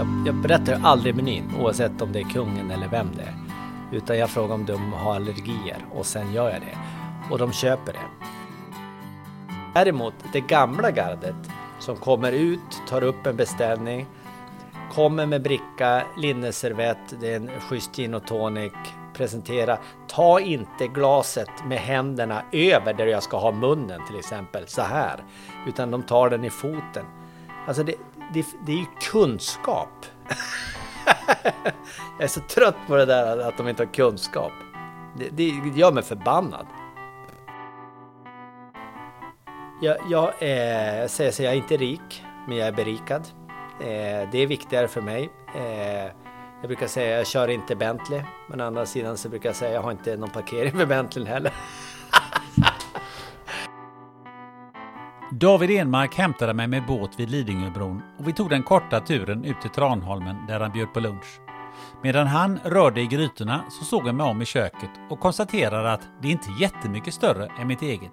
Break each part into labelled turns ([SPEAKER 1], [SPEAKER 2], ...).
[SPEAKER 1] Jag, jag berättar aldrig menyn oavsett om det är kungen eller vem det är. Utan jag frågar om de har allergier och sen gör jag det. Och de köper det. Däremot det gamla gardet som kommer ut, tar upp en beställning, kommer med bricka, linneservett, det är en schysst gin och tonic, presentera. Ta inte glaset med händerna över där jag ska ha munnen till exempel, så här. Utan de tar den i foten. Alltså det, det, det är ju kunskap. jag är så trött på det där att de inte har kunskap. Det, det gör mig förbannad. Jag, jag, eh, säger så jag är inte rik, men jag är berikad. Eh, det är viktigare för mig. Eh, jag brukar säga jag kör inte Bentley, men å andra sidan så brukar jag säga jag har inte någon parkering med Bentley heller.
[SPEAKER 2] David Enmark hämtade mig med båt vid Lidingöbron och vi tog den korta turen ut till Tranholmen där han bjöd på lunch. Medan han rörde i grytorna så såg jag mig om i köket och konstaterade att det inte är jättemycket större än mitt eget.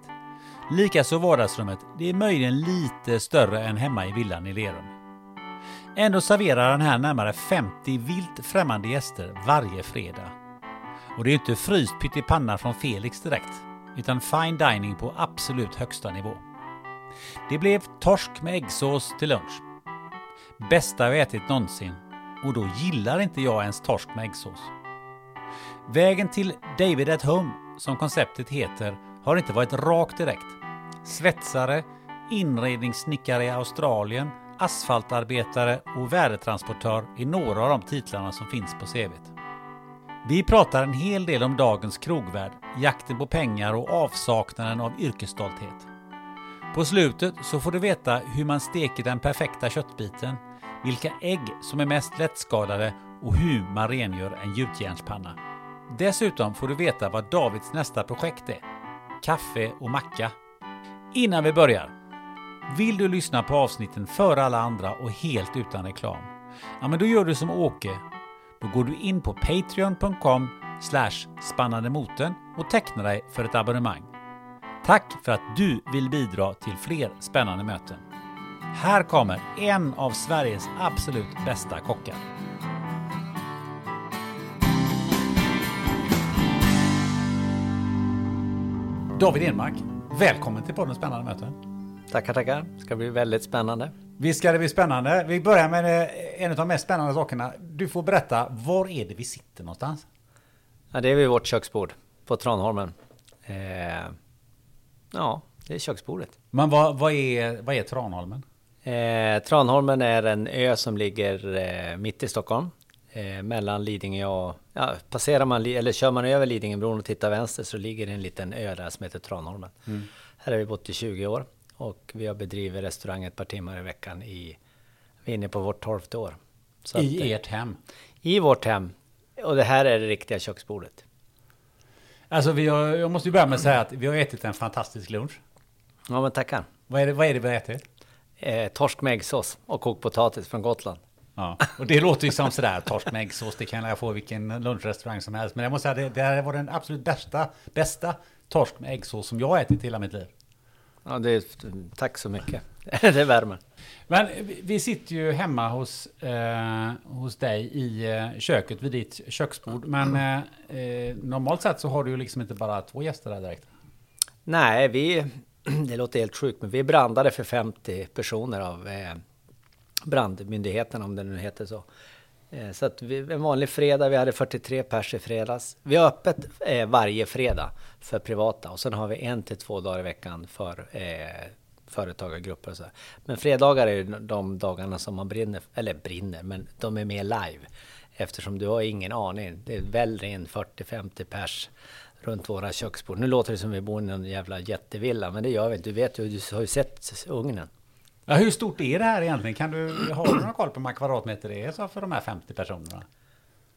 [SPEAKER 2] Likaså vardagsrummet, det är möjligen lite större än hemma i villan i Lerum. Ändå serverar han här närmare 50 vilt främmande gäster varje fredag. Och det är inte fryst pyttipanna från Felix direkt, utan fine dining på absolut högsta nivå. Det blev torsk med äggsås till lunch. Bästa jag ätit någonsin. Och då gillar inte jag ens torsk med äggsås. Vägen till David at Home, som konceptet heter, har inte varit rakt direkt. Svetsare, inredningssnickare i Australien, asfaltarbetare och värdetransportör är några av de titlarna som finns på CVt. Vi pratar en hel del om dagens krogvärld, jakten på pengar och avsaknaden av yrkesstolthet. På slutet så får du veta hur man steker den perfekta köttbiten, vilka ägg som är mest lättskadade och hur man rengör en gjutjärnspanna. Dessutom får du veta vad Davids nästa projekt är. Kaffe och macka. Innan vi börjar. Vill du lyssna på avsnitten före alla andra och helt utan reklam? Ja, men då gör du som Åke. Då går du in på patreon.com spannandemoten och tecknar dig för ett abonnemang. Tack för att du vill bidra till fler spännande möten. Här kommer en av Sveriges absolut bästa kockar. David Enmark, välkommen till podden Spännande möten.
[SPEAKER 1] Tackar, tackar. Det ska bli väldigt spännande.
[SPEAKER 2] Visst ska det bli spännande. Vi börjar med eh, en av de mest spännande sakerna. Du får berätta, var är det vi sitter någonstans?
[SPEAKER 1] Ja, det är vid vårt köksbord på Tranholmen. Eh, ja, det är köksbordet.
[SPEAKER 2] Men vad, vad, är, vad är Tranholmen?
[SPEAKER 1] Eh, Tranholmen är en ö som ligger eh, mitt i Stockholm. Eh, mellan Lidingö och... Ja, passerar man, eller kör man över Lidingöbron och tittar vänster så ligger det en liten ö där som heter Tranholmen.
[SPEAKER 2] Mm.
[SPEAKER 1] Här har vi bott i 20 år och vi har bedrivit restaurang ett par timmar i veckan i... Vi är inne på vårt tolfte år. Så
[SPEAKER 2] I
[SPEAKER 1] att, eh,
[SPEAKER 2] ert hem?
[SPEAKER 1] I vårt hem. Och det här är det riktiga köksbordet.
[SPEAKER 2] Alltså, vi har, jag måste ju börja med att säga att vi har ätit en fantastisk lunch.
[SPEAKER 1] Ja, men tackar.
[SPEAKER 2] Vad är det, vad är det vi har ätit?
[SPEAKER 1] Eh, torsk med äggsås och kokt potatis från Gotland.
[SPEAKER 2] Ja, och det låter ju som sådär, torsk med äggsås, det kan jag få vilken lunchrestaurang som helst. Men jag måste säga, det, det här var den absolut bästa, bästa torsk med äggsås som jag har ätit i hela mitt liv.
[SPEAKER 1] Ja, det tack så mycket. det värmer.
[SPEAKER 2] Men vi- sitter ju hemma hos, eh, hos dig i eh, köket vid ditt köksbord. Men eh, eh, normalt sett så har du ju liksom inte bara två gäster där direkt.
[SPEAKER 1] Nej, vi... Det låter helt sjukt, men vi är brandade för 50 personer av eh, brandmyndigheten, om det nu heter så. Eh, så att vi, en vanlig fredag, vi hade 43 pers i fredags. Vi har öppet eh, varje fredag för privata och sen har vi en till två dagar i veckan för eh, företagargrupper och så. här. Men fredagar är ju de dagarna som man brinner, eller brinner, men de är mer live. Eftersom du har ingen aning. Det väller in 40-50 pers runt våra köksbord. Nu låter det som vi bor i en jävla jättevilla, men det gör vi inte. Du vet ju, du har ju sett ugnen.
[SPEAKER 2] Ja, hur stort är det här egentligen? Kan du, har du någon koll på hur många kvadratmeter det är så för de här 50 personerna?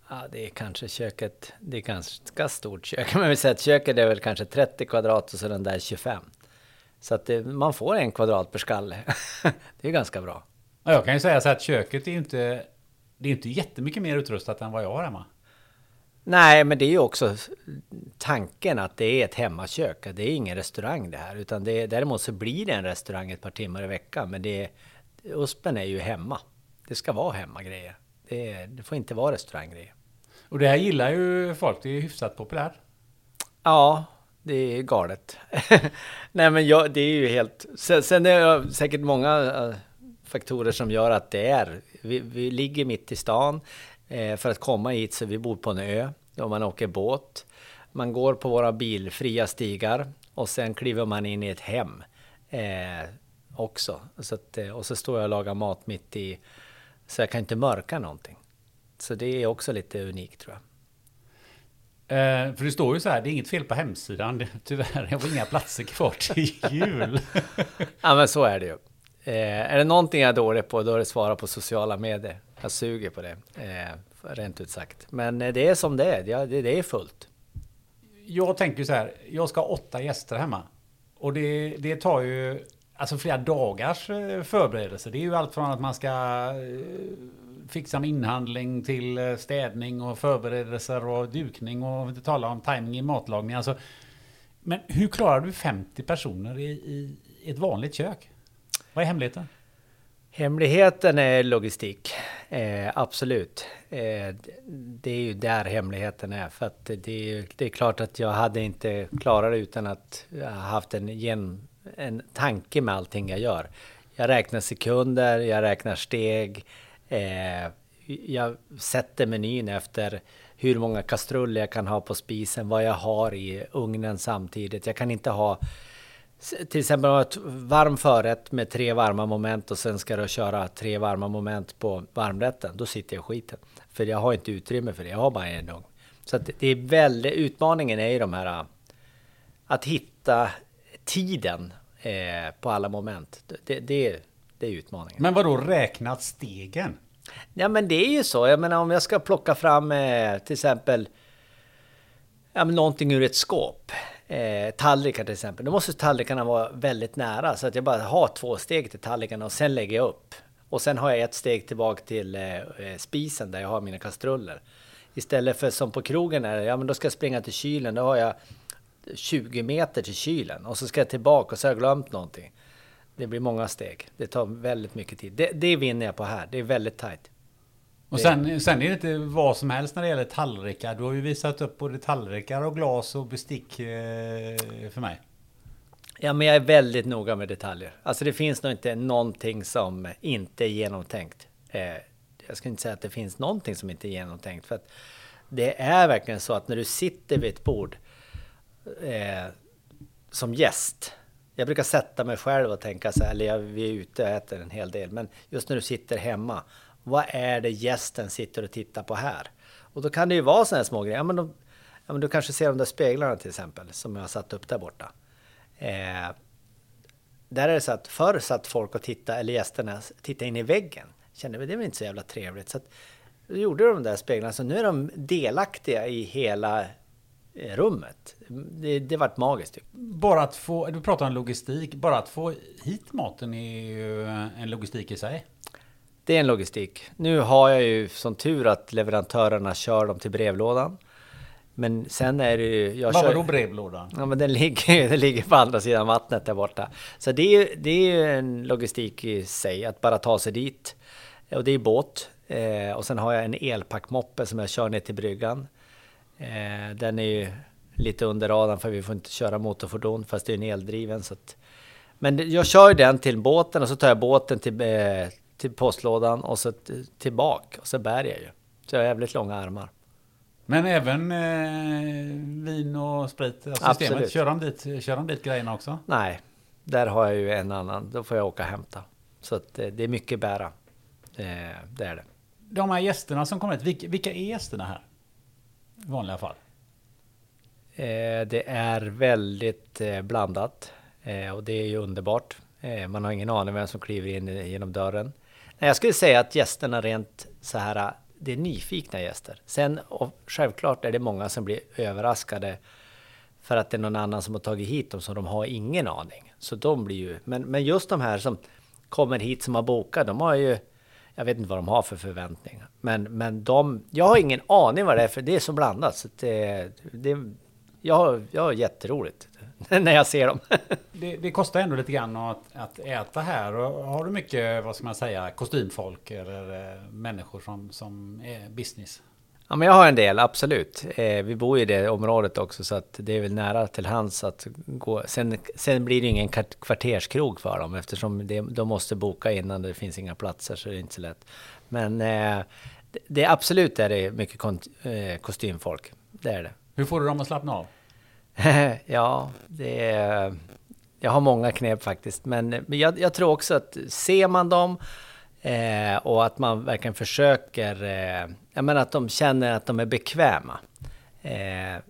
[SPEAKER 1] Ja, det är kanske köket, det är ganska stort kök. Men vi säger att köket är väl kanske 30 kvadrat och så den där 25. Så att det, man får en kvadrat per skalle. det är ganska bra.
[SPEAKER 2] Ja, jag kan ju säga så att köket är ju inte, det är inte jättemycket mer utrustat än vad jag har hemma.
[SPEAKER 1] Nej, men det är ju också tanken att det är ett hemmakök. Det är ingen restaurang det här, utan det är, däremot så blir det en restaurang ett par timmar i veckan. Men det, USPen är ju hemma. Det ska vara hemmagrejer. Det, det får inte vara restauranggrejer.
[SPEAKER 2] Och det här gillar ju folk, det är hyfsat populärt.
[SPEAKER 1] Ja, det är galet. Nej, men jag, det är ju helt... Sen, sen är det säkert många eh, faktorer som gör att det är... Vi, vi ligger mitt i stan. Eh, för att komma hit så vi bor på en ö. Och man åker båt. Man går på våra bilfria stigar. Och sen kliver man in i ett hem. Eh, också. Så att, eh, och så står jag och lagar mat mitt i... Så jag kan inte mörka någonting. Så det är också lite unikt tror jag.
[SPEAKER 2] Eh, för det står ju så här, det är inget fel på hemsidan. Det, tyvärr, jag får inga platser kvar till jul.
[SPEAKER 1] Ja men så är det ju. Eh, är det någonting jag är dålig på då är det svara på sociala medier. Jag suger på det, eh, rent ut sagt. Men eh, det är som det är, ja, det, det är fullt.
[SPEAKER 2] Jag tänker så här, jag ska ha åtta gäster hemma. Och det, det tar ju alltså flera dagars eh, förberedelse. Det är ju allt från att man ska eh, fixa med inhandling till eh, städning och förberedelser och dukning och inte tala om timing i matlagning. Alltså, men hur klarar du 50 personer i, i ett vanligt kök? Vad är hemligheten?
[SPEAKER 1] Hemligheten är logistik, eh, absolut. Eh, det är ju där hemligheten är. För att det är, det är klart att jag hade inte klarat det utan att ha haft en, gen, en tanke med allting jag gör. Jag räknar sekunder, jag räknar steg. Eh, jag sätter menyn efter hur många kastruller jag kan ha på spisen, vad jag har i ugnen samtidigt. Jag kan inte ha till exempel ha ett varm förrätt med tre varma moment och sen ska du köra tre varma moment på varmrätten. Då sitter jag i skiten. För jag har inte utrymme för det. Jag har bara en ugn. Så att det är väldigt, utmaningen är ju de här att hitta tiden eh, på alla moment. Det, det, det är utmaningen.
[SPEAKER 2] Men vad då räknat stegen?
[SPEAKER 1] Ja men det är ju så. Jag menar om jag ska plocka fram eh, till exempel ja, men någonting ur ett skåp. Eh, tallrikar till exempel. Då måste tallrikarna vara väldigt nära så att jag bara har två steg till tallrikarna och sen lägger jag upp. Och sen har jag ett steg tillbaka till eh, eh, spisen där jag har mina kastruller. Istället för som på krogen är ja men då ska jag springa till kylen. Då har jag 20 meter till kylen och så ska jag tillbaka och så har jag glömt någonting. Det blir många steg. Det tar väldigt mycket tid. Det, det vinner jag på här. Det är väldigt tajt.
[SPEAKER 2] Och sen, sen är det inte vad som helst när det gäller tallrikar. Du har ju visat upp både tallrikar och glas och bestick eh, för mig.
[SPEAKER 1] Ja, men jag är väldigt noga med detaljer. Alltså det finns nog inte någonting som inte är genomtänkt. Eh, jag ska inte säga att det finns någonting som inte är genomtänkt. För att det är verkligen så att när du sitter vid ett bord eh, som gäst. Jag brukar sätta mig själv och tänka så här, eller jag, vi är ute och äter en hel del. Men just när du sitter hemma. Vad är det gästen sitter och tittar på här? Och då kan det ju vara sådana här små grejer. Ja, men, de, ja, men du kanske ser de där speglarna till exempel som jag har satt upp där borta. Eh, där är det så att förr satt folk och tittade, eller gästerna tittade in i väggen. Kände vi det var inte så jävla trevligt. Så att, då gjorde de där speglarna, så nu är de delaktiga i hela rummet. Det, det vart magiskt. Typ.
[SPEAKER 2] Bara att få, du pratar om logistik, bara att få hit maten är ju en logistik i sig.
[SPEAKER 1] Det är en logistik. Nu har jag ju som tur att leverantörerna kör dem till brevlådan. Men sen är det ju...
[SPEAKER 2] Jag Vad var då brevlådan?
[SPEAKER 1] Ja men den ligger, den ligger på andra sidan vattnet där borta. Så det är, det är ju en logistik i sig, att bara ta sig dit. Och det är båt. Eh, och sen har jag en elpackmoppe som jag kör ner till bryggan. Eh, den är ju lite under radarn för vi får inte köra motorfordon fast det är en eldriven. Så att, men jag kör den till båten och så tar jag båten till, eh, till postlådan och så tillbaka och så bär jag ju. Så jag har jävligt långa armar.
[SPEAKER 2] Men även eh, vin och sprit, systemet, Absolut. kör de, dit, kör de dit grejerna också?
[SPEAKER 1] Nej, där har jag ju en annan, då får jag åka och hämta. Så att, eh, det är mycket bära, eh, det är det.
[SPEAKER 2] De här gästerna som kommer hit, vilka, vilka är gästerna här? I vanliga fall?
[SPEAKER 1] Eh, det är väldigt eh, blandat eh, och det är ju underbart. Man har ingen aning vem som kliver in genom dörren. Jag skulle säga att gästerna rent så här det är nyfikna gäster. Sen och självklart är det många som blir överraskade för att det är någon annan som har tagit hit dem så de har ingen aning. Så de blir ju, men, men just de här som kommer hit som har bokat, de har ju, jag vet inte vad de har för förväntningar. Men, men de, jag har ingen aning vad det är för det är så blandat. Så det, det, jag, har, jag har jätteroligt. när jag ser dem.
[SPEAKER 2] det, det, kostar ändå lite grann att, att äta här. Och har du mycket, vad ska man säga, kostymfolk eller eh, människor som, som är business?
[SPEAKER 1] Ja, men jag har en del, absolut. Eh, vi bor i det området också, så att det är väl nära till hands att gå. Sen, sen blir det ingen kvarterskrog för dem, eftersom det, de måste boka innan det finns inga platser, så det är inte så lätt. Men eh, det är absolut är det mycket kon, eh, kostymfolk. Det är det.
[SPEAKER 2] Hur får du dem att slappna av?
[SPEAKER 1] ja, det är, jag har många knep faktiskt. Men, men jag, jag, tror också att ser man dem eh, och att man verkligen försöker, eh, jag menar att de känner att de är bekväma. Eh,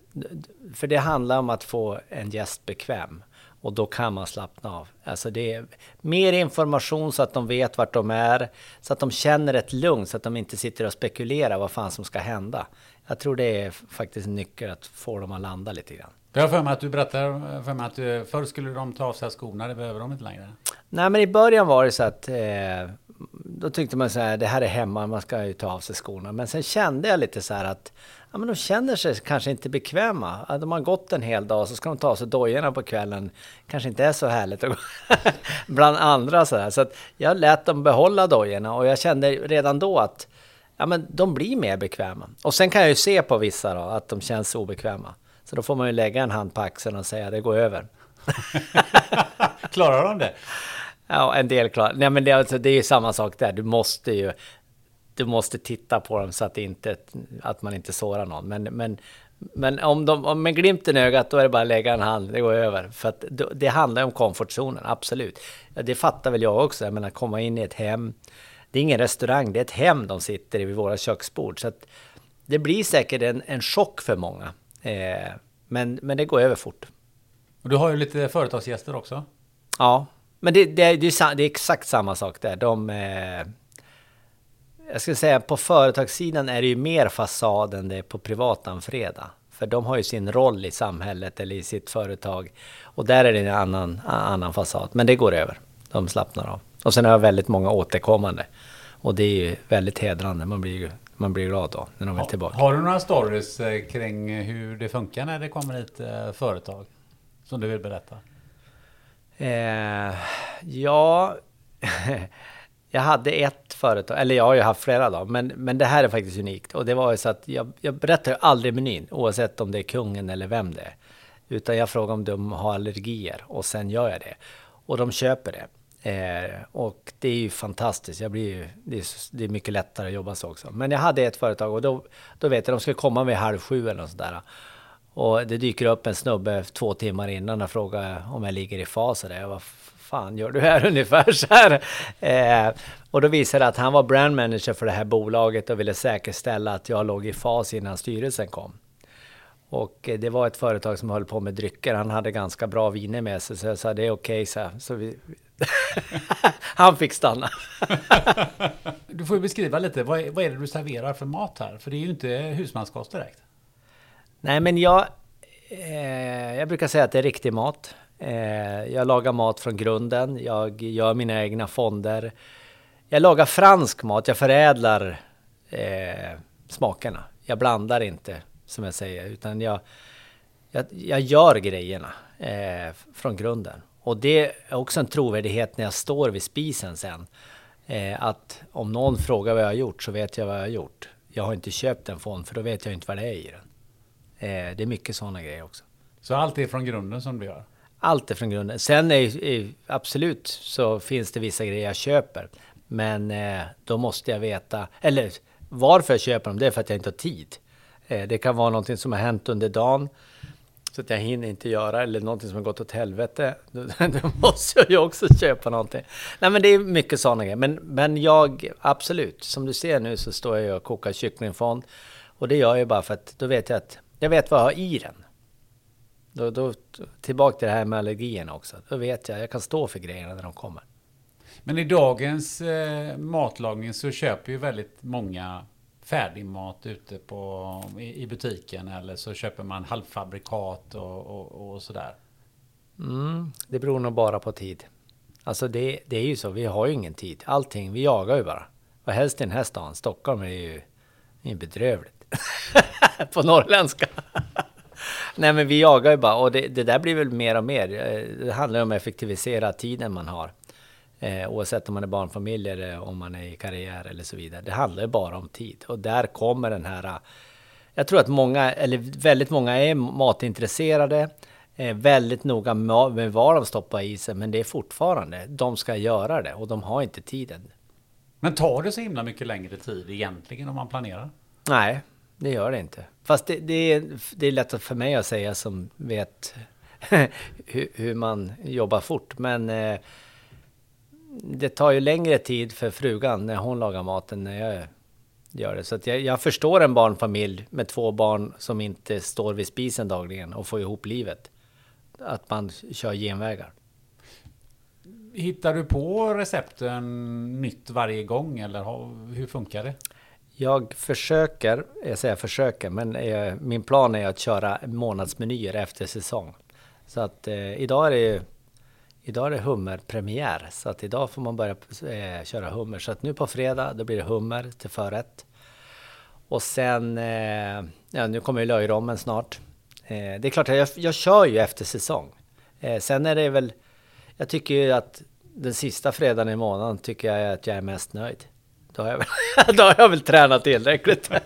[SPEAKER 1] för det handlar om att få en gäst bekväm. Och då kan man slappna av. Alltså det är mer information så att de vet vart de är. Så att de känner ett lugn så att de inte sitter och spekulerar vad fan som ska hända. Jag tror det är faktiskt en nyckel att få dem att landa lite grann.
[SPEAKER 2] Jag har för mig att du berättar för mig att du, förr skulle de ta av sig skorna, det behöver de inte längre.
[SPEAKER 1] Nej, men i början var det så att eh, då tyckte man så här, det här är hemma, man ska ju ta av sig skorna. Men sen kände jag lite så här att ja, men de känner sig kanske inte bekväma. De har gått en hel dag så ska de ta av sig dojorna på kvällen. Kanske inte är så härligt att gå bland andra så här. Så att jag lät dem behålla dojorna och jag kände redan då att ja, men de blir mer bekväma. Och sen kan jag ju se på vissa då att de känns obekväma. Så då får man ju lägga en hand på axeln och säga det går över.
[SPEAKER 2] klarar de det?
[SPEAKER 1] Ja, en del klarar Nej, men det, alltså, det är ju samma sak där. Du måste ju du måste titta på dem så att, inte, att man inte sårar någon. Men, men, men om de, om med glimten i ögat, då är det bara att lägga en hand, det går över. För att det handlar om komfortzonen, absolut. Det fattar väl jag också, jag menar komma in i ett hem. Det är ingen restaurang, det är ett hem de sitter i vid våra köksbord. Så att det blir säkert en, en chock för många. Eh, men, men det går över fort.
[SPEAKER 2] Och du har ju lite företagsgäster också.
[SPEAKER 1] Ja, men det, det, det, är, det är exakt samma sak där. De, eh, jag skulle säga på företagssidan är det ju mer fasad än det är på privatanfreda. För de har ju sin roll i samhället eller i sitt företag. Och där är det en annan, annan fasad. Men det går över. De slappnar av. Och sen har jag väldigt många återkommande. Och det är ju väldigt hedrande. Man blir ju man blir glad då när de är tillbaka.
[SPEAKER 2] Har du några stories eh, kring hur det funkar när det kommer hit eh, företag? Som du vill berätta?
[SPEAKER 1] Eh, ja, jag hade ett företag, eller jag har ju haft flera då, men, men det här är faktiskt unikt. Och det var ju så att jag, jag berättar aldrig menyn, oavsett om det är kungen eller vem det är. Utan jag frågar om de har allergier och sen gör jag det. Och de köper det. Eh, och det är ju fantastiskt. Jag blir ju, det, är, det är mycket lättare att jobba så också. Men jag hade ett företag och då, då vet jag, de skulle komma vid halv sju eller något sådär. Och det dyker upp en snubbe två timmar innan och frågar om jag ligger i fas. Och. Jag vad fan gör du här ungefär? Så här. Eh, och då visade det att han var brand manager för det här bolaget och ville säkerställa att jag låg i fas innan styrelsen kom. Och det var ett företag som höll på med drycker. Han hade ganska bra viner med sig, så jag sa det är okej. Okay, så, så vi, Han fick stanna.
[SPEAKER 2] du får ju beskriva lite, vad är, vad är det du serverar för mat här? För det är ju inte husmanskost direkt.
[SPEAKER 1] Nej, men jag, Eh, jag brukar säga att det är riktig mat. Eh, jag lagar mat från grunden. Jag gör mina egna fonder. Jag lagar fransk mat. Jag förädlar eh, smakerna. Jag blandar inte, som jag säger, utan jag, jag, jag gör grejerna eh, från grunden. Och det är också en trovärdighet när jag står vid spisen sen. Eh, att om någon frågar vad jag har gjort så vet jag vad jag har gjort. Jag har inte köpt en fond för då vet jag inte vad det är i den. Eh, det är mycket sådana grejer också.
[SPEAKER 2] Så allt är från grunden som du gör?
[SPEAKER 1] Allt är från grunden. Sen är, är absolut så finns det vissa grejer jag köper. Men eh, då måste jag veta, eller varför jag köper dem, det är för att jag inte har tid. Eh, det kan vara någonting som har hänt under dagen så att jag hinner inte göra eller någonting som har gått åt helvete. Då, måste jag ju också köpa någonting. Nej men det är mycket sådana grejer. Men, men jag, absolut, som du ser nu så står jag och kokar kycklingfond. Och det gör jag bara för att då vet jag att jag vet vad jag har i den. Då, då, tillbaka till det här med allergierna också. Då vet jag, jag kan stå för grejerna när de kommer.
[SPEAKER 2] Men i dagens eh, matlagning så köper ju väldigt många färdigmat ute på, i, i, butiken eller så köper man halvfabrikat och, och, och sådär?
[SPEAKER 1] Mm, det beror nog bara på tid. Alltså det, det är ju så, vi har ju ingen tid. Allting, vi jagar ju bara. Och helst i den här stan, Stockholm är ju är bedrövligt. på norrländska. Nej men vi jagar ju bara och det, det, där blir väl mer och mer. Eh, det handlar om att effektivisera tiden man har. Eh, oavsett om man är barnfamilj eller om man är i karriär eller så vidare. Det handlar ju bara om tid. Och där kommer den här... Eh, jag tror att många, eller väldigt många är matintresserade. Eh, väldigt noga med vad de stoppar i sig. Men det är fortfarande, de ska göra det och de har inte tiden.
[SPEAKER 2] Men tar det så himla mycket längre tid egentligen om man planerar?
[SPEAKER 1] Nej, det gör det inte. Fast det, det, är, det är lätt för mig att säga som vet hur, hur, man jobbar fort. Men eh, det tar ju längre tid för frugan när hon lagar maten när jag gör det. Så jag, jag, förstår en barnfamilj med två barn som inte står vid spisen dagligen och får ihop livet. Att man kör genvägar.
[SPEAKER 2] Hittar du på recepten nytt varje gång eller hur funkar det?
[SPEAKER 1] Jag försöker, jag säger försöker, men eh, min plan är att köra månadsmenyer efter säsong. Så att eh, idag är det Idag är det hummerpremiär, så att idag får man börja eh, köra hummer. Så att nu på fredag, då blir det hummer till förrätt. Och sen, eh, ja nu kommer ju löjrommen snart. Eh, det är klart, jag, jag kör ju efter säsong. Eh, sen är det väl, jag tycker ju att den sista fredagen i månaden tycker jag att jag är mest nöjd. Då har jag väl, då har jag väl tränat tillräckligt.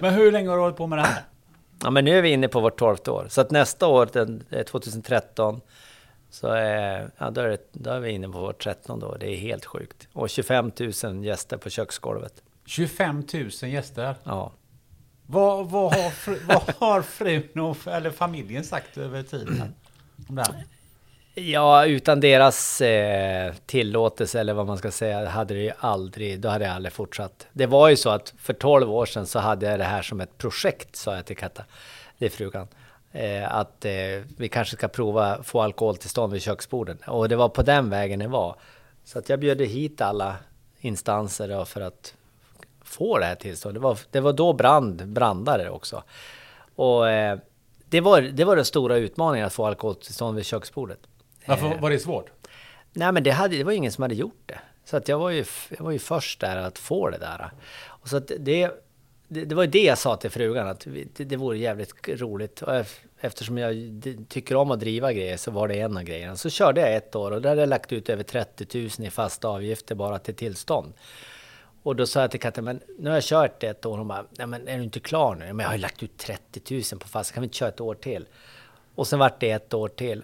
[SPEAKER 2] Men hur länge har du hållit på med det här?
[SPEAKER 1] Ja, men nu är vi inne på vårt tolfte år. Så att nästa år, den, 2013, så är, ja, då, är det, då är vi inne på vårt trettonde år. Det är helt sjukt. Och 25 000 gäster på köksgolvet.
[SPEAKER 2] 25 000 gäster?
[SPEAKER 1] Ja.
[SPEAKER 2] Vad, vad, har, fru, vad har frun och, eller familjen sagt över tiden?
[SPEAKER 1] Ja, utan deras eh, tillåtelse eller vad man ska säga, hade det ju aldrig, då hade jag aldrig fortsatt. Det var ju så att för 12 år sedan så hade jag det här som ett projekt, sa jag till Katta, det är frugan. Eh, att eh, vi kanske ska prova få alkoholtillstånd vid köksborden. Och det var på den vägen det var. Så att jag bjöd hit alla instanser för att få det här tillståndet. Det var, det var då brand, brandare också. Och eh, det var, det var den stora utmaningen att få alkoholtillstånd vid köksbordet.
[SPEAKER 2] Varför eh, var det svårt?
[SPEAKER 1] Nej, men det, hade, det var ingen som hade gjort det. Så att jag var ju, jag var ju först där att få det där. Och så det, det, det var ju det jag sa till frugan, att det, det vore jävligt roligt. Och eftersom jag tycker om att driva grejer så var det en av grejerna. Så körde jag ett år och där hade jag lagt ut över 30 000 i fasta avgifter bara till tillstånd. Och då sa jag till katten, men nu har jag kört ett år. Och hon bara, nej men är du inte klar nu? Men jag har ju lagt ut 30 000 på fast, kan vi inte köra ett år till? Och sen vart det ett år till.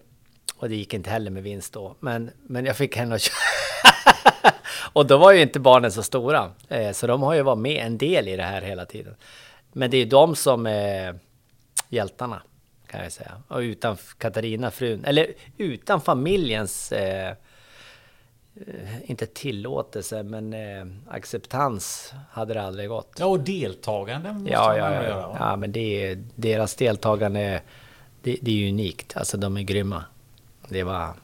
[SPEAKER 1] Och det gick inte heller med vinst då. Men, men jag fick henne att köra. och då var ju inte barnen så stora. Eh, så de har ju varit med en del i det här hela tiden. Men det är de som är hjältarna, kan jag säga. Och utan Katarina, frun, eller utan familjens, eh, inte tillåtelse, men eh, acceptans hade det aldrig gått.
[SPEAKER 2] Ja, och deltagande
[SPEAKER 1] måste ja, ja, ja, göra. Ja, men det är, deras deltagande, det, det är ju unikt. Alltså de är grymma. Det var...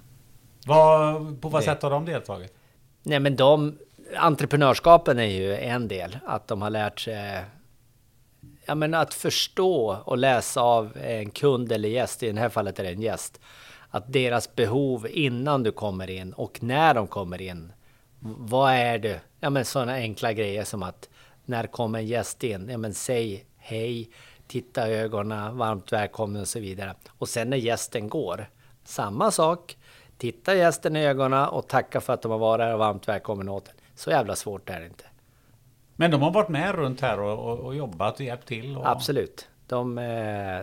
[SPEAKER 2] Var, på vad det. sätt har de deltagit?
[SPEAKER 1] Nej men de... Entreprenörskapen är ju en del. Att de har lärt sig ja, men att förstå och läsa av en kund eller gäst, i det här fallet är det en gäst, att deras behov innan du kommer in och när de kommer in. Vad är det? Ja, men sådana enkla grejer som att när kommer en gäst in? Ja, men säg hej, titta i ögonen, varmt välkommen och så vidare. Och sen när gästen går, samma sak. Titta gästen i ögonen och tacka för att de har varit här och varmt välkommen åt Så jävla svårt är det inte.
[SPEAKER 2] Men de har varit med runt här och, och, och jobbat och hjälpt till? Och...
[SPEAKER 1] Absolut. De... Eh,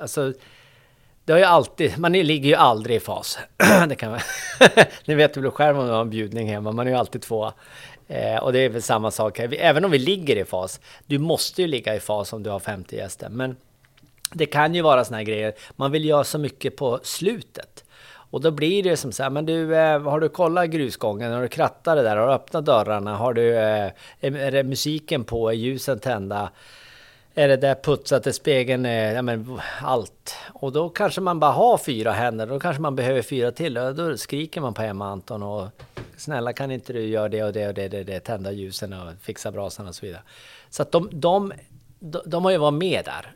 [SPEAKER 1] alltså, det har ju alltid, man ligger ju aldrig i fas. det kan man, Ni vet väl själv om du har en bjudning hemma, man är ju alltid två. Eh, och det är väl samma sak här. Även om vi ligger i fas, du måste ju ligga i fas om du har 50 gäster. Men det kan ju vara såna här grejer, man vill göra så mycket på slutet. Och då blir det som så här, men du, eh, har du kollat grusgången? Har du krattat det där? Har du öppnat dörrarna? Har du, eh, är det musiken på? Är ljusen tända? Är det där putsat? Är spegeln? Eh, ja men allt. Och då kanske man bara har fyra händer. Då kanske man behöver fyra till. Och då skriker man på Emma Anton och snälla kan inte du göra det och det och det, det, det tända ljusen och fixa brasan och så vidare. Så att de, de, de, de har ju varit med där.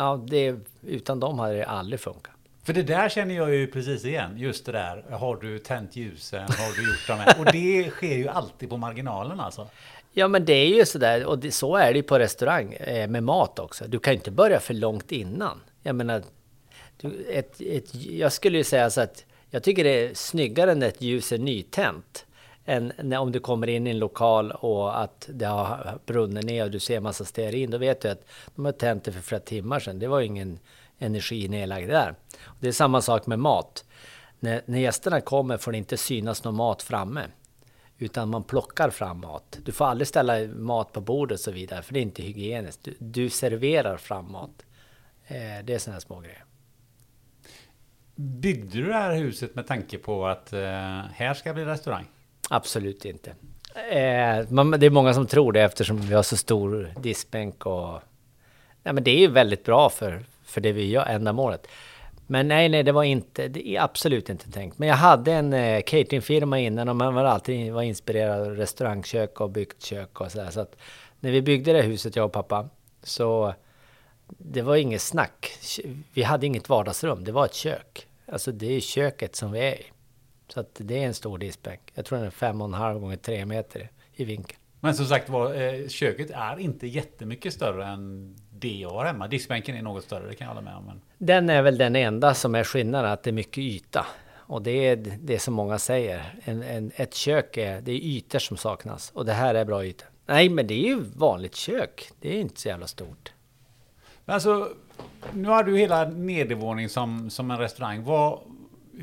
[SPEAKER 1] Ja, det, utan dem hade det aldrig funkat.
[SPEAKER 2] För det där känner jag ju precis igen. Just det där. Har du tänt ljusen? Har du gjort de här? Och det sker ju alltid på marginalen alltså.
[SPEAKER 1] Ja men det är ju sådär, och det, så är det ju på restaurang eh, med mat också. Du kan ju inte börja för långt innan. Jag menar, du, ett, ett, jag skulle ju säga så att jag tycker det är snyggare när ett ljus är nytänt. Än när, om du kommer in i en lokal och att det har brunnit ner och du ser massa stearin. Då vet du att de har tänt det för flera timmar sedan. Det var ingen energi nedlagd där. Det är samma sak med mat. När, när gästerna kommer får det inte synas någon mat framme. Utan man plockar fram mat. Du får aldrig ställa mat på bordet och så vidare, för det är inte hygieniskt. Du, du serverar fram mat. Eh, det är sådana små grejer.
[SPEAKER 2] Byggde du det här huset med tanke på att eh, här ska bli restaurang?
[SPEAKER 1] Absolut inte. Eh, man, det är många som tror det eftersom vi har så stor diskbänk och... Nej, men det är ju väldigt bra för, för det vi gör, ändamålet. Men nej, nej, det var inte, det är absolut inte tänkt. Men jag hade en eh, cateringfirma innan och man var alltid var inspirerad av restaurangkök och byggt kök och sådär. Så att när vi byggde det huset, jag och pappa, så det var inget snack. Vi hade inget vardagsrum, det var ett kök. Alltså det är köket som vi är i. Så att det är en stor diskbänk. Jag tror den är fem och en halv gånger tre meter i vinkel.
[SPEAKER 2] Men som sagt var, eh, köket är inte jättemycket större än det jag har hemma. Diskbänken är något större, det kan jag hålla med om. Men...
[SPEAKER 1] Den är väl den enda som är skillnaden, att det är mycket yta. Och det är det som många säger. En, en, ett kök är, det är ytor som saknas. Och det här är bra ytor. Nej, men det är ju vanligt kök. Det är inte så jävla stort.
[SPEAKER 2] Men alltså, nu har du hela nedervåning som, som en restaurang. Vad,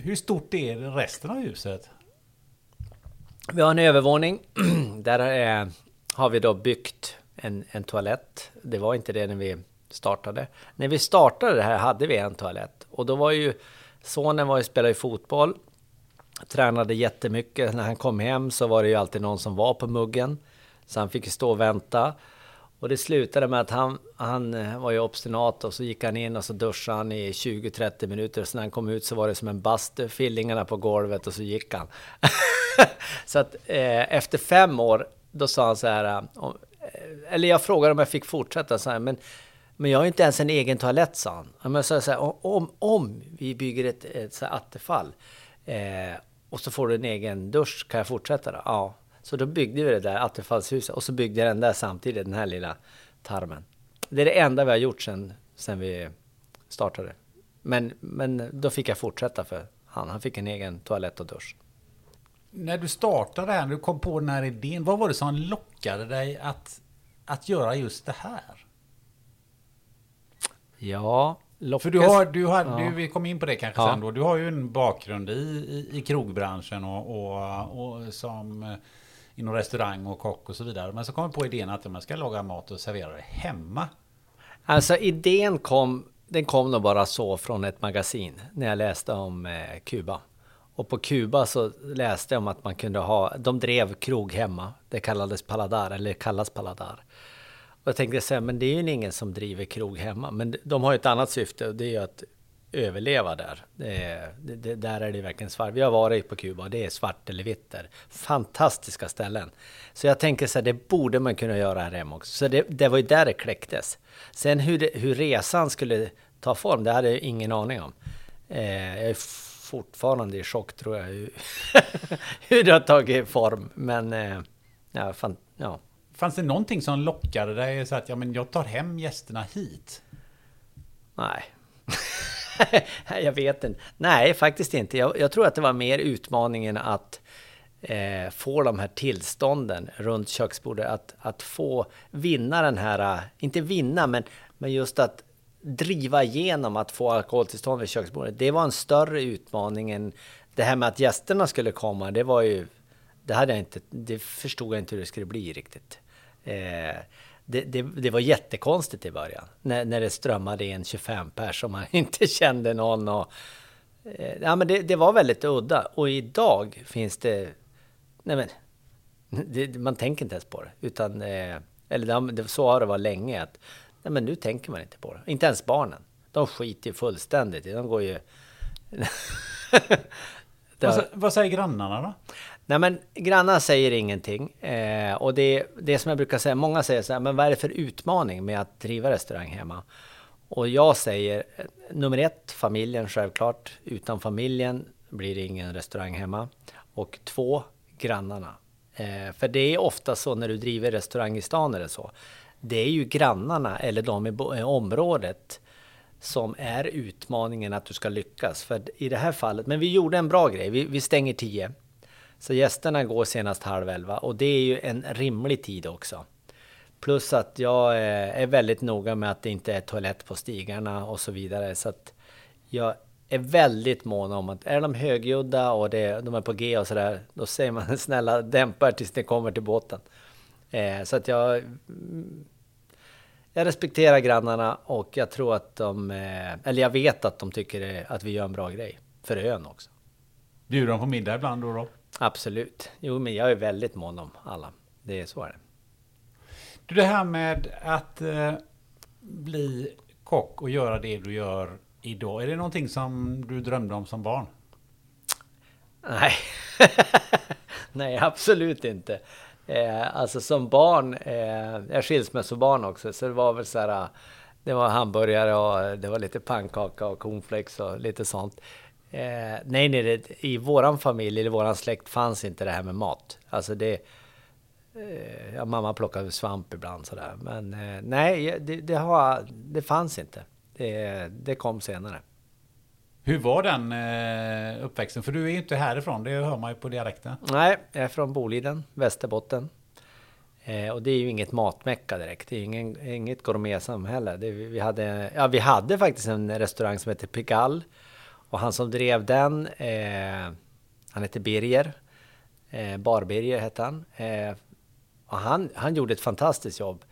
[SPEAKER 2] hur stort är resten av huset?
[SPEAKER 1] Vi har en övervåning. Där är, har vi då byggt en, en toalett. Det var inte det när vi startade. När vi startade det här hade vi en toalett. Och då var ju sonen var ju, spelade ju fotboll. Tränade jättemycket. När han kom hem så var det ju alltid någon som var på muggen. Så han fick ju stå och vänta. Och det slutade med att han, han eh, var ju obstinat och så gick han in och så duschade han i 20-30 minuter. Så när han kom ut så var det som en bastu, fillingarna på golvet och så gick han. så att eh, efter fem år, då sa han så här, eh, om, eh, eller jag frågade om jag fick fortsätta, så här, men, men jag har inte ens en egen toalett, sa han. Men så, så här, om, om vi bygger ett, ett så här attefall eh, och så får du en egen dusch, kan jag fortsätta då? Ja. Så då byggde vi det där attefallshuset och så byggde jag den där samtidigt, den här lilla tarmen. Det är det enda vi har gjort sen, sen vi startade. Men, men då fick jag fortsätta för han, han fick en egen toalett och dusch.
[SPEAKER 2] När du startade här, när du kom på den här idén, vad var det som lockade dig att att göra just det här?
[SPEAKER 1] Ja,
[SPEAKER 2] lockas... För du har, du har, ja. du, vi kommer in på det kanske ja. sen då. Du har ju en bakgrund i, i, i krogbranschen och, och, och som inom restaurang och kock och så vidare. Men så kom jag på idén att man ska laga mat och servera det hemma.
[SPEAKER 1] Alltså idén kom, den kom nog bara så från ett magasin när jag läste om eh, Kuba. Och på Kuba så läste jag om att man kunde ha, de drev krog hemma. Det kallades Paladar, eller kallas Paladar. Och jag tänkte säga, men det är ju ingen som driver krog hemma. Men de har ju ett annat syfte och det är ju att överleva där. Det, det, där är det verkligen svart. Vi har varit på Kuba det är svart eller vitt där. Fantastiska ställen. Så jag tänker så här, det borde man kunna göra här hemma också. Så det, det var ju där det kläcktes. Sen hur, det, hur resan skulle ta form, det hade jag ingen aning om. Eh, jag är fortfarande i chock tror jag, hur det har tagit form. Men eh, ja, fan, ja.
[SPEAKER 2] Fanns det någonting som lockade dig så att ja, men jag tar hem gästerna hit?
[SPEAKER 1] Nej. jag vet inte. Nej, faktiskt inte. Jag, jag, tror att det var mer utmaningen att eh, få de här tillstånden runt köksbordet. Att, att få vinna den här, inte vinna, men, men just att driva igenom att få alkoholtillstånd vid köksbordet. Det var en större utmaning än det här med att gästerna skulle komma. Det var ju, det hade jag inte, det förstod jag inte hur det skulle bli riktigt. Eh, det, det, det, var jättekonstigt i början. När, när det strömmade in 25 pers och man inte kände någon. Och, eh, ja, men det, det, var väldigt udda. Och idag finns det... Nej men, det, man tänker inte ens på det. Utan, eh, eller det, så har det varit länge. Att, nej men nu tänker man inte på det. Inte ens barnen. De skiter ju fullständigt De går ju...
[SPEAKER 2] vad, vad säger grannarna då?
[SPEAKER 1] Nej men grannar säger ingenting. Eh, och det, det som jag brukar säga, många säger så här, men vad är det för utmaning med att driva restaurang hemma? Och jag säger, eh, nummer ett, familjen självklart. Utan familjen blir det ingen restaurang hemma. Och två, grannarna. Eh, för det är ofta så när du driver restaurang i stan eller så. Det är ju grannarna eller de i eh, området som är utmaningen att du ska lyckas. För i det här fallet, men vi gjorde en bra grej. Vi, vi stänger tio. Så gästerna går senast halv elva och det är ju en rimlig tid också. Plus att jag eh, är väldigt noga med att det inte är toalett på stigarna och så vidare. Så att jag är väldigt mån om att är de högljudda och det, de är på G och sådär, då säger man snälla dämpa tills ni kommer till båten. Eh, så att jag, mm, jag respekterar grannarna och jag tror att de, eh, eller jag vet att de tycker att vi gör en bra grej för ön också.
[SPEAKER 2] Bjuder de på middag ibland då? då?
[SPEAKER 1] Absolut. Jo, men jag är väldigt mån om alla. Det är så är det.
[SPEAKER 2] Du, det här med att eh, bli kock och göra det du gör idag. Är det någonting som du drömde om som barn?
[SPEAKER 1] Nej, nej absolut inte. Eh, alltså som barn, eh, jag är skilsmässobarn också, så det var väl så här, det var hamburgare och det var lite pannkaka och cornflakes och lite sånt. Eh, nej, nej, det, i våran familj eller våran släkt fanns inte det här med mat. Alltså det... Eh, ja, mamma plockade svamp ibland sådär. Men eh, nej, det, det, har, det fanns inte. Det, det kom senare.
[SPEAKER 2] Hur var den eh, uppväxten? För du är ju inte härifrån, det hör man ju på dialekten.
[SPEAKER 1] Nej, jag är från Boliden, Västerbotten. Eh, och det är ju inget matmecka direkt. Det är ingen, inget gourmetsamhälle. Det, vi, hade, ja, vi hade faktiskt en restaurang som heter Pigalle och han som drev den, eh, han hette Birger. Eh, Bar-Birger hette han. Eh, och han, han gjorde ett fantastiskt jobb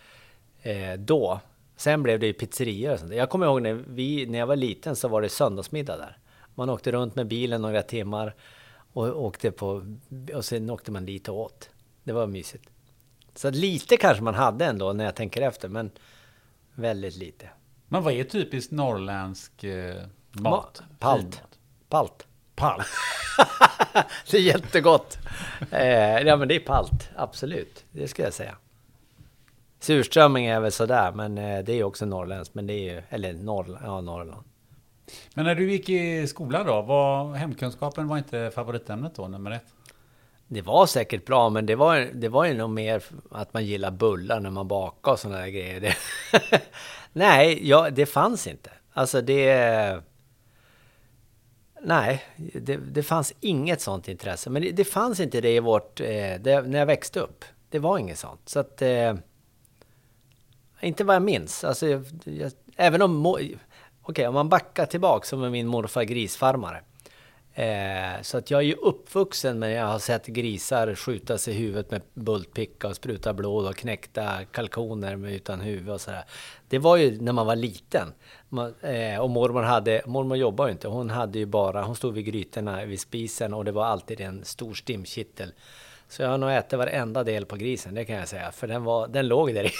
[SPEAKER 1] eh, då. Sen blev det ju pizzerior och sånt. Jag kommer ihåg när, vi, när jag var liten så var det söndagsmiddag där. Man åkte runt med bilen några timmar och, åkte på, och sen åkte man dit och åt. Det var mysigt. Så lite kanske man hade ändå när jag tänker efter, men väldigt lite.
[SPEAKER 2] Men vad är typiskt norrländsk eh, Mat.
[SPEAKER 1] Palt. Palt.
[SPEAKER 2] Palt.
[SPEAKER 1] det är jättegott. Eh, ja men det är palt, absolut. Det ska jag säga. Surströmming är väl sådär, men eh, det är också norrländskt. Men det är ju, eller norr, ja, Norrland.
[SPEAKER 2] Men när du gick i skolan då, var hemkunskapen var inte favoritämnet då, nummer ett?
[SPEAKER 1] Det var säkert bra, men det var, det var ju nog mer att man gillar bullar när man bakar och sådana där grejer. Nej, ja, det fanns inte. Alltså det... Nej, det, det fanns inget sånt intresse. Men det, det fanns inte det i vårt... Eh, det, när jag växte upp. Det var inget sånt. Så att... Eh, inte vad jag minns. Alltså, jag, jag, även om... Okej, okay, om man backar tillbaka som med min morfar grisfarmare. Eh, så att jag är ju uppvuxen med jag har sett grisar skjuta sig i huvudet med bultpicka och spruta blod och knäckta kalkoner med utan huvud och sådär. Det var ju när man var liten. Man, eh, och mormor hade, mormor jobbade ju inte, hon hade ju bara, hon stod vid grytorna vid spisen och det var alltid en stor stimkittel. Så jag har nog ätit varenda del på grisen, det kan jag säga, för den, var, den låg där i.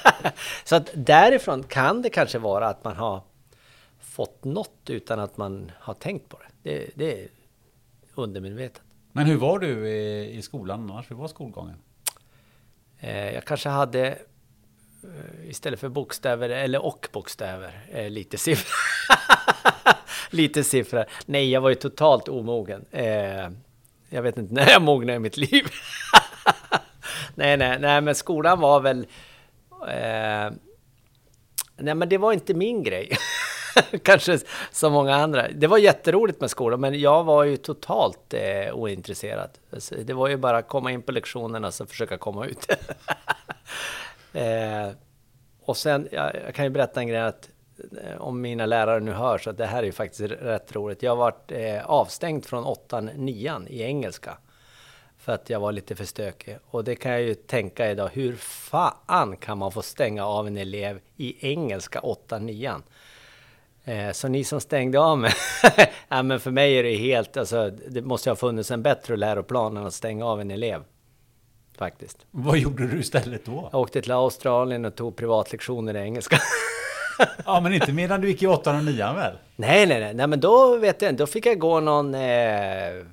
[SPEAKER 1] så att därifrån kan det kanske vara att man har fått något utan att man har tänkt på det. Det, det är undermedvetet.
[SPEAKER 2] Men hur var du i, i skolan annars? Hur var skolgången?
[SPEAKER 1] Eh, jag kanske hade Eh, istället för bokstäver, eller och bokstäver, eh, lite siffror. lite siffror. Nej, jag var ju totalt omogen. Eh, jag vet inte när jag mognade i mitt liv. nej, nej, nej, men skolan var väl... Eh, nej, men det var inte min grej. Kanske som många andra. Det var jätteroligt med skolan, men jag var ju totalt eh, ointresserad. Det var ju bara att komma in på lektionerna och försöka komma ut eh, och sen, jag, jag, kan ju berätta en grej att eh, om mina lärare nu hör, så att det här är ju faktiskt rätt roligt. Jag har varit eh, avstängd från åttan, nian i engelska. För att jag var lite för stökig. Och det kan jag ju tänka idag, hur fan kan man få stänga av en elev i engelska åttan, nian? Eh, så ni som stängde av mig, ja, men för mig är det helt, alltså, det måste ha funnits en bättre läroplan än att stänga av en elev. Faktiskt.
[SPEAKER 2] Vad gjorde du istället då?
[SPEAKER 1] Jag åkte till Australien och tog privatlektioner i engelska.
[SPEAKER 2] ja, men inte medan du gick i åttan och nian väl?
[SPEAKER 1] Nej, nej, nej, nej, men då vet jag då fick jag gå någon eh,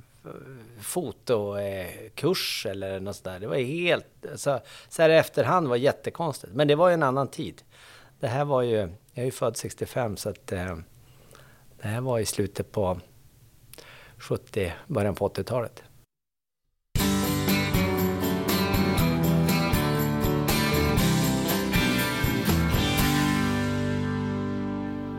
[SPEAKER 1] fotokurs eller något sådär. Det var helt, så, så här i efterhand var jättekonstigt. Men det var ju en annan tid. Det här var ju, jag är ju född 65 så att eh, det här var i slutet på 70, början på 80-talet.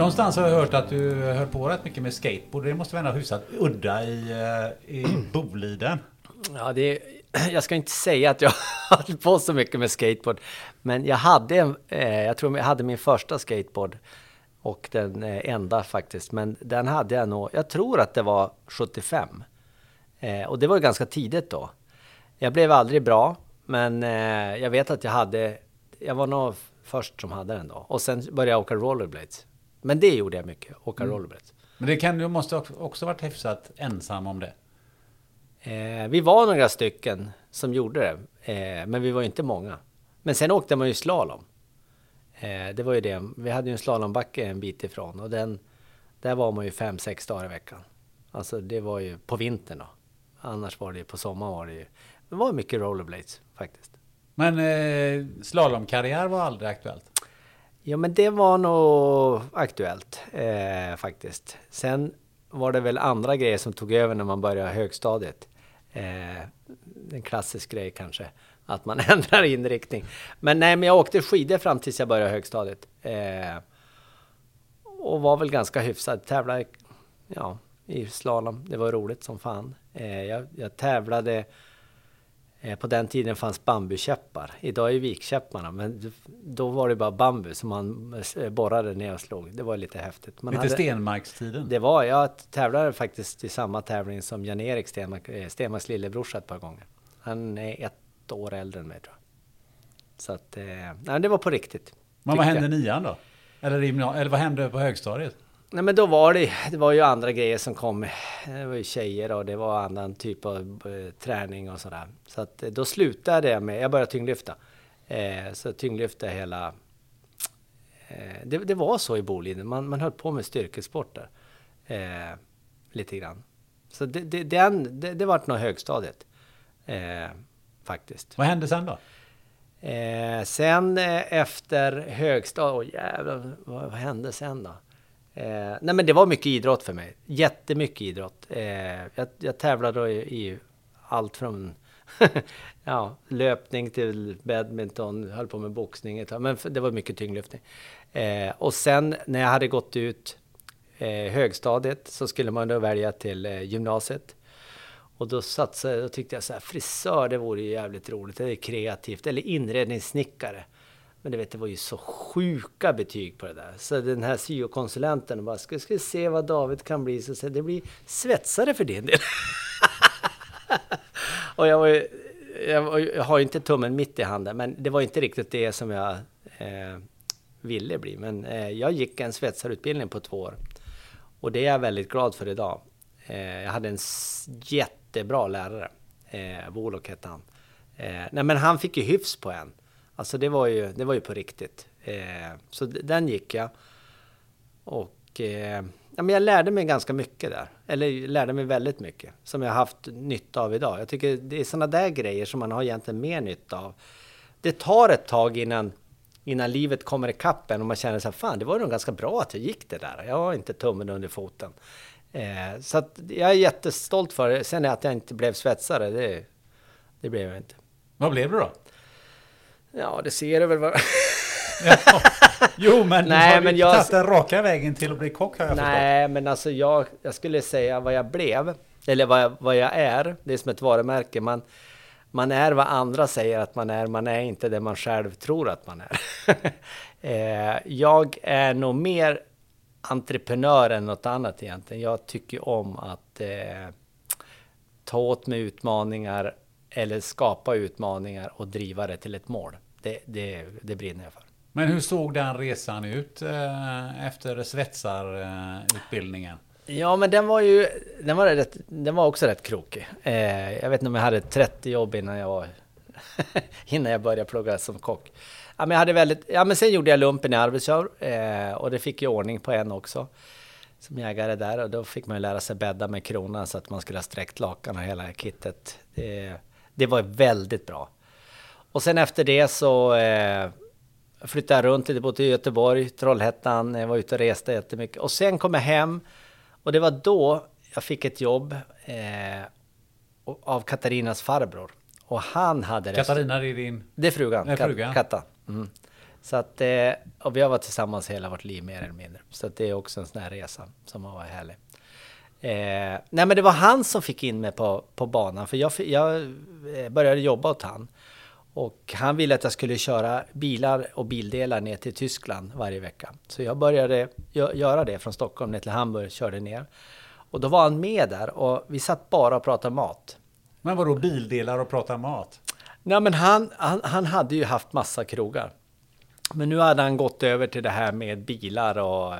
[SPEAKER 2] Någonstans har jag hört att du hör på rätt mycket med skateboard. Det måste vara hyfsat udda i, eh, i Boliden.
[SPEAKER 1] Ja, det är, jag ska inte säga att jag har på så mycket med skateboard. Men jag hade, eh, jag tror jag hade min första skateboard. Och den eh, enda faktiskt. Men den hade jag nog, jag tror att det var 75. Eh, och det var ganska tidigt då. Jag blev aldrig bra. Men eh, jag vet att jag hade, jag var nog först som hade den då. Och sen började jag åka rollerblades. Men det gjorde jag mycket, åka mm. rollerblades.
[SPEAKER 2] Men det kan du måste också varit hyfsat ensam om det?
[SPEAKER 1] Eh, vi var några stycken som gjorde det, eh, men vi var inte många. Men sen åkte man ju slalom. Eh, det var ju det. Vi hade ju en slalombacke en bit ifrån och den, där var man ju fem, sex dagar i veckan. Alltså det var ju på vintern då. Annars var det ju på sommaren var det ju. Det var mycket rollerblades faktiskt.
[SPEAKER 2] Men eh, slalomkarriär var aldrig aktuellt?
[SPEAKER 1] Ja men det var nog aktuellt eh, faktiskt. Sen var det väl andra grejer som tog över när man började högstadiet. Eh, en klassisk grej kanske, att man ändrar inriktning. Men nej, men jag åkte skidor fram tills jag började högstadiet. Eh, och var väl ganska hyfsad. Tävlade ja, i slalom. Det var roligt som fan. Eh, jag, jag tävlade Eh, på den tiden fanns bambukäppar. Idag är vikkäpparna, men då var det bara bambu som man eh, borrade ner och slog. Det var lite häftigt.
[SPEAKER 2] Man lite hade, Stenmarkstiden?
[SPEAKER 1] Det var, jag tävlade faktiskt i samma tävling som Jan-Erik Stenmark, eh, Stenmarks lillebrorsa ett par gånger. Han är ett år äldre än mig tror jag. Så att, nej, det var på riktigt.
[SPEAKER 2] Men vad hände nian då? Eller, eller vad hände på högstadiet?
[SPEAKER 1] Nej men då var det, det var ju andra grejer som kom. Det var ju tjejer och det var annan typ av eh, träning och sådär. Så att eh, då slutade jag med, jag började tyngdlyfta. Eh, så tyngdlyfte hela... Eh, det, det, var så i Boliden, man, man höll på med styrkesporter. Eh, lite grann. Så det, det, det, det, det vart nog högstadiet. Eh, faktiskt.
[SPEAKER 2] Vad hände sen då?
[SPEAKER 1] Sen efter högstadiet, oh, jävlar, vad, vad hände sen då? Eh, nej men det var mycket idrott för mig. Jättemycket idrott. Eh, jag, jag tävlade i, i allt från ja, löpning till badminton, höll på med boxning ett tag, men det var mycket tyngdlyftning. Eh, och sen när jag hade gått ut eh, högstadiet så skulle man då välja till eh, gymnasiet. Och då satsade, då tyckte jag så här, frisör det vore ju jävligt roligt, det är kreativt, eller inredningssnickare. Men du vet, det var ju så sjuka betyg på det där. Så den här syokonsulenten bara, ska, ska se vad David kan bli? Så det blir svetsare för din del. och jag, var ju, jag, har ju inte tummen mitt i handen, men det var inte riktigt det som jag eh, ville bli. Men eh, jag gick en svetsarutbildning på två år. Och det är jag väldigt glad för idag. Eh, jag hade en jättebra lärare. Eh, Wolok hette han. Eh, nej men han fick ju hyfs på en. Alltså det var ju, det var ju på riktigt. Eh, så den gick jag. Och eh, ja, men jag lärde mig ganska mycket där. Eller lärde mig väldigt mycket. Som jag haft nytta av idag. Jag tycker det är sådana där grejer som man har egentligen mer nytta av. Det tar ett tag innan, innan livet kommer ikapp en och man känner så här, fan det var nog ganska bra att jag gick det där. Jag har inte tummen under foten. Eh, så att jag är jättestolt för det. Sen att jag inte blev svetsare, det, det blev jag inte.
[SPEAKER 2] Vad blev du då?
[SPEAKER 1] Ja, det ser du väl.
[SPEAKER 2] Ja. Jo, men Nej, har men jag... tagit den raka vägen till att bli kock har jag
[SPEAKER 1] Nej, förstått. men alltså jag, jag skulle säga vad jag blev. Eller vad jag, vad jag är. Det är som ett varumärke. Man, man är vad andra säger att man är. Man är inte det man själv tror att man är. eh, jag är nog mer entreprenör än något annat egentligen. Jag tycker om att eh, ta åt mig utmaningar eller skapa utmaningar och driva det till ett mål. Det, det, det brinner jag för.
[SPEAKER 2] Men hur såg den resan ut eh, efter svetsarutbildningen?
[SPEAKER 1] Ja, men den var ju den var, rätt, den var också rätt krokig. Eh, jag vet inte om jag hade 30 jobb innan jag var innan jag började plugga som kock. Ja, men jag hade väldigt, ja, men sen gjorde jag lumpen i Arvidsjaur eh, och det fick ju ordning på en också som jägare där och då fick man ju lära sig bädda med kronan så att man skulle ha sträckt lakan och hela kittet. Det, det var väldigt bra. Och sen efter det så eh, flyttade jag runt lite, både i Göteborg, Trollhättan, jag var ute och reste jättemycket. Och sen kom jag hem och det var då jag fick ett jobb eh, av Katarinas farbror. Och han hade...
[SPEAKER 2] Katarina är din...
[SPEAKER 1] Det är frugan.
[SPEAKER 2] Nej, frugan.
[SPEAKER 1] Katta. Mm. Så att, eh, och vi har varit tillsammans hela vårt liv mer eller mindre. Så det är också en sån här resa som har varit härlig. Eh, nej men det var han som fick in mig på, på banan, för jag, jag eh, började jobba åt han. Och han ville att jag skulle köra bilar och bildelar ner till Tyskland varje vecka. Så jag började göra det från Stockholm ner till Hamburg, körde ner. Och då var han med där och vi satt bara och pratade mat.
[SPEAKER 2] Men vadå bildelar och prata mat?
[SPEAKER 1] Nej men han, han, han hade ju haft massa krogar. Men nu hade han gått över till det här med bilar och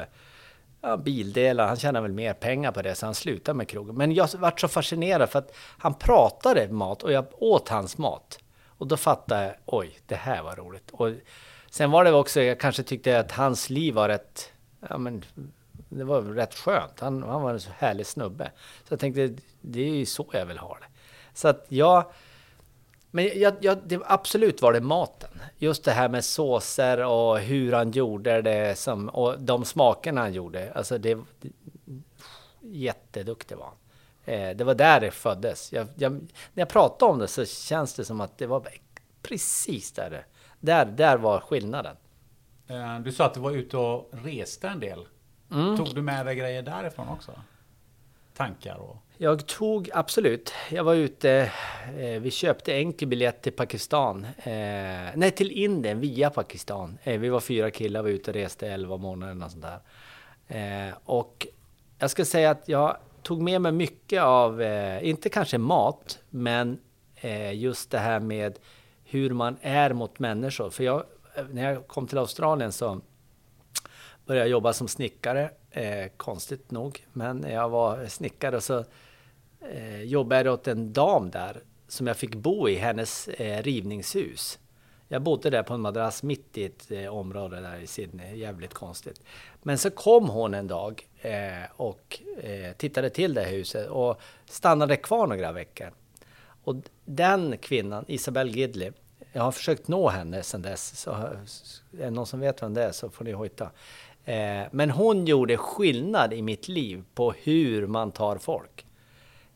[SPEAKER 1] ja, bildelar. Han tjänar väl mer pengar på det så han slutade med krogen. Men jag vart så fascinerad för att han pratade mat och jag åt hans mat. Och då fattade jag, oj, det här var roligt. Och sen var det också, jag kanske tyckte att hans liv var rätt, ja men det var rätt skönt. Han, han var en så härlig snubbe. Så jag tänkte, det är ju så jag vill ha det. Så att jag men jag, jag, det, absolut var det maten. Just det här med såser och hur han gjorde det som, och de smakerna han gjorde. Alltså det, det jätteduktig var han. Eh, det var där det föddes. Jag, jag, när jag pratar om det så känns det som att det var precis där det, där, där var skillnaden.
[SPEAKER 2] Eh, du sa att du var ute och reste en del. Mm. Tog du med dig grejer därifrån också? Tankar och...
[SPEAKER 1] Jag tog absolut. Jag var ute. Eh, vi köpte enkel biljett till Pakistan. Eh, nej, till Indien via Pakistan. Eh, vi var fyra killar, var ute och reste 11 månader och sånt där. Eh, och jag ska säga att jag tog med mig mycket av, eh, inte kanske mat, men eh, just det här med hur man är mot människor. För jag, eh, när jag kom till Australien så började jag jobba som snickare. Eh, konstigt nog, men jag var snickare och så eh, jobbade åt en dam där som jag fick bo i hennes eh, rivningshus. Jag bodde där på en madrass mitt i ett eh, område där i Sydney, jävligt konstigt. Men så kom hon en dag eh, och eh, tittade till det huset och stannade kvar några veckor. Och den kvinnan, Isabel Gidley, jag har försökt nå henne sedan dess. Så är det någon som vet vem det är så får ni hojta. Eh, men hon gjorde skillnad i mitt liv på hur man tar folk.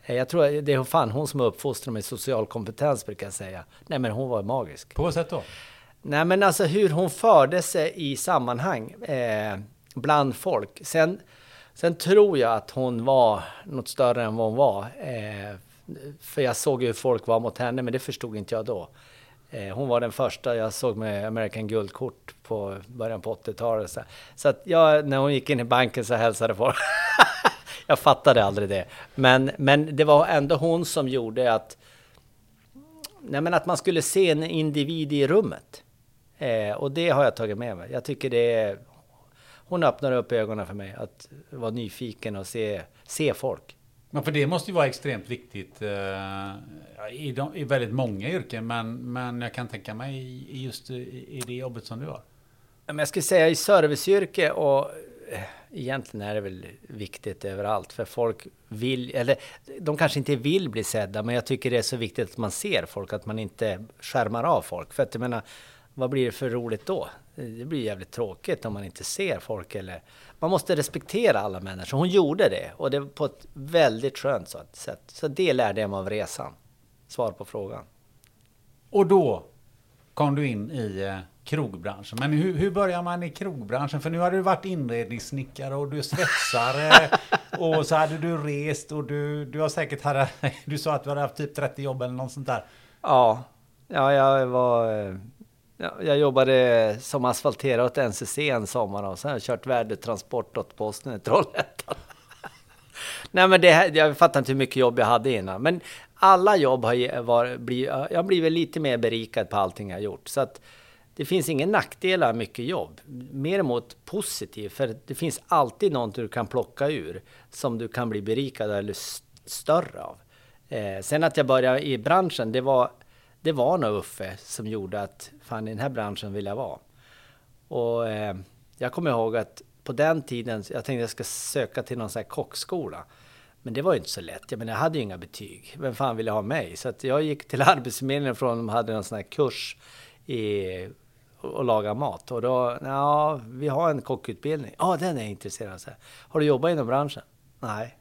[SPEAKER 1] Eh, jag tror det är fan hon som har uppfostrat mig i social kompetens brukar jag säga. Nej men hon var magisk.
[SPEAKER 2] På vad sätt då?
[SPEAKER 1] Nej men alltså hur hon förde sig i sammanhang eh, bland folk. Sen, sen tror jag att hon var något större än vad hon var. Eh, för jag såg hur folk var mot henne men det förstod inte jag då. Eh, hon var den första jag såg med American Guldkort på början på 80-talet. Så, så att jag, när hon gick in i banken så hälsade folk. jag fattade aldrig det. Men, men det var ändå hon som gjorde att, nej men att man skulle se en individ i rummet. Eh, och det har jag tagit med mig. Jag tycker det är... Hon öppnar upp ögonen för mig att vara nyfiken och se, se folk.
[SPEAKER 2] Men för det måste ju vara extremt viktigt eh, i, de, i, väldigt många yrken, men, men jag kan tänka mig just i, i det jobbet som du har.
[SPEAKER 1] Men jag skulle säga i serviceyrke och egentligen är det väl viktigt överallt för folk vill, eller de kanske inte vill bli sedda, men jag tycker det är så viktigt att man ser folk, att man inte skärmar av folk. För att jag menar, vad blir det för roligt då? Det blir jävligt tråkigt om man inte ser folk eller... Man måste respektera alla människor. Hon gjorde det och det på ett väldigt skönt sätt. Så det lärde jag mig av resan. Svar på frågan.
[SPEAKER 2] Och då kom du in i eh, krogbranschen. Men hur, hur börjar man i krogbranschen? För nu har du varit inredningssnickare och du är svetsare och så hade du rest och du, du har säkert hade, du sa att du hade haft typ 30 jobb eller något sånt där.
[SPEAKER 1] Ja, ja jag var Ja, jag jobbade som asfalterare åt NCC en sommar och sen har jag kört värdetransport åt Posten i Trollhättan. Nej men det, jag fattar inte hur mycket jobb jag hade innan. Men alla jobb har var, bli, jag har blivit lite mer berikad på allting jag gjort. Så att det finns ingen nackdelar med mycket jobb. Mer emot positivt, för det finns alltid något du kan plocka ur som du kan bli berikad eller större av. Eh, sen att jag började i branschen, det var det var nog Uffe som gjorde att fan i den här branschen vill jag vara. Och eh, jag kommer ihåg att på den tiden, jag tänkte jag ska söka till någon sån här kockskola. Men det var ju inte så lätt. Jag menar, jag hade ju inga betyg. Vem fan ville ha mig? Så att jag gick till Arbetsförmedlingen från de hade någon sån här kurs i och laga mat. Och då, ja, vi har en kockutbildning. Ja, den är jag intresserad av. Har du jobbat inom branschen? Nej.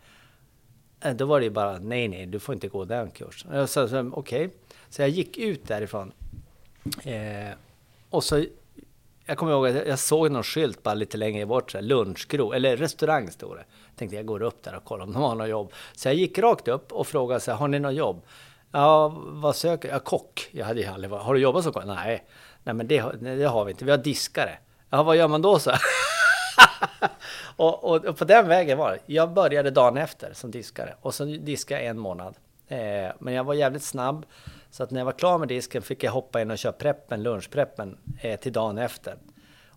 [SPEAKER 1] Eh, då var det ju bara, nej, nej, du får inte gå den kursen. Jag sa, okej. Okay. Så jag gick ut därifrån. Eh, och så, jag kommer ihåg att jag såg någon skylt bara lite längre bort, så här, lunchgro, eller restaurang stod det. Jag Tänkte jag går upp där och kollar om de har något jobb. Så jag gick rakt upp och frågade så här, har ni något jobb? Ja, vad söker jag? kock. Jag hade ju aldrig varit. Har du jobbat som kock? Nej, nej men det, det har vi inte. Vi har diskare. Ja, vad gör man då så? och, och, och, på den vägen var det. Jag började dagen efter som diskare och så diskade jag en månad. Eh, men jag var jävligt snabb. Så att när jag var klar med disken fick jag hoppa in och köra preppen, lunchpreppen eh, till dagen efter.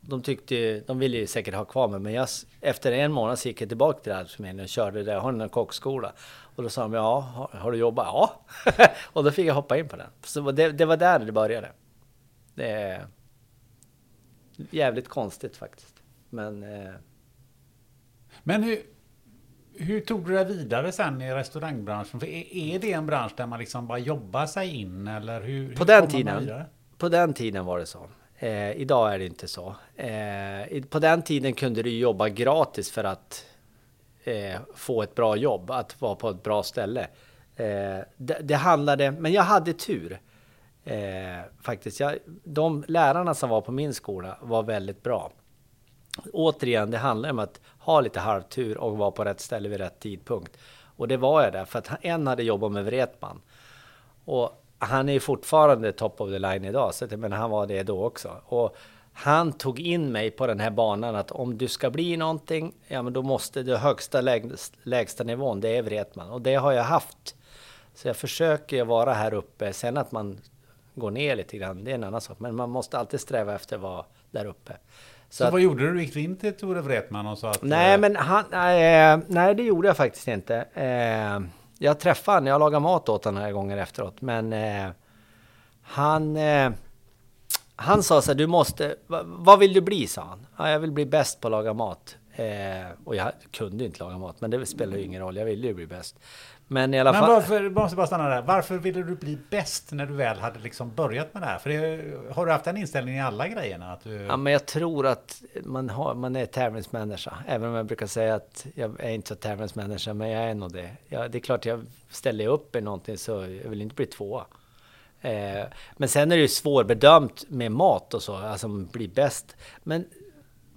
[SPEAKER 1] De tyckte de ville ju säkert ha kvar mig, men jag, efter en månad så gick jag tillbaka till Arbetsförmedlingen och körde där. Har ni någon kockskola? Och då sa de ja, har, har du jobbat? Ja! och då fick jag hoppa in på den. Så det, det var där det började. Det är jävligt konstigt faktiskt. Men... Eh...
[SPEAKER 2] Men hur, hur tog du dig vidare sen i restaurangbranschen? För är, är det en bransch där man liksom bara jobbar sig in eller hur?
[SPEAKER 1] På, hur den, tiden, på den tiden var det så. Eh, idag är det inte så. Eh, på den tiden kunde du jobba gratis för att eh, få ett bra jobb, att vara på ett bra ställe. Eh, det, det, handlade, men jag hade tur. Eh, faktiskt. Jag, de lärarna som var på min skola var väldigt bra återigen, det handlar om att ha lite halvtur och vara på rätt ställe vid rätt tidpunkt. Och det var jag där, för att en hade jobbat med Wretman. Och han är fortfarande top of the line idag, så men han var det då också. Och han tog in mig på den här banan att om du ska bli någonting, ja men då måste du högsta lägsta nivån, det är Wretman. Och det har jag haft. Så jag försöker vara här uppe. Sen att man går ner lite grann, det är en annan sak. Men man måste alltid sträva efter att vara där uppe.
[SPEAKER 2] Så, så att, vad gjorde du? Gick du in till Tore Wretman och sa att...
[SPEAKER 1] Nej, eh, men han, nej, nej, det gjorde jag faktiskt inte. Eh, jag träffade honom, jag lagade mat åt honom några gånger efteråt. Men eh, han, eh, han sa så här, du måste, vad vill du bli? sa han. Ja, jag vill bli bäst på att laga mat. Eh, och jag kunde inte laga mat, men det spelar ju ingen roll, jag ville ju bli bäst. Men i alla
[SPEAKER 2] Men
[SPEAKER 1] fall...
[SPEAKER 2] varför, jag måste bara stanna där. Varför ville du bli bäst när du väl hade liksom börjat med det här? För det, har du haft den inställningen i alla grejerna? Att du...
[SPEAKER 1] Ja, men jag tror att man, har, man är tävlingsmänniska. Även om jag brukar säga att jag är inte så tävlingsmänniska, men jag är nog det. Ja, det är klart, jag ställer upp i någonting så jag vill inte bli tvåa. Eh, men sen är det ju svårbedömt med mat och så, alltså bli bäst. Men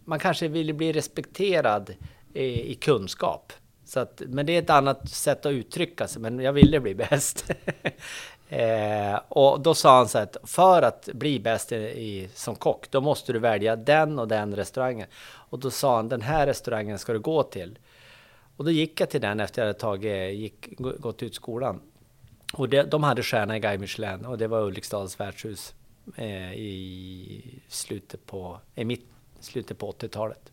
[SPEAKER 1] man kanske vill bli respekterad i, i kunskap. Så att, men det är ett annat sätt att uttrycka sig, men jag ville bli bäst. eh, och då sa han så att för att bli bäst i, i, som kock, då måste du välja den och den restaurangen. Och då sa han, den här restaurangen ska du gå till. Och då gick jag till den efter jag hade tagit, gick, gått ut skolan. Och det, de hade stjärna i Guide Michelin och det var Ulriksdals värdshus eh, i slutet på, i mitt, slutet på 80-talet.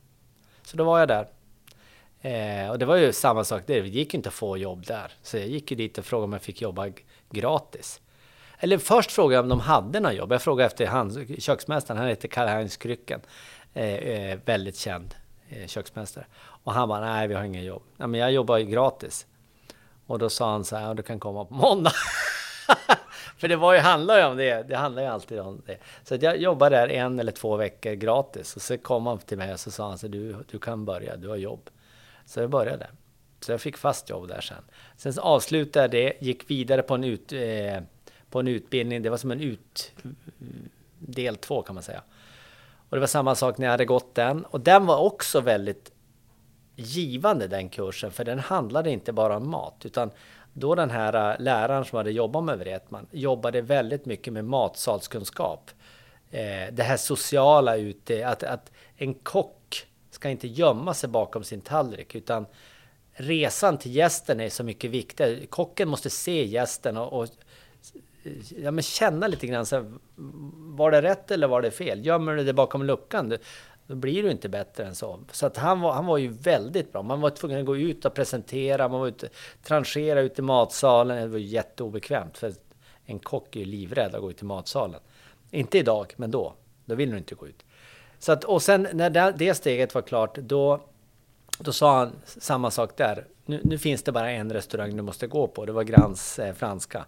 [SPEAKER 1] Så då var jag där. Eh, och det var ju samma sak där, det gick ju inte att få jobb där. Så jag gick ju dit och frågade om jag fick jobba gratis. Eller först frågade jag om de hade några jobb. Jag frågade efter han, köksmästaren, han heter Karl-Heinz Krycken. Eh, eh, väldigt känd eh, köksmästare. Och han bara, nej vi har inga jobb. Ja, men jag jobbar ju gratis. Och då sa han så här, du kan komma på måndag. För det var ju, handlar ju om det, det handlar ju alltid om det. Så jag jobbade där en eller två veckor gratis. Och så kom han till mig och så sa han så du, du kan börja, du har jobb. Så jag började. Så jag fick fast jobb där sen. Sen så avslutade jag det, gick vidare på en, ut, eh, på en utbildning. Det var som en ut... Del två kan man säga. Och det var samma sak när jag hade gått den. Och den var också väldigt givande den kursen. För den handlade inte bara om mat. Utan då den här eh, läraren som hade jobbat med Wretman jobbade väldigt mycket med matsalskunskap. Eh, det här sociala ute, att, att en kock ska inte gömma sig bakom sin tallrik utan resan till gästen är så mycket viktigare. Kocken måste se gästen och, och ja, men känna lite grann. Så här, var det rätt eller var det fel? Gömmer du det bakom luckan? Då blir du inte bättre än så. Så att han, var, han var ju väldigt bra. Man var tvungen att gå ut och presentera, man var ute, tranchera ut i matsalen. Det var jätteobekvämt. För en kock är ju livrädd att gå ut i matsalen. Inte idag, men då. Då vill du inte gå ut. Så att, och sen när det, det steget var klart, då, då sa han samma sak där. Nu, nu, finns det bara en restaurang du måste gå på. Det var Grans eh, franska.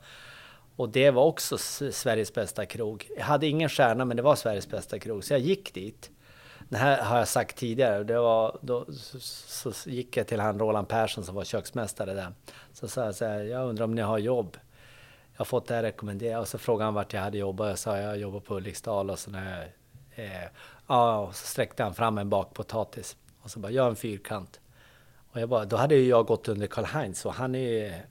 [SPEAKER 1] Och det var också Sveriges bästa krog. Jag hade ingen stjärna, men det var Sveriges bästa krog. Så jag gick dit. Det här har jag sagt tidigare. Det var, då så, så gick jag till han Roland Persson som var köksmästare där. Så sa jag så här, jag undrar om ni har jobb? Jag har fått det här rekommenderat. Och så frågade han vart jag hade jobbat. Jag sa jag jobbar på Ulriksdal och så när eh, ja, och så sträckte han fram en bakpotatis. Och så bara, gör en fyrkant. Och jag bara, då hade ju jag gått under Karl Heinz och han är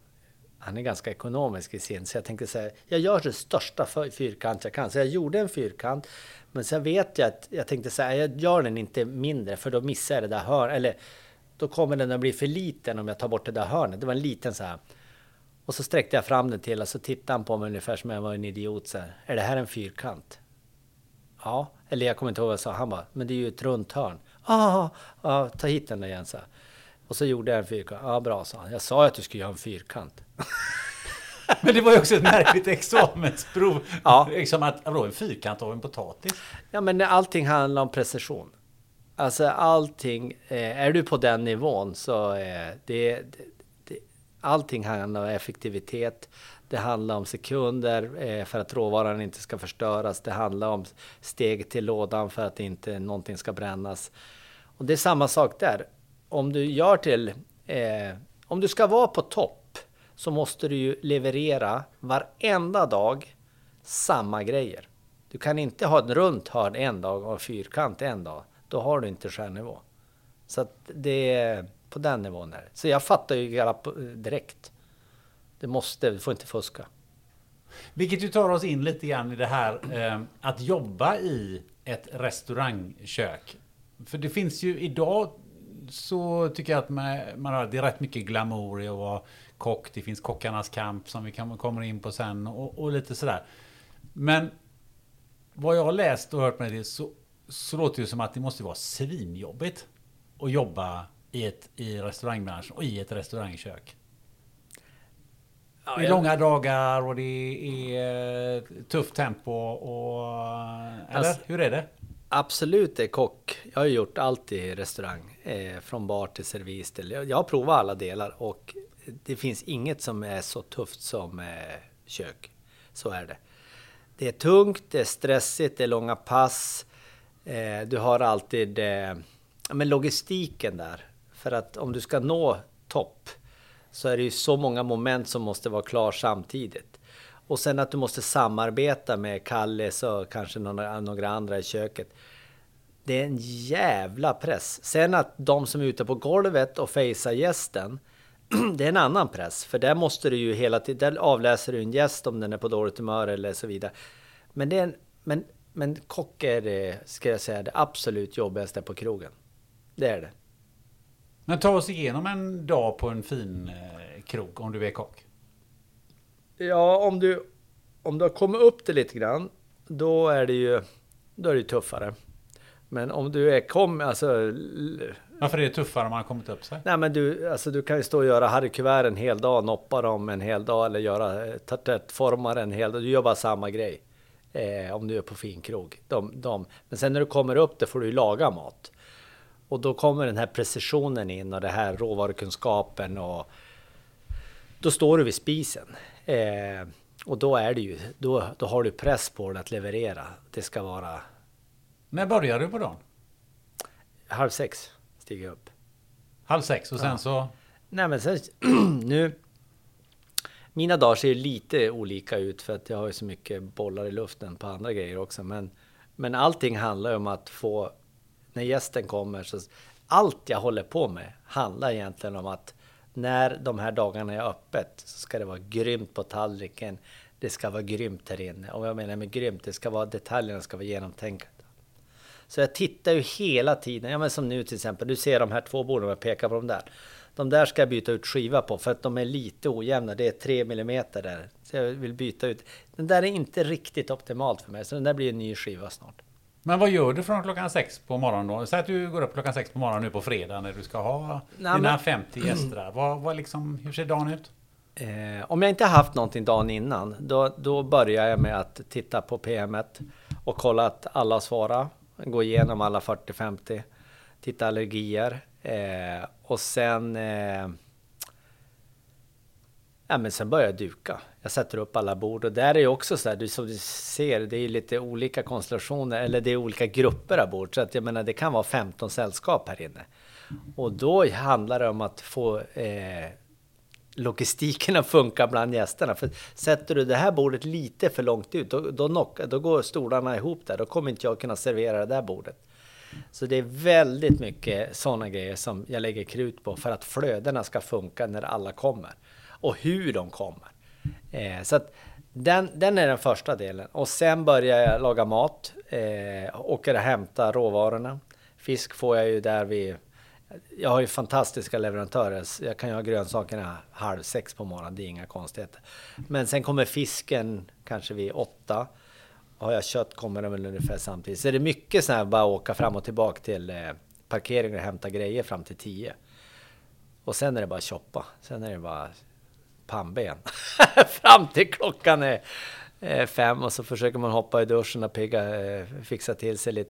[SPEAKER 1] han är ganska ekonomisk i sin, så jag tänkte säga, jag gör det största fyrkant jag kan. Så jag gjorde en fyrkant, men sen vet jag att jag tänkte säga, jag gör den inte mindre för då missar jag det där hörnet. Eller då kommer den att bli för liten om jag tar bort det där hörnet. Det var en liten så här. Och så sträckte jag fram den till och så tittade han på mig ungefär som jag var en idiot. Så här, är det här en fyrkant? Ja, eller jag kommer inte ihåg vad jag sa. Han bara, men det är ju ett runt hörn. Ja, ah, ta hit den igen så. Och så gjorde jag en fyrkant. Ja, bra, sa han. Jag sa att du skulle göra en fyrkant.
[SPEAKER 2] Men det var ju också ett märkligt examensprov. Ja. Liksom att, vadå, en fyrkant av en potatis?
[SPEAKER 1] Ja, men allting handlar om precision. Alltså allting, eh, är du på den nivån så eh, det, det, allting handlar om effektivitet. Det handlar om sekunder eh, för att råvaran inte ska förstöras. Det handlar om steg till lådan för att inte någonting ska brännas. Och det är samma sak där. Om du gör till, eh, om du ska vara på topp så måste du ju leverera varenda dag samma grejer. Du kan inte ha ett runt hörn en dag och en fyrkant en dag. Då har du inte stjärnnivå. Så att det är på den nivån är Så jag fattar ju direkt. Det måste, vi får inte fuska.
[SPEAKER 2] Vilket ju tar oss in lite grann i det här eh, att jobba i ett restaurangkök. För det finns ju idag så tycker jag att man, man har, det är rätt mycket glamour i att vara kock. Det finns kockarnas kamp som vi kan, kommer in på sen och, och lite sådär. Men vad jag har läst och hört med det så, så låter det som att det måste vara svinjobbigt att jobba i, ett, i restaurangbranschen och i ett restaurangkök. Ja, det är långa dagar och det är tufft tempo och... Eller alltså, hur är det?
[SPEAKER 1] Absolut är kock. Jag har gjort allt i restaurang. Eh, från bar till servis. Till, jag har provat alla delar och det finns inget som är så tufft som eh, kök. Så är det. Det är tungt, det är stressigt, det är långa pass. Eh, du har alltid eh, men logistiken där. För att om du ska nå topp så är det ju så många moment som måste vara klar samtidigt. Och sen att du måste samarbeta med Kalles och kanske några, några andra i köket. Det är en jävla press. Sen att de som är ute på golvet och fejsar gästen, det är en annan press. För där måste du ju hela tiden, där avläser du en gäst om den är på dåligt humör eller så vidare. Men, det är en, men, men kock är det, ska jag säga, det absolut jobbigaste på krogen. Det är det.
[SPEAKER 2] Men ta oss igenom en dag på en fin eh, krog om du är kock.
[SPEAKER 1] Ja, om du, om du har kommit upp det lite grann, då är det ju då är det tuffare. Men om du är kom, alltså...
[SPEAKER 2] Varför är det tuffare om man har kommit upp sig?
[SPEAKER 1] Nej men du, alltså du kan ju stå och göra harrykuvert en hel dag, noppa dem en hel dag eller göra tartettformar en hel dag. Du gör bara samma grej. Eh, om du är på finkrog. De, de. Men sen när du kommer upp det får du ju laga mat. Och då kommer den här precisionen in och det här råvarukunskapen och då står du vid spisen. Eh, och då är det ju, då, då har du press på dig att leverera. Det ska vara...
[SPEAKER 2] När börjar du på dagen?
[SPEAKER 1] Halv sex stiger jag upp.
[SPEAKER 2] Halv sex och sen ja. så?
[SPEAKER 1] Nej men sen, nu... Mina dagar ser lite olika ut för att jag har ju så mycket bollar i luften på andra grejer också. Men, men allting handlar om att få när gästen kommer så allt jag håller på med handlar egentligen om att när de här dagarna är öppet så ska det vara grymt på tallriken. Det ska vara grymt här inne. Och vad jag menar med grymt, det ska vara detaljerna ska vara genomtänkta. Så jag tittar ju hela tiden, ja men som nu till exempel, du ser de här två borden, jag pekar på de där. De där ska jag byta ut skiva på för att de är lite ojämna, det är 3 mm där. Så jag vill byta ut. Den där är inte riktigt optimalt för mig, så den där blir en ny skiva snart.
[SPEAKER 2] Men vad gör du från klockan sex på morgonen då? Säg att du går upp klockan sex på morgonen nu på fredag när du ska ha Nej, dina men... 50 gäster. Vad, vad liksom, hur ser dagen ut?
[SPEAKER 1] Eh, om jag inte haft någonting dagen innan, då, då börjar jag med att titta på PMet och kolla att alla svarar. Gå igenom alla 40-50, titta allergier eh, och sen eh, Ja, men sen börjar jag duka. Jag sätter upp alla bord och där är ju också så här, du, som du ser, det är lite olika konstellationer eller det är olika grupper av bord. Så att jag menar, det kan vara 15 sällskap här inne. Och då handlar det om att få eh, logistiken att funka bland gästerna. För sätter du det här bordet lite för långt ut, då, då, knock, då går stolarna ihop där. Då kommer inte jag kunna servera det där bordet. Så det är väldigt mycket sådana grejer som jag lägger krut på för att flödena ska funka när alla kommer och hur de kommer. Eh, så att den, den är den första delen. Och sen börjar jag laga mat, eh, åker och hämtar råvarorna. Fisk får jag ju där vid jag har ju fantastiska leverantörer. Jag kan ju ha grönsakerna halv sex på morgonen, det är inga konstigheter. Men sen kommer fisken kanske vid åtta. Har jag kött kommer den väl ungefär samtidigt. Så det är mycket så här bara åka fram och tillbaka till eh, parkeringen och hämta grejer fram till tio. Och sen är det bara choppa. Sen är det bara pannben. Fram till klockan är fem och så försöker man hoppa i duschen och pigga, eh, fixa till sig lite.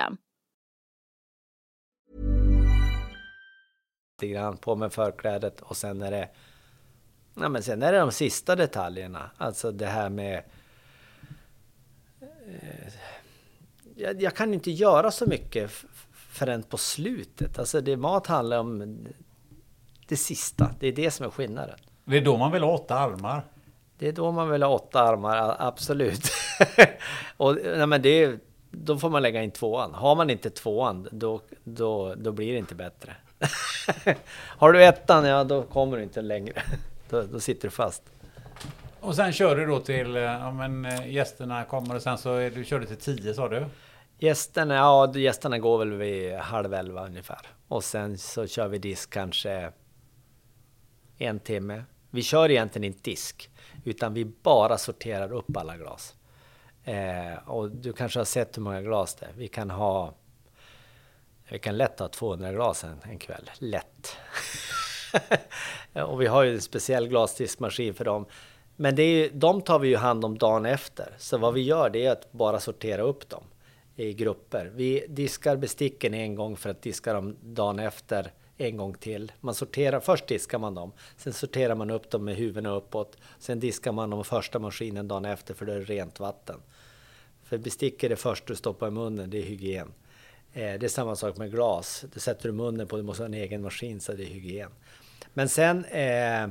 [SPEAKER 1] Lite grann på med förklädet och sen är det Ja, men sen är det de sista detaljerna. Alltså det här med... Eh, jag, jag, kan inte göra så mycket förrän på slutet. Alltså det mat handlar om det sista. Det är det som är skillnaden.
[SPEAKER 2] Det är då man vill ha åtta armar.
[SPEAKER 1] Det är då man vill ha åtta armar, absolut. och, nej, men det, då får man lägga in tvåan. Har man inte tvåan, då, då, då blir det inte bättre. Har du ettan, ja då kommer du inte längre. då, då sitter du fast.
[SPEAKER 2] Och sen kör du då till, eh, ja men eh, gästerna kommer och sen så är du, kör du till tio sa du?
[SPEAKER 1] Gästerna, ja gästerna går väl vid halv elva ungefär. Och sen så kör vi disk kanske en timme. Vi kör egentligen inte disk, utan vi bara sorterar upp alla glas. Eh, och du kanske har sett hur många glas det är. Vi kan ha... Vi kan lätt ha 200 glas en, en kväll. Lätt! och vi har ju en speciell glasdiskmaskin för dem. Men det är, de tar vi ju hand om dagen efter. Så vad vi gör det är att bara sortera upp dem i grupper. Vi diskar besticken en gång för att diska dem dagen efter en gång till. Man sorterar, först diskar man dem, sen sorterar man upp dem med huvudena uppåt. Sen diskar man dem första maskinen dagen efter för det är rent vatten. För bestick är det första du stoppar i munnen, det är hygien. Eh, det är samma sak med glas. Det sätter du munnen på, du måste ha en egen maskin så det är hygien. Men sen... Eh,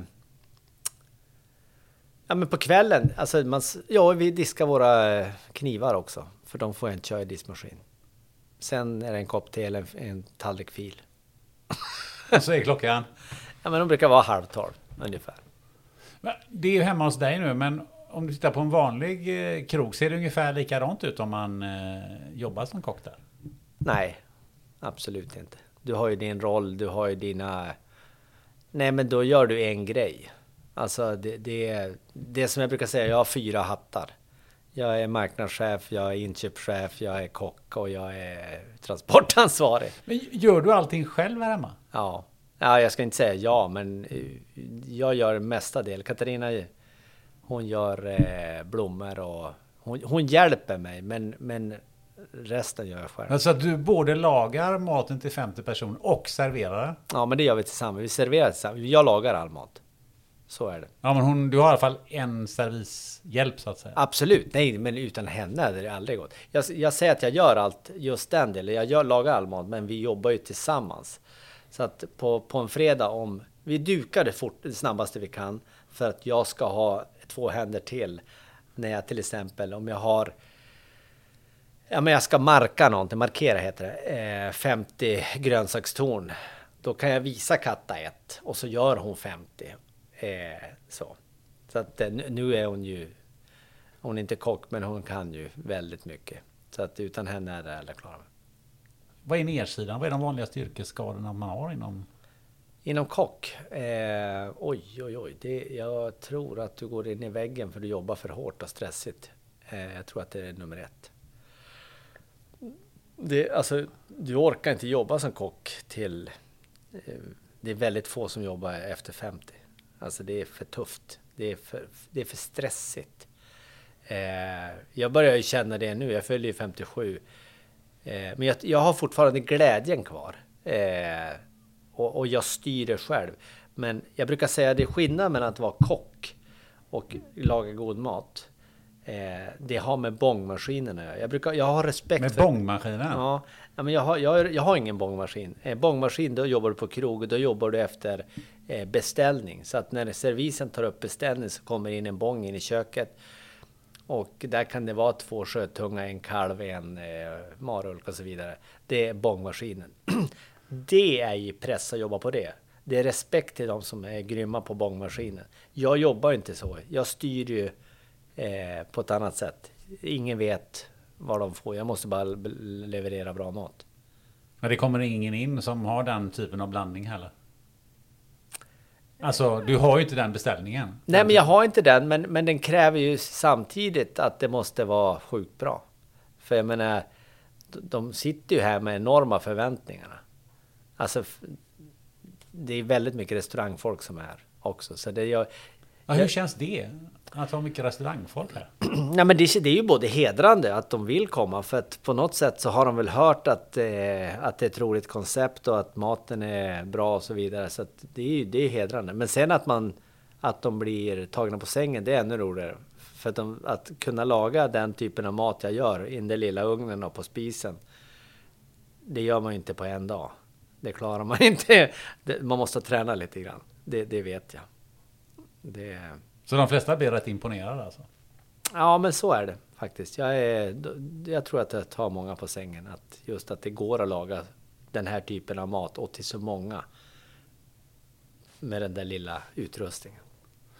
[SPEAKER 1] ja men på kvällen, alltså man, ja vi diskar våra eh, knivar också. För de får jag inte köra i diskmaskin. Sen är det en kopp te eller en, en tallrik fil.
[SPEAKER 2] Och så är klockan?
[SPEAKER 1] Ja men de brukar vara halv tolv ungefär.
[SPEAKER 2] Det är ju hemma hos dig nu men om du tittar på en vanlig eh, krog, ser det ungefär likadant ut om man eh, jobbar som kock där?
[SPEAKER 1] Nej, absolut inte. Du har ju din roll, du har ju dina... Nej men då gör du en grej. Alltså det, det, det som jag brukar säga, jag har fyra hattar. Jag är marknadschef, jag är inköpschef, jag är kock och jag är transportansvarig.
[SPEAKER 2] Men gör du allting själv här hemma?
[SPEAKER 1] Ja. ja, jag ska inte säga ja, men eh, jag gör mesta del. Katarina, hon gör eh, blommor och hon, hon, hjälper mig, men, men resten gör jag själv.
[SPEAKER 2] Alltså att du både lagar maten till 50 personer och serverar?
[SPEAKER 1] Ja, men det gör vi tillsammans. Vi serverar tillsammans. Jag lagar all mat. Så är det.
[SPEAKER 2] Ja, men hon, du har i alla fall en servishjälp så att säga.
[SPEAKER 1] Absolut, nej, men utan henne hade det aldrig gått. Jag, jag säger att jag gör allt, just den delen. Jag gör, lagar all mat, men vi jobbar ju tillsammans. Så att på, på en fredag om vi dukar det, fort, det snabbaste vi kan för att jag ska ha två händer till. När jag till exempel, om jag har Ja men jag ska marka någonting, markera heter det, eh, 50 grönsakstorn. Då kan jag visa Katta ett och så gör hon 50. Eh, så. Så att eh, nu är hon ju, hon är inte kock men hon kan ju väldigt mycket. Så att utan henne är det alla klara.
[SPEAKER 2] Vad är nedsidan? Vad är de vanligaste yrkesskadorna man har inom?
[SPEAKER 1] Inom kock? Eh, oj, oj, oj. Det, jag tror att du går in i väggen för du jobbar för hårt och stressigt. Eh, jag tror att det är nummer ett. Det, alltså, du orkar inte jobba som kock till... Eh, det är väldigt få som jobbar efter 50. Alltså det är för tufft. Det är för, det är för stressigt. Eh, jag börjar ju känna det nu. Jag följer ju 57. Eh, men jag, jag, har fortfarande glädjen kvar. Eh, och, och, jag styr det själv. Men jag brukar säga att det är skillnad mellan att vara kock och laga god mat. Eh, det har med bångmaskinen att göra. Jag, brukar, jag har respekt
[SPEAKER 2] med för... Med bångmaskinen?
[SPEAKER 1] Ja, men jag har, jag, jag har ingen bångmaskin. Eh, bångmaskin, då jobbar du på krog. Då jobbar du efter Eh, beställning. Så att när servisen tar upp beställning så kommer in en bång in i köket. Och där kan det vara två sjötunga, en kalv, en eh, marulk och så vidare. Det är bångmaskinen. det är ju press att jobba på det. Det är respekt till de som är grymma på bångmaskinen. Jag jobbar inte så. Jag styr ju eh, på ett annat sätt. Ingen vet vad de får. Jag måste bara leverera bra mat.
[SPEAKER 2] Men det kommer ingen in som har den typen av blandning heller? Alltså, du har ju inte den beställningen.
[SPEAKER 1] Nej, men jag har inte den, men, men den kräver ju samtidigt att det måste vara sjukt bra. För jag menar, de sitter ju här med enorma förväntningarna. Alltså, det är väldigt mycket restaurangfolk som är här också. Så det, jag,
[SPEAKER 2] ja, hur känns det? Att ha mycket restaurangfolk här?
[SPEAKER 1] Nej, men det, det, är ju både hedrande att de vill komma för att på något sätt så har de väl hört att, eh, att det är ett roligt koncept och att maten är bra och så vidare. Så det är ju det är hedrande. Men sen att man att de blir tagna på sängen, det är ännu roligare. För att, de, att kunna laga den typen av mat jag gör i den lilla ugnen och på spisen. Det gör man ju inte på en dag. Det klarar man inte. Man måste träna lite grann. Det, det vet jag.
[SPEAKER 2] Det... Så de flesta blir rätt imponerade alltså?
[SPEAKER 1] Ja, men så är det faktiskt. Jag, är, jag tror att det tar många på sängen. Att just att det går att laga den här typen av mat och till så många. Med den där lilla utrustningen.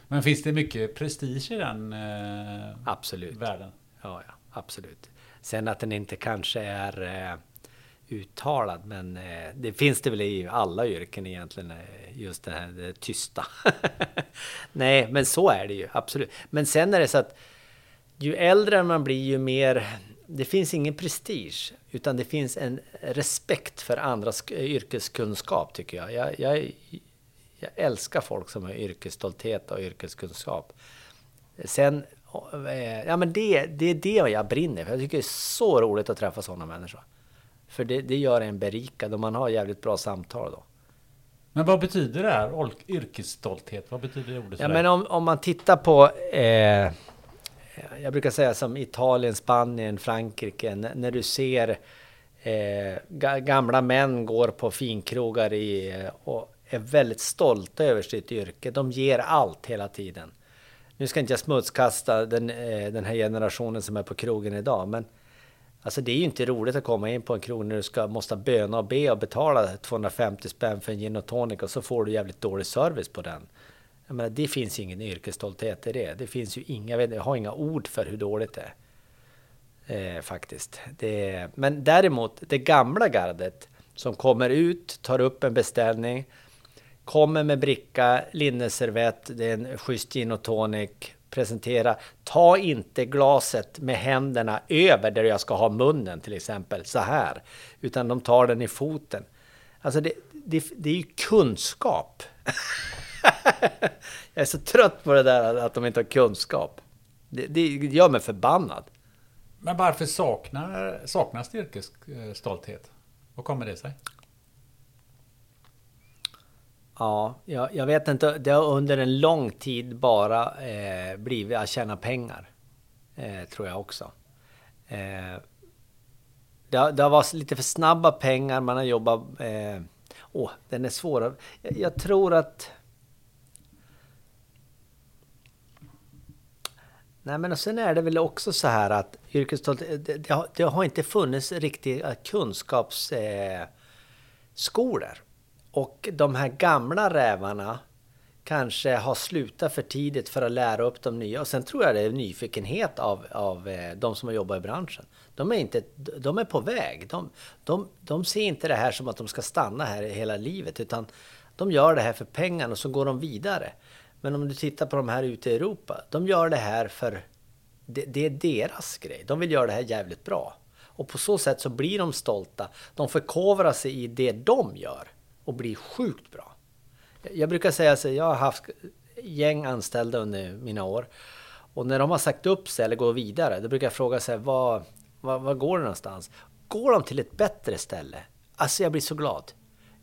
[SPEAKER 2] Men finns det mycket prestige i den eh,
[SPEAKER 1] absolut.
[SPEAKER 2] världen?
[SPEAKER 1] Ja, ja, absolut. Sen att den inte kanske är eh, uttalad, men eh, det finns det väl i alla yrken egentligen, eh, just det här det tysta. Nej, men så är det ju, absolut. Men sen är det så att ju äldre man blir, ju mer... Det finns ingen prestige, utan det finns en respekt för andras eh, yrkeskunskap, tycker jag. Jag, jag, jag älskar folk som har yrkesstolthet och yrkeskunskap. Sen, ja men det, det är det jag brinner för. Jag tycker det är så roligt att träffa sådana människor. För det, det gör en berikad och man har jävligt bra samtal då.
[SPEAKER 2] Men vad betyder det här? Yrkesstolthet? Vad betyder det ordet?
[SPEAKER 1] Ja, men om, om man tittar på... Eh, jag brukar säga som Italien, Spanien, Frankrike. När du ser eh, gamla män går på finkrogar i, och är väldigt stolta över sitt yrke. De ger allt hela tiden. Nu ska inte jag smutskasta den, eh, den här generationen som är på krogen idag, men Alltså det är ju inte roligt att komma in på en krog när du ska, måste böna och be och betala 250 spänn för en gin och tonic och så får du jävligt dålig service på den. Jag menar, det finns ingen yrkesstolthet i det. Det finns ju inga, jag har inga ord för hur dåligt det är. Eh, faktiskt. Det, men däremot det gamla gardet som kommer ut, tar upp en beställning, kommer med bricka, linneservett, det är en schysst gin och tonic, presentera. Ta inte glaset med händerna över där jag ska ha munnen till exempel, så här. Utan de tar den i foten. Alltså det, det, det är ju kunskap. jag är så trött på det där att de inte har kunskap. Det, det gör mig förbannad.
[SPEAKER 2] Men varför saknar, saknas det yrkesstolthet? Vad kommer det sig?
[SPEAKER 1] Ja, jag, jag, vet inte. Det har under en lång tid bara eh, blivit att tjäna pengar. Eh, tror jag också. Eh, det, har, det har varit lite för snabba pengar. Man har jobbat... Eh, åh, den är svår. Jag, jag tror att... Nej men och sen är det väl också så här att yrkesstolthet, det, det, har, det har inte funnits riktiga kunskapsskolor. Eh, och de här gamla rävarna kanske har slutat för tidigt för att lära upp de nya. Och sen tror jag det är nyfikenhet av, av eh, de som har jobbat i branschen. De är, inte, de är på väg. De, de, de ser inte det här som att de ska stanna här hela livet, utan de gör det här för pengarna och så går de vidare. Men om du tittar på de här ute i Europa, de gör det här för... Det, det är deras grej. De vill göra det här jävligt bra. Och på så sätt så blir de stolta. De förkovrar sig i det de gör och blir sjukt bra. Jag brukar säga så jag har haft gäng anställda under mina år. Och när de har sagt upp sig eller går vidare, då brukar jag fråga sig vad, vad, vad går det någonstans? Går de till ett bättre ställe? Alltså jag blir så glad.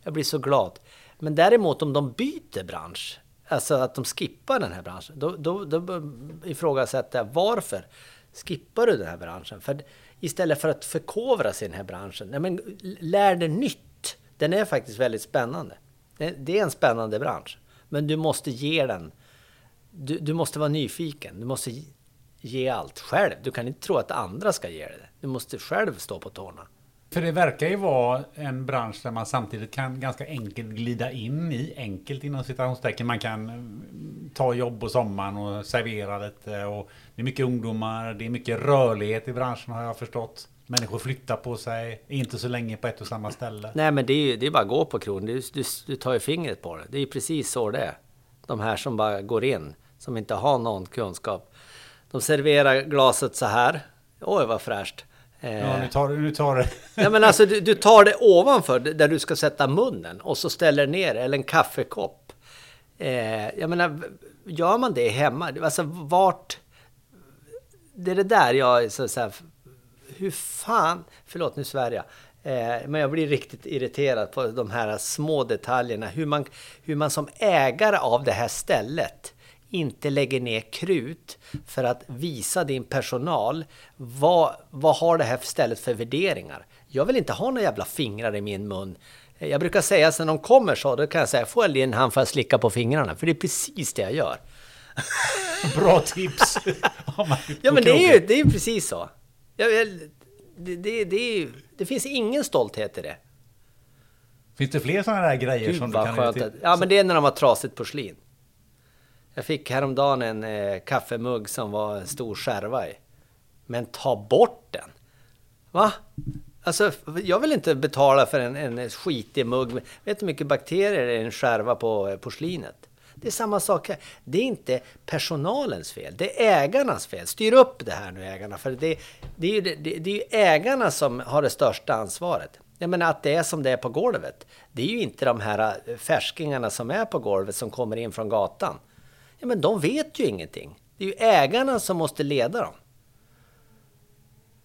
[SPEAKER 1] Jag blir så glad. Men däremot om de byter bransch, alltså att de skippar den här branschen, då, då, då ifrågasätter jag varför skippar du den här branschen? För istället för att förkovra sig i den här branschen, nej men lär dig nytt den är faktiskt väldigt spännande. Det är en spännande bransch. Men du måste ge den... Du, du måste vara nyfiken. Du måste ge allt själv. Du kan inte tro att andra ska ge dig det. Du måste själv stå på tårna.
[SPEAKER 2] För det verkar ju vara en bransch där man samtidigt kan ganska enkelt glida in i, enkelt inom citationstecken. Man kan eh, ta jobb på sommaren och servera lite. Och det är mycket ungdomar, det är mycket rörlighet i branschen har jag förstått. Människor flyttar på sig, inte så länge på ett och samma ställe.
[SPEAKER 1] Nej men det är ju det är bara att gå på krogen. Du, du, du tar ju fingret på det. Det är ju precis så det är. De här som bara går in, som inte har någon kunskap. De serverar glaset så här. Oj vad fräscht.
[SPEAKER 2] Ja, nu tar du... Nu tar du.
[SPEAKER 1] Nej men alltså du, du, tar det ovanför där du ska sätta munnen och så ställer ner eller en kaffekopp. Eh, jag menar, gör man det hemma? Alltså vart... Det är det där jag så, så här, Hur fan... Förlåt, nu svär jag. Eh, men jag blir riktigt irriterad på de här små detaljerna. Hur man, hur man som ägare av det här stället inte lägger ner krut för att visa din personal vad, vad har det här stället för värderingar. Jag vill inte ha några jävla fingrar i min mun. Jag brukar säga när de kommer så, då kan jag säga får jag din hand för att slicka på fingrarna, för det är precis det jag gör.
[SPEAKER 2] Bra tips!
[SPEAKER 1] ja men det är ju det är precis så. Det, det, det, det, finns ingen stolthet i det.
[SPEAKER 2] Finns det fler sådana där grejer
[SPEAKER 1] Gud, som du kan... Skönt. Ja men det är när de har trasigt porslin. Jag fick häromdagen en eh, kaffemugg som var en stor skärva i. Men ta bort den! Va? Alltså, jag vill inte betala för en, en skitig mugg. Vet du hur mycket bakterier det är i en skärva på eh, porslinet? Det är samma sak här. Det är inte personalens fel, det är ägarnas fel. Styr upp det här nu ägarna, för det, det är ju det, det är ägarna som har det största ansvaret. Jag menar att det är som det är på golvet. Det är ju inte de här eh, färskingarna som är på golvet som kommer in från gatan. Ja, men de vet ju ingenting. Det är ju ägarna som måste leda dem.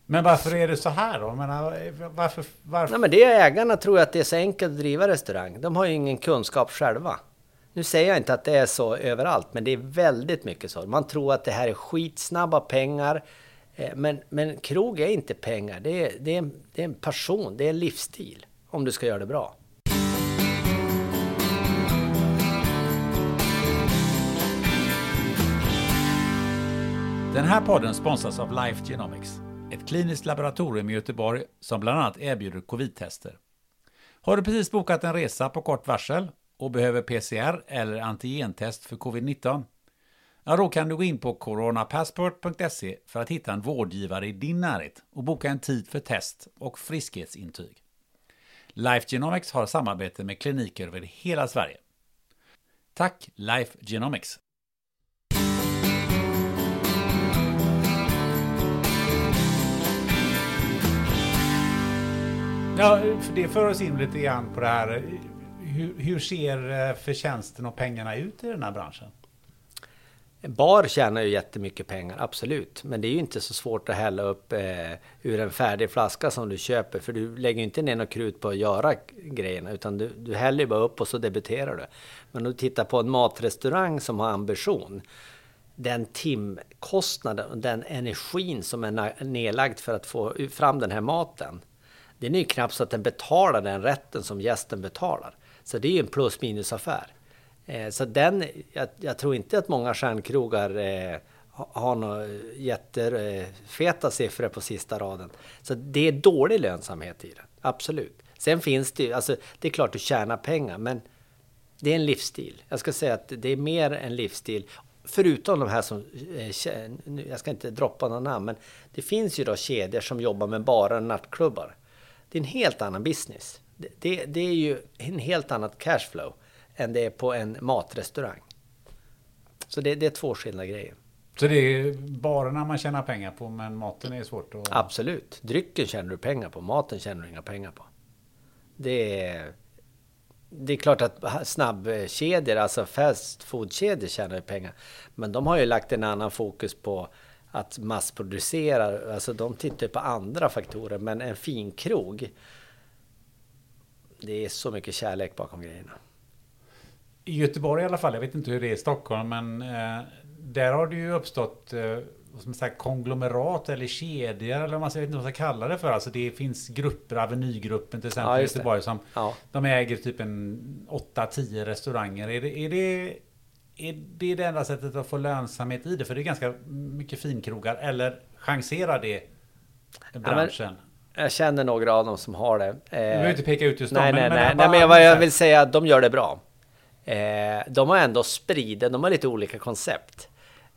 [SPEAKER 2] Men varför är det så här då? menar, varför, varför?
[SPEAKER 1] Nej, men det är ägarna tror att det är så enkelt att driva restaurang. De har ju ingen kunskap själva. Nu säger jag inte att det är så överallt, men det är väldigt mycket så. Man tror att det här är skitsnabba pengar. Eh, men, men krog är inte pengar. Det är, det, är, det är en passion, det är en livsstil. Om du ska göra det bra.
[SPEAKER 2] Den här podden sponsras av Life Genomics, ett kliniskt laboratorium i Göteborg som bland annat erbjuder covid-tester. Har du precis bokat en resa på kort varsel och behöver PCR eller antigentest för covid-19? Ja, då kan du gå in på coronapassport.se för att hitta en vårdgivare i din närhet och boka en tid för test och friskhetsintyg. Life Genomics har samarbete med kliniker över hela Sverige. Tack Life Genomics! Ja, för det för oss in lite grann på det här. Hur, hur ser eh, förtjänsten och pengarna ut i den här branschen?
[SPEAKER 1] En bar tjänar ju jättemycket pengar, absolut. Men det är ju inte så svårt att hälla upp eh, ur en färdig flaska som du köper. För du lägger ju inte ner något krut på att göra grejerna. Utan du, du häller bara upp och så debiterar du. Men om du tittar på en matrestaurang som har ambition. Den timkostnaden och den energin som är nedlagd för att få fram den här maten den är ju knappt så att den betalar den rätten som gästen betalar. Så det är ju en plus minus affär. Eh, så den, jag, jag, tror inte att många stjärnkrogar eh, har några jättefeta siffror på sista raden. Så det är dålig lönsamhet i det, absolut. Sen finns det ju, alltså det är klart du tjänar pengar, men det är en livsstil. Jag ska säga att det är mer en livsstil. Förutom de här som, eh, jag ska inte droppa några namn, men det finns ju då kedjor som jobbar med bara nattklubbar. Det är en helt annan business. Det, det, är ju en helt annat cashflow än det är på en matrestaurang. Så det, det är två skilda grejer.
[SPEAKER 2] Så det är bara när man tjänar pengar på, men maten är svårt att...
[SPEAKER 1] Absolut. Drycken tjänar du pengar på, maten tjänar du inga pengar på. Det är... Det är klart att snabbkedjor, alltså fast food-kedjor tjänar pengar. Men de har ju lagt en annan fokus på att massproducera, alltså de tittar på andra faktorer. Men en fin krog, det är så mycket kärlek bakom grejerna.
[SPEAKER 2] I Göteborg i alla fall, jag vet inte hur det är i Stockholm, men eh, där har det ju uppstått eh, som sagt, konglomerat eller kedjor eller man, jag vet inte vad man ska kalla det för. Alltså det finns grupper, Avenygruppen till exempel ja, i Göteborg som ja. de äger typ en 8-10 restauranger. Är det, är det är det det enda sättet att få lönsamhet i det? För det är ganska mycket finkrogar. Eller chanserar det branschen?
[SPEAKER 1] Jag känner några av dem som har det.
[SPEAKER 2] Du behöver inte peka ut just
[SPEAKER 1] nej,
[SPEAKER 2] dem.
[SPEAKER 1] Nej,
[SPEAKER 2] men,
[SPEAKER 1] nej, nej, men jag, vad jag vill säga att de gör det bra. Eh, de har ändå spridit, de har lite olika koncept.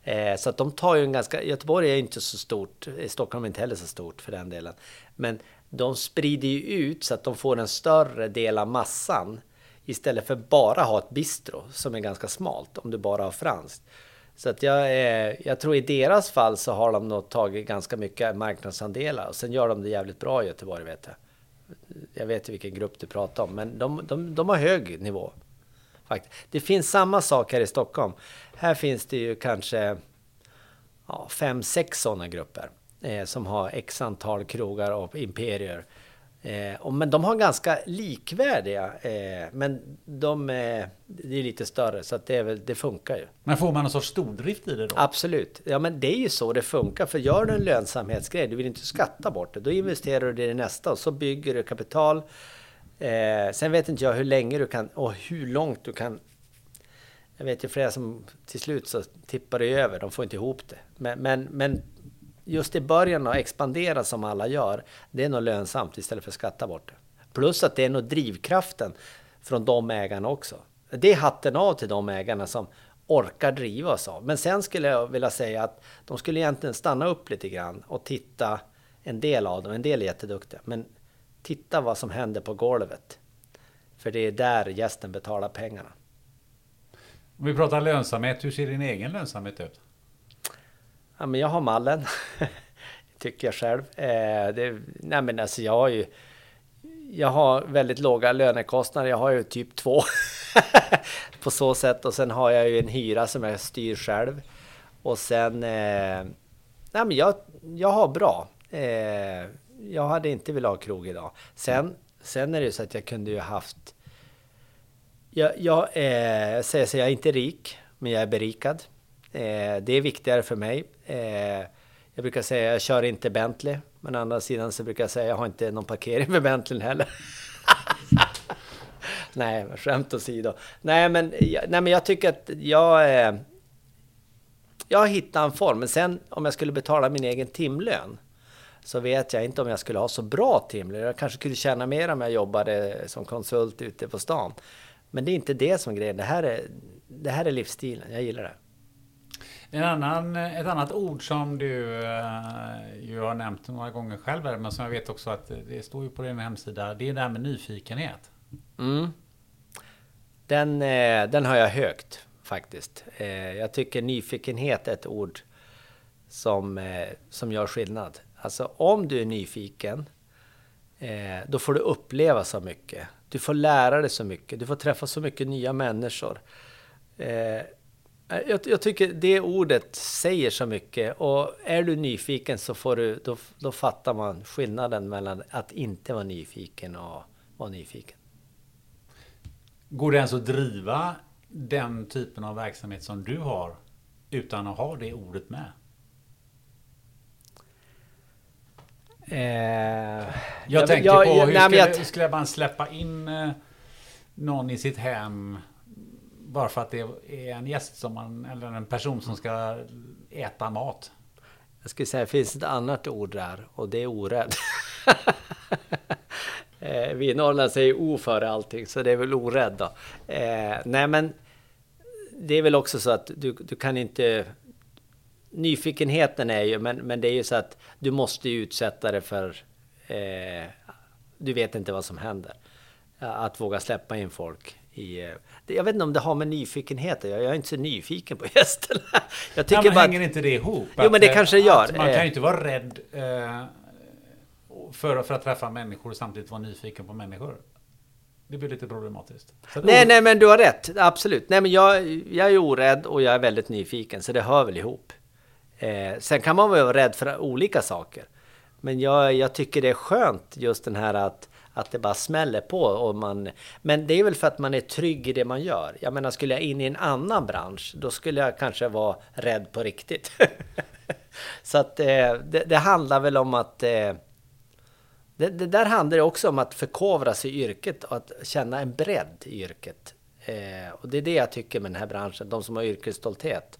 [SPEAKER 1] Eh, så att de tar ju en ganska, Göteborg är inte så stort, Stockholm är inte heller så stort för den delen. Men de sprider ju ut så att de får en större del av massan. Istället för bara ha ett bistro som är ganska smalt om du bara har franskt. Så att jag, jag tror i deras fall så har de nog tagit ganska mycket marknadsandelar och sen gör de det jävligt bra i Göteborg vet jag. Jag vet ju vilken grupp du pratar om, men de, de, de har hög nivå. Faktiskt. Det finns samma sak här i Stockholm. Här finns det ju kanske ja, fem, sex sådana grupper eh, som har x antal krogar och imperier. Eh, men de har ganska likvärdiga, eh, men de är, det är lite större så att det, väl, det funkar ju.
[SPEAKER 2] Men får man någon sorts stordrift i det då?
[SPEAKER 1] Absolut. Ja men det är ju så det funkar. För gör du en lönsamhetsgrej, du vill inte skatta bort det. Då investerar du det i nästa och så bygger du kapital. Eh, sen vet inte jag hur länge du kan och hur långt du kan. Jag vet ju flera som till slut så tippar det över, de får inte ihop det. Men, men, men just i början att expandera som alla gör, det är nog lönsamt istället för att skatta bort det. Plus att det är nog drivkraften från de ägarna också. Det är hatten av till de ägarna som orkar driva oss av. Men sen skulle jag vilja säga att de skulle egentligen stanna upp lite grann och titta en del av dem, en del är jätteduktiga, men titta vad som händer på golvet. För det är där gästen betalar pengarna.
[SPEAKER 2] Om vi pratar lönsamhet, hur ser din egen lönsamhet ut?
[SPEAKER 1] Ja, men jag har mallen, tycker jag själv. Eh, det, nej men alltså jag har ju jag har väldigt låga lönekostnader. Jag har ju typ två på så sätt och sen har jag ju en hyra som jag styr själv. Och sen... Eh, nej men jag, jag har bra. Eh, jag hade inte velat ha krog idag. Sen, sen är det ju så att jag kunde ju haft... Jag, jag, eh, jag säger så jag är inte rik, men jag är berikad. Eh, det är viktigare för mig. Eh, jag brukar säga jag kör inte Bentley. Men å andra sidan så brukar jag säga jag har inte någon parkering för Bentleyn heller. nej, skämt åsido. Nej men, nej, men jag tycker att jag... Eh, jag har hittat en form. Men sen om jag skulle betala min egen timlön så vet jag inte om jag skulle ha så bra timlön. Jag kanske skulle tjäna mer om jag jobbade som konsult ute på stan. Men det är inte det som är grejen. Det här är, det här är livsstilen. Jag gillar det.
[SPEAKER 2] En annan, ett annat ord som du eh, ju har nämnt några gånger själv, här, men som jag vet också att det står ju på din hemsida, det är det här med nyfikenhet.
[SPEAKER 1] Mm. Den, eh, den har jag högt faktiskt. Eh, jag tycker nyfikenhet är ett ord som, eh, som gör skillnad. Alltså om du är nyfiken, eh, då får du uppleva så mycket. Du får lära dig så mycket. Du får träffa så mycket nya människor. Eh, jag, jag, tycker det ordet säger så mycket och är du nyfiken så får du, då, då fattar man skillnaden mellan att inte vara nyfiken och vara nyfiken.
[SPEAKER 2] Går det ens att driva den typen av verksamhet som du har utan att ha det ordet med?
[SPEAKER 1] Eh,
[SPEAKER 2] jag, jag tänker jag, på hur nej, skulle, jag, skulle man släppa in eh, någon i sitt hem bara för att det är en gäst som man, eller en person som ska äta mat.
[SPEAKER 1] Jag skulle säga det finns ett annat ord där och det är orädd. Eh, vi i Norrland säger o före allting så det är väl orädd då. Eh, nej men det är väl också så att du, du kan inte Nyfikenheten är ju, men, men det är ju så att du måste utsätta det för... Eh, du vet inte vad som händer. Att våga släppa in folk i... Eh, Eh, jag vet inte om det har med nyfikenhet jag, jag är inte så nyfiken på gästerna.
[SPEAKER 2] Jag tycker ja, men bara hänger inte det ihop?
[SPEAKER 1] Jo, men det kanske det gör.
[SPEAKER 2] Man kan ju inte vara rädd eh, för, för att träffa människor och samtidigt vara nyfiken på människor. Det blir lite problematiskt.
[SPEAKER 1] nej, nej, men du har rätt. Absolut. Nej, men jag, jag är orädd och jag är väldigt nyfiken, så det hör väl ihop. Eh, sen kan man vara rädd för olika saker. Men jag, jag tycker det är skönt just den här att, att det bara smäller på. Och man, men det är väl för att man är trygg i det man gör. Jag menar, skulle jag in i en annan bransch, då skulle jag kanske vara rädd på riktigt. Så att eh, det, det, handlar väl om att... Eh, det, det, där handlar det också om att förkovra sig i yrket och att känna en bredd i yrket. Eh, och det är det jag tycker med den här branschen, de som har yrkesstolthet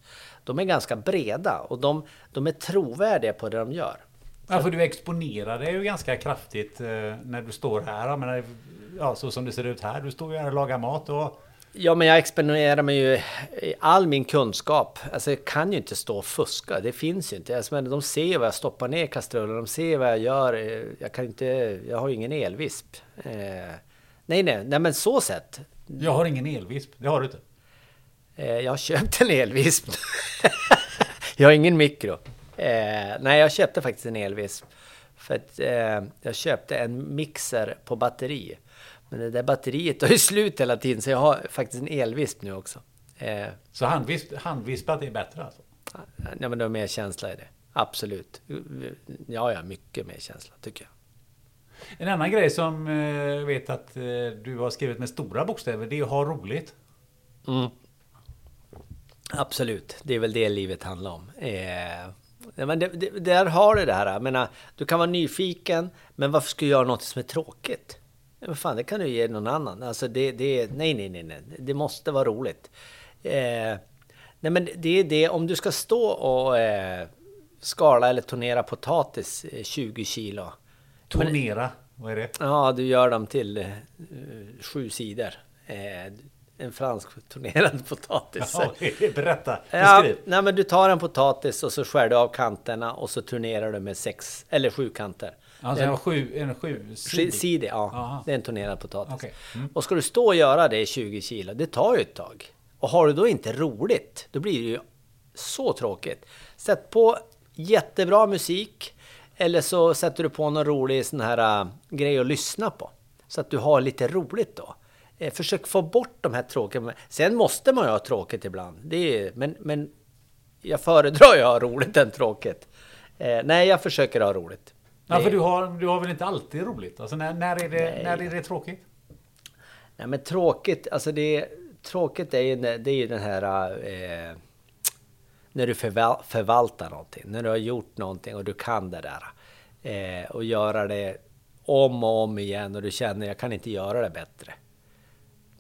[SPEAKER 1] de är ganska breda och de, de är trovärdiga på det de gör.
[SPEAKER 2] Ja, för du exponerar dig ju ganska kraftigt eh, när du står här. Jag menar, ja, så som det ser ut här. Du står ju här och lagar mat och...
[SPEAKER 1] Ja, men jag exponerar mig ju i all min kunskap. Alltså, jag kan ju inte stå och fuska. Det finns ju inte. Alltså, men de ser vad jag stoppar ner kastrullen. De ser vad jag gör. Jag kan inte... Jag har ju ingen elvisp. Eh, nej, nej, nej, men så sett.
[SPEAKER 2] Jag har ingen elvisp. Det har du inte.
[SPEAKER 1] Eh, jag har köpt en elvisp. jag har ingen mikro. Eh, nej, jag köpte faktiskt en elvisp. För att eh, jag köpte en mixer på batteri. Men det där batteriet tar ju slut hela tiden så jag har faktiskt en elvisp nu också. Eh,
[SPEAKER 2] Så handvisp, handvispat är bättre alltså?
[SPEAKER 1] ja, men det är mer känsla i det. Absolut. Ja, ja, mycket mer känsla tycker jag.
[SPEAKER 2] En annan grej som jag vet att eh, du har skrivit med stora bokstäver, det är att ha roligt.
[SPEAKER 1] Mm. Absolut, det är väl det livet handlar om. Eh, men det, det, där har du det här. Jag menar, du kan vara nyfiken, men varför ska du göra något som är tråkigt? Men fan, det kan du ge någon annan. Alltså det, det, nej, nej, nej, nej. Det måste vara roligt. Eh, nej, men det är det, om du ska stå och eh, skala eller tonera potatis 20 kilo.
[SPEAKER 2] Tonera, vad är det?
[SPEAKER 1] Ja, du gör dem till eh, sju sidor. En fransk tornerad potatis.
[SPEAKER 2] Ja, berätta,
[SPEAKER 1] Ja,
[SPEAKER 2] beskriv.
[SPEAKER 1] nej, men du tar en potatis och så skär du av kanterna och så turnerar du med sex eller sju kanter.
[SPEAKER 2] Alltså
[SPEAKER 1] En
[SPEAKER 2] en sju, en sju
[SPEAKER 1] Sidig, ja.
[SPEAKER 2] Aha.
[SPEAKER 1] Det är en turnerad potatis.
[SPEAKER 2] Okej. Mm.
[SPEAKER 1] Och ska du stå och göra det i 20 kilo, det tar ju ett tag. Och har du då inte roligt, då blir det ju så tråkigt. Sätt på jättebra musik eller så sätter du på någon rolig sån här äh, grej att lyssna på. Så att du har lite roligt då. Eh, försök få bort de här tråkiga... Sen måste man ju ha tråkigt ibland. Det är, men, men jag föredrar ju att ha roligt än tråkigt. Eh, nej, jag försöker ha roligt.
[SPEAKER 2] Ja, för du har, du har väl inte alltid roligt? Alltså när, när, är, det,
[SPEAKER 1] Nej.
[SPEAKER 2] när är det tråkigt?
[SPEAKER 1] Nej men tråkigt, alltså det tråkigt är ju, det är ju den här eh, när du förval, förvaltar någonting, när du har gjort någonting och du kan det där. Eh, och göra det om och om igen och du känner jag kan inte göra det bättre.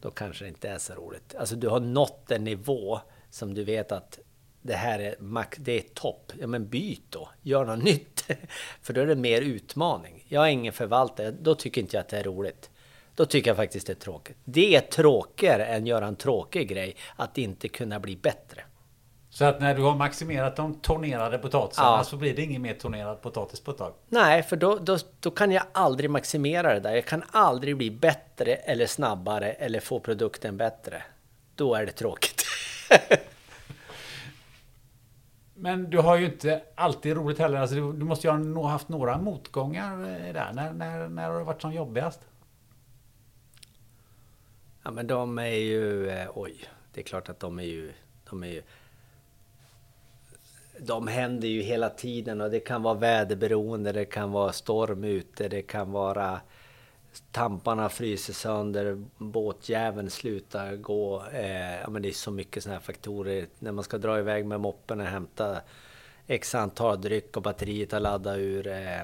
[SPEAKER 1] Då kanske det inte är så roligt. Alltså du har nått en nivå som du vet att det här är, max, det är topp. Ja men byt då, gör något nytt. För då är det mer utmaning. Jag är ingen förvaltare, då tycker inte jag att det är roligt. Då tycker jag faktiskt det är tråkigt. Det är tråkigare än att göra en tråkig grej, att inte kunna bli bättre.
[SPEAKER 2] Så att när du har maximerat de tornerade potatisarna
[SPEAKER 1] Ja.
[SPEAKER 2] så blir det ingen mer tornerad potatis på ett tag?
[SPEAKER 1] Nej, för då, då, då kan jag aldrig maximera det där. Jag kan aldrig bli bättre eller snabbare eller få produkten bättre. Då är det tråkigt.
[SPEAKER 2] Men du har ju inte alltid roligt heller. Alltså, du, du måste ju ha haft några motgångar eh, där. När, när, när har det varit som jobbigast?
[SPEAKER 1] Ja men de är ju, eh, oj, det är klart att de är ju, de är ju de händer ju hela tiden och det kan vara väderberoende, det kan vara storm ute, det kan vara tamparna fryser sönder, båtjäveln slutar gå. Eh, ja, men det är så mycket sådana här faktorer. När man ska dra iväg med moppen och hämta x antal dryck och batteriet har laddat ur. Eh,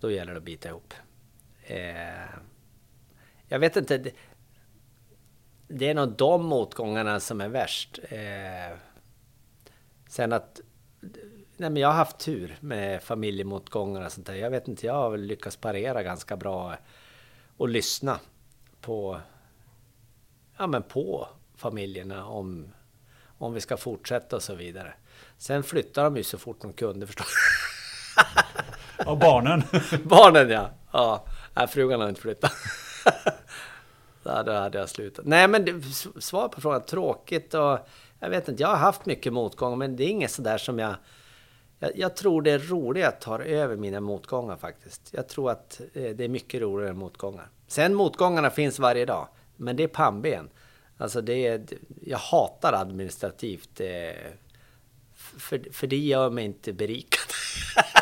[SPEAKER 1] då gäller det att bita ihop. Eh, jag vet inte. Det, det är nog de motgångarna som är värst. Eh, sen att... Nej men jag har haft tur med familjemotgångar och sånt där. Jag vet inte, jag har lyckats parera ganska bra och lyssna på... Ja men på familjerna om, om vi ska fortsätta och så vidare. Sen flyttar de ju så fort de kunde förstås.
[SPEAKER 2] Och barnen?
[SPEAKER 1] Barnen ja! Ja, nej, frugan har inte flyttat. Då hade jag slutat. Nej men svar på frågan, tråkigt och... Jag vet inte, jag har haft mycket motgångar men det är inget sådär som jag... Jag, jag tror det är roligt att ta över mina motgångar faktiskt. Jag tror att eh, det är mycket roligare än motgångar. Sen motgångarna finns varje dag. Men det är pannben. Alltså det är... Jag hatar administrativt. Eh, för, för det gör mig inte berikad.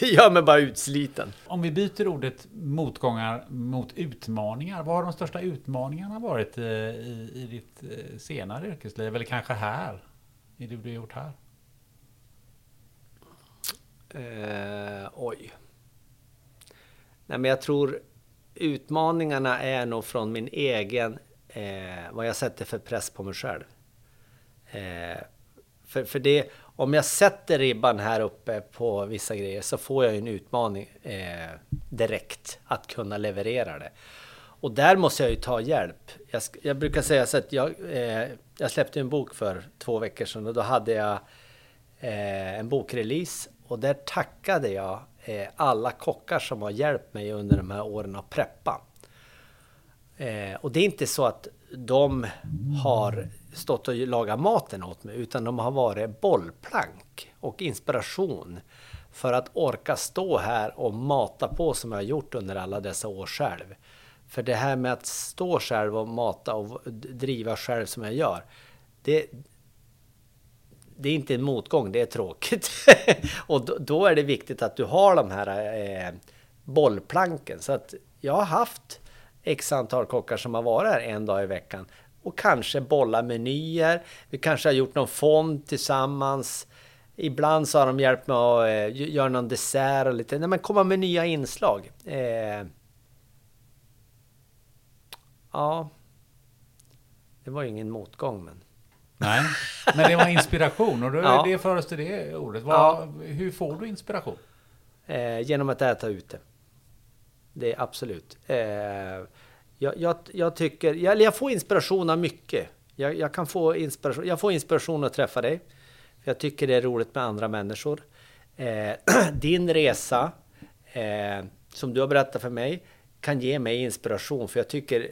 [SPEAKER 1] det gör mig bara utsliten.
[SPEAKER 2] Om vi byter ordet motgångar mot utmaningar. Vad har de största utmaningarna varit eh, i, i ditt eh, senare yrkesliv? Eller kanske här? I det du har gjort här?
[SPEAKER 1] Eh, oj. Nej, men jag tror utmaningarna är nog från min egen, eh, vad jag sätter för press på mig själv. Eh, för, för det, om jag sätter ribban här uppe på vissa grejer så får jag en utmaning eh, direkt att kunna leverera det. Och där måste jag ju ta hjälp. Jag, jag brukar säga så att jag, eh, jag släppte en bok för två veckor sedan och då hade jag eh, en bokrelease och där tackade jag eh, alla kockar som har hjälpt mig under de här åren att preppa. Eh, och det är inte så att de har stått och lagat maten åt mig utan de har varit bollplank och inspiration för att orka stå här och mata på som jag har gjort under alla dessa år själv. För det här med att stå själv och mata och driva själv som jag gör, det, det är inte en motgång, det är tråkigt. och då, då, är det viktigt att du har de här eh, bollplanken. Så att jag har haft x antal kockar som har varit här en dag i veckan och kanske bolla menyer. Vi kanske har gjort någon fond tillsammans. Ibland så har de hjälpt mig att eh, göra någon dessert och lite, nej men komma med nya inslag. Eh, ja, det var ju ingen motgång men.
[SPEAKER 2] Nej, men det var inspiration och då ja. det föres till det ordet. Vad, ja. Hur får du inspiration?
[SPEAKER 1] Eh, genom att äta ute. Det är absolut. Eh, jag, jag, jag, tycker, jag, jag, får inspiration av mycket. Jag, jag, kan få inspiration, jag får inspiration att träffa dig. För jag tycker det är roligt med andra människor. Eh, din resa, eh, som du har berättat för mig, kan ge mig inspiration. För jag tycker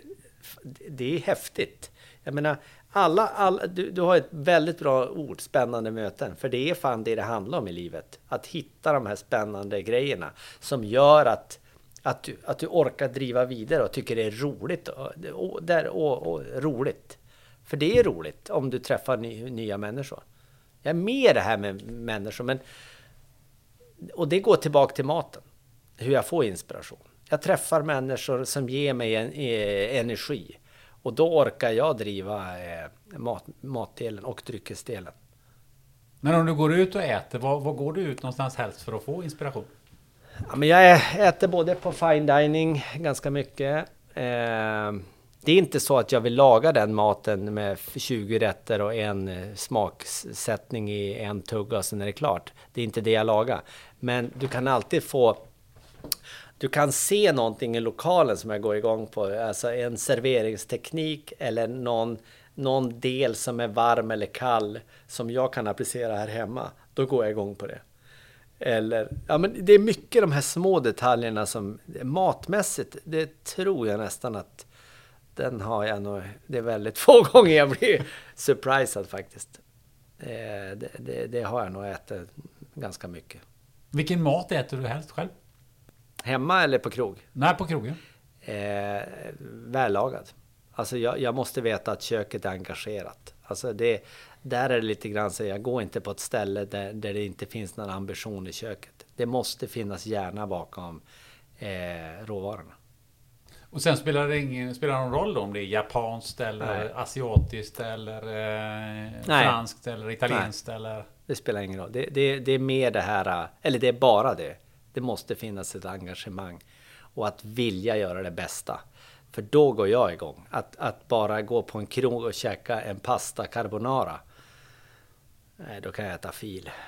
[SPEAKER 1] det är häftigt. Jag menar, alla, alla, du, du har ett väldigt bra ord, spännande möten. För det är fan det det handlar om i livet. Att hitta de här spännande grejerna som gör att, att, du, att du orkar driva vidare och tycker det är roligt. Och, och, där, och, och roligt. För det är roligt om du träffar ny, nya människor. Jag är med det här med människor, men... Och det går tillbaka till maten. Hur jag får inspiration. Jag träffar människor som ger mig en, eh, energi. Och då orkar jag driva eh, mat, matdelen och dryckesdelen.
[SPEAKER 2] Men om du går ut och äter, var, var går du ut någonstans helst för att få inspiration?
[SPEAKER 1] Ja, men jag äter både på fine dining ganska mycket. Eh, det är inte så att jag vill laga den maten med 20 rätter och en eh, smaksättning i en tugga och sen är det klart. Det är inte det jag lagar. Men du kan alltid få du kan se någonting i lokalen som jag går igång på, alltså en serveringsteknik eller någon, någon del som är varm eller kall som jag kan applicera här hemma. Då går jag igång på det. Eller, ja men det är mycket de här små detaljerna som matmässigt, det tror jag nästan att den har jag nog, det är väldigt få gånger jag blir surprisad faktiskt. Eh, det, det, det har jag nog ätit ganska mycket.
[SPEAKER 2] Vilken mat äter du helst själv?
[SPEAKER 1] Hemma eller på krog?
[SPEAKER 2] Nej, på krogen.
[SPEAKER 1] Eh, vällagad. Alltså jag, jag, måste veta att köket är engagerat. Alltså det, där är det lite grann så jag går inte på ett ställe där, där det inte finns någon ambition i köket. Det måste finnas hjärna bakom eh, råvarorna.
[SPEAKER 2] Och sen spelar det ingen spelar någon roll då om det är japanskt eller Nej. asiatiskt eller eh, franskt eller italienskt Nej. eller?
[SPEAKER 1] Det spelar ingen roll. Det, det, det är mer det här, eller det är bara det. Det måste finnas ett engagemang och att vilja göra det bästa. För då går jag igång. Att, att bara gå på en krog och käka en pasta carbonara. Nej, då kan jag äta fil.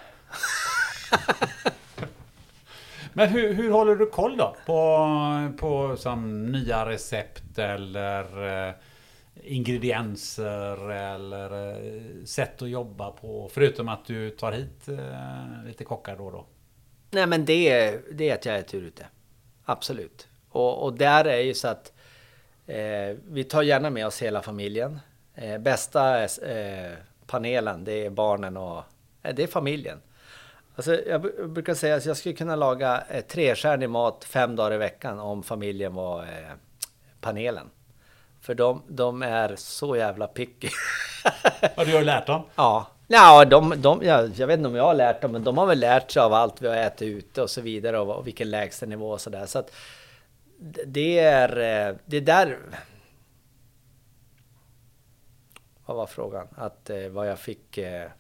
[SPEAKER 2] Men hur, hur håller du koll då på, på som nya recept eller eh, ingredienser eller eh, sätt att jobba på? Förutom att du tar hit eh, lite kockar då och då.
[SPEAKER 1] Nej men det är, det är att jag är tur ute. Absolut. Och, och där är ju så att vi tar gärna med oss hela familjen. Bästa panelen, det är barnen och det är familjen. Alltså, jag brukar säga att jag skulle kunna laga eh, trestjärnig mat fem dagar i veckan om familjen var eh, panelen. För de, de är så jävla picky.
[SPEAKER 2] Har du har lärt dem?
[SPEAKER 1] Ja, Ja, de, de, ja, jag vet inte om jag har lärt dem, men de har väl lärt sig av allt vi har ätit ute och så vidare och, och vilken lägstanivå och sådär. Så att det är, eh, det där... Vad var frågan? Att eh, vad jag fick... Eh,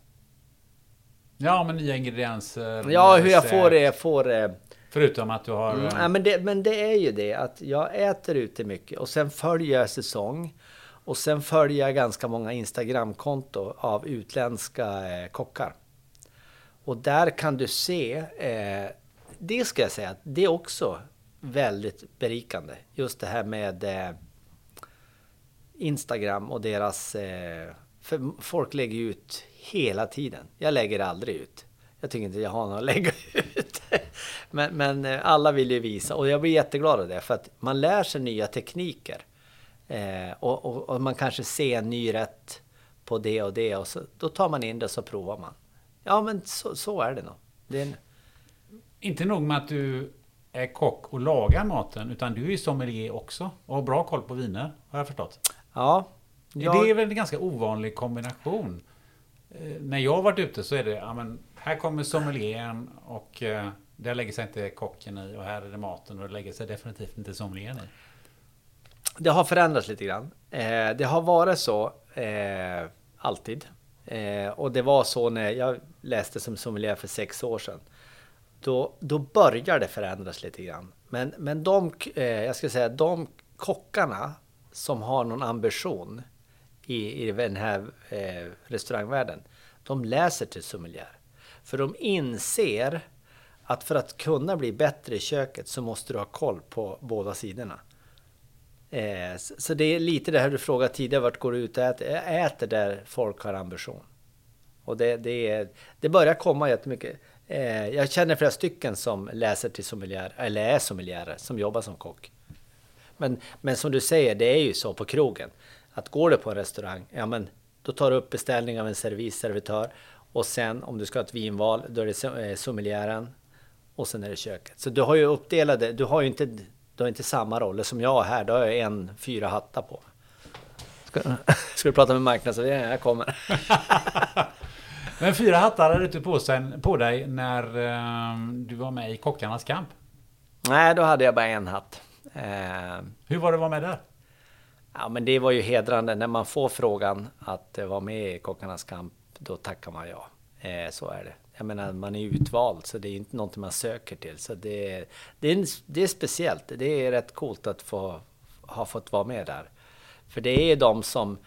[SPEAKER 2] ja, men nya ingredienser.
[SPEAKER 1] Ja, hur jag får det, får...
[SPEAKER 2] Förutom att du har... Mm,
[SPEAKER 1] ja, men, det, men det är ju det att jag äter ute mycket och sen följer jag säsong. Och sen följer jag ganska många Instagramkonto av utländska eh, kockar. och där kan du se, eh, det ska jag säga, det är också väldigt berikande. Just det här med eh, Instagram och deras... Eh, för folk lägger ut hela tiden. Jag lägger aldrig ut. Jag tycker inte jag har något att lägga ut. men, men eh, alla vill ju visa och jag blir jätteglad av det för att man lär sig nya tekniker. Eh, och, och, och, man kanske ser en ny rätt på det och det och så, då tar man in det och så provar man. Ja men så, så är det nog. Det är en...
[SPEAKER 2] Inte nog med att du är kock och lagar maten utan du är sommelier också och har bra koll på viner har jag förstått.
[SPEAKER 1] Ja.
[SPEAKER 2] Jag... Det är väl en ganska ovanlig kombination. Eh, när jag har varit ute så är det, ja men här kommer sommelieren och eh, där lägger sig inte kocken i och här är det maten och det lägger sig definitivt inte sommelieren i.
[SPEAKER 1] Det har förändrats lite grann. Eh, det har varit så alltid. Och det var så när jag läste som sommelier för sex år sedan. Då, då börjar det förändras lite grann. Men, men de, jag ska säga, de kockarna som har någon ambition i, i den här eh, restaurangvärlden, de läser till sommelier. För de inser att för att kunna bli bättre i köket så måste du ha koll på båda sidorna. Eh, så det är lite det här du frågade tidigare, vart går du ut och äter? Jag äter där folk har ambition. Och det, det, är, det börjar komma jättemycket. Eh, jag känner flera stycken som läser till sommelier, eller är sommelierer, som jobbar som kock. Men, men som du säger, det är ju så på krogen. Att går du på en restaurang, ja men då tar du upp beställning av en servisservitör och sen om du ska ha ett vinval, då är det eh, sommelieren och sen är det köket. Så du har ju uppdelade, du har ju inte, du har inte samma roller som jag här, då har jag en, fyra hattar på. Ska, ska du prata med marknadsavdelningen? Jag kommer.
[SPEAKER 2] Men fyra hattar hade du på, sen, på dig när eh, du var med i Kockarnas kamp?
[SPEAKER 1] Nej, då hade jag bara en hatt. Eh,
[SPEAKER 2] Hur var det att vara med där?
[SPEAKER 1] Ja, men det var ju hedrande när man får frågan att vara med i Kockarnas kamp. Då tackar man ja. Eh, så är det. Jag menar, man är utvald så det är inte någonting man söker till. Så det, det, är, det är speciellt. Det är rätt coolt att få ha fått vara med där. För det är de som...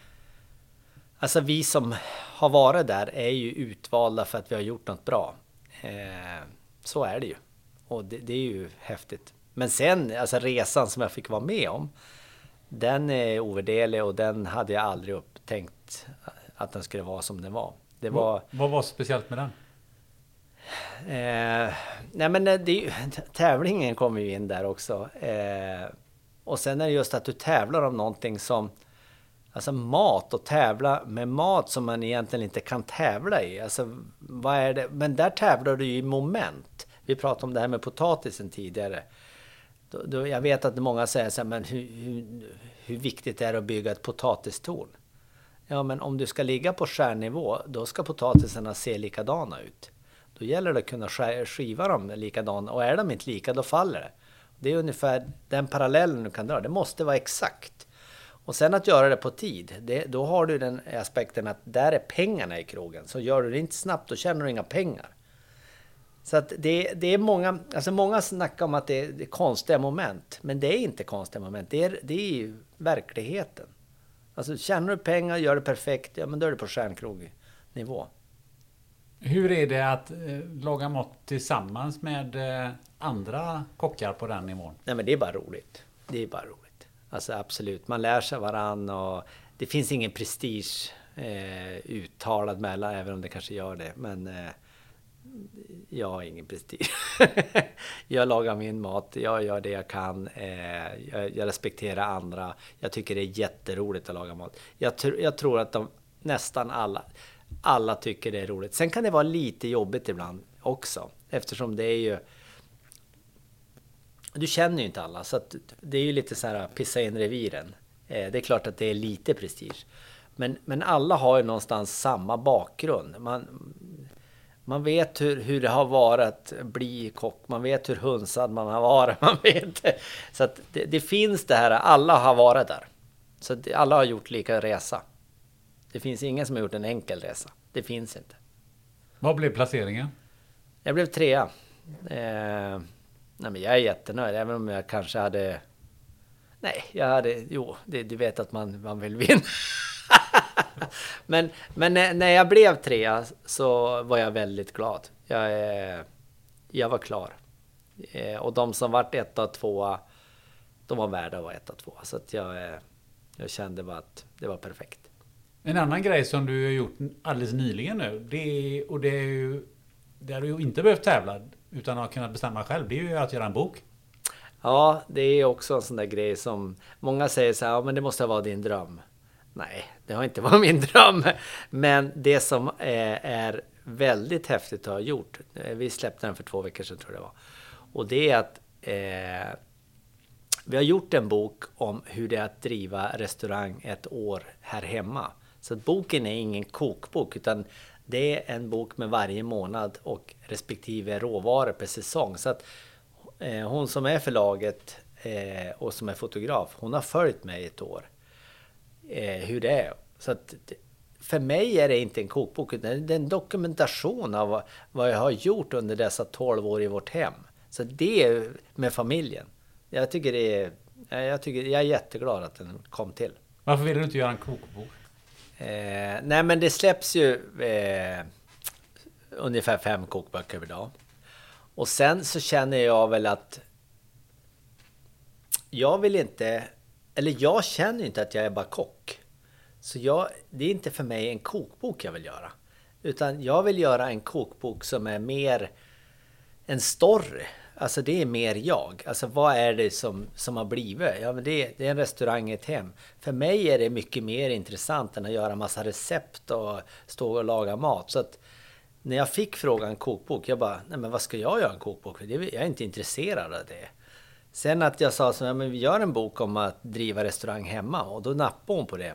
[SPEAKER 1] Alltså vi som har varit där är ju utvalda för att vi har gjort något bra. Eh, så är det ju. Och det, det, är ju häftigt. Men sen, alltså resan som jag fick vara med om. Den är ovärderlig och den hade jag aldrig upptänkt att den skulle vara som den var. Det var... Vad,
[SPEAKER 2] var speciellt med den?
[SPEAKER 1] Eh, nej men det, tävlingen kommer ju in där också. Eh, och sen är det just att du tävlar om någonting som Alltså mat och tävla med mat som man egentligen inte kan tävla i. Alltså, vad är det? Men där tävlar du ju i moment. Vi pratade om det här med potatisen tidigare. Då, då, jag vet att många säger så här, men hur, hur, hur viktigt är det att bygga ett potatistorn? Ja, men om du ska ligga på stjärnnivå, då ska potatisarna se likadana ut. Då gäller det att kunna skiva dem likadana och är de inte lika, då faller det. Det är ungefär den parallellen du kan dra. Det måste vara exakt. Och sen att göra det på tid, det, då har du den aspekten att där är pengarna i krogen. Så gör du det inte snabbt, då tjänar du inga pengar. Så att det, det är många, alltså många snackar om att det är, det är konstiga moment. Men det är inte konstiga moment, det är, det är ju verkligheten. Alltså tjänar du pengar, gör det perfekt, ja men då är du på stjärnkrognivå.
[SPEAKER 2] Hur är det att eh, laga mat tillsammans med eh, andra kockar på den nivån?
[SPEAKER 1] Nej men det är bara roligt. Det är bara roligt. Alltså absolut, man lär sig varann och det finns ingen prestige eh, uttalad mellan, även om det kanske gör det. Men eh, jag har ingen prestige. jag lagar min mat, jag gör det jag kan, eh, jag, respekterar andra. Jag tycker det är jätteroligt att laga mat. Jag, tr jag tror att de, nästan alla, alla tycker det är roligt. Sen kan det vara lite jobbigt ibland också, eftersom det är ju du känner ju inte alla, så det är ju lite så här pissa in reviren. Eh, det är klart att det är lite prestige. Men, men alla har ju någonstans samma bakgrund. Man, man vet hur, hur det har varit att bli kock, man vet hur hunsad man har varit, man vet Så att det, det finns det här, alla har varit där. Så att alla har gjort lika resa. Det finns ingen som har gjort en enkel resa. Det finns inte.
[SPEAKER 2] Vad blev placeringen?
[SPEAKER 1] Jag blev trea. Eh, nej men jag är jättenöjd, även om jag kanske hade... Nej, jag hade... Jo, det, du vet att man, man vill vinna. men men när, när jag blev trea så var jag väldigt glad. Jag, jag var klar. Eh, och de som vart etta och tvåa, de var värda att vara etta och tvåa. Så att jag, eh, jag kände bara att det var perfekt.
[SPEAKER 2] En annan grej som du har gjort alldeles nyligen nu, det är, och det är ju... Där du inte behövt tävla utan har kunnat bestämma själv, det är ju att göra en bok.
[SPEAKER 1] Ja, det är också en sån där grej som många säger så här, ja men det måste vara din dröm. Nej, det har inte varit min dröm. Men det som eh, är, väldigt häftigt att ha gjort, eh, vi släppte den för två veckor sedan tror jag det var. Och det är att eh, vi har gjort en bok om hur det är att driva restaurang ett år här hemma. Så att boken är ingen kokbok utan det är en bok med varje månad och respektive råvaror per säsong. Så att eh, hon som är förlaget eh, och som är fotograf, hon har följt mig ett år. Eh, hur det är. Så att för mig är det inte en kokbok utan det är en dokumentation av vad, jag har gjort under dessa 12 år i vårt hem. Så det är med familjen. Jag tycker det är, jag, tycker, jag är jätteglad att den kom till.
[SPEAKER 2] Varför vill du inte göra en kokbok?
[SPEAKER 1] Eh, nej men det släpps ju eh, ungefär fem kokböcker per dag. Och sen så känner jag väl att jag vill inte, eller jag känner inte att jag är bara kock. Så jag, det är inte för mig en kokbok jag vill göra. Utan jag vill göra en kokbok som är mer en story. Alltså det är mer jag. Alltså vad är det som, som har blivit? Ja, men det, det är en restaurang, ett hem. För mig är det mycket mer intressant än att göra massa recept och stå och laga mat. Så att när jag fick frågan kokbok, jag bara, nej men vad ska jag göra en kokbok för? Jag är inte intresserad av det. Sen att jag sa så, ja men vi gör en bok om att driva restaurang hemma och då nappade hon på det.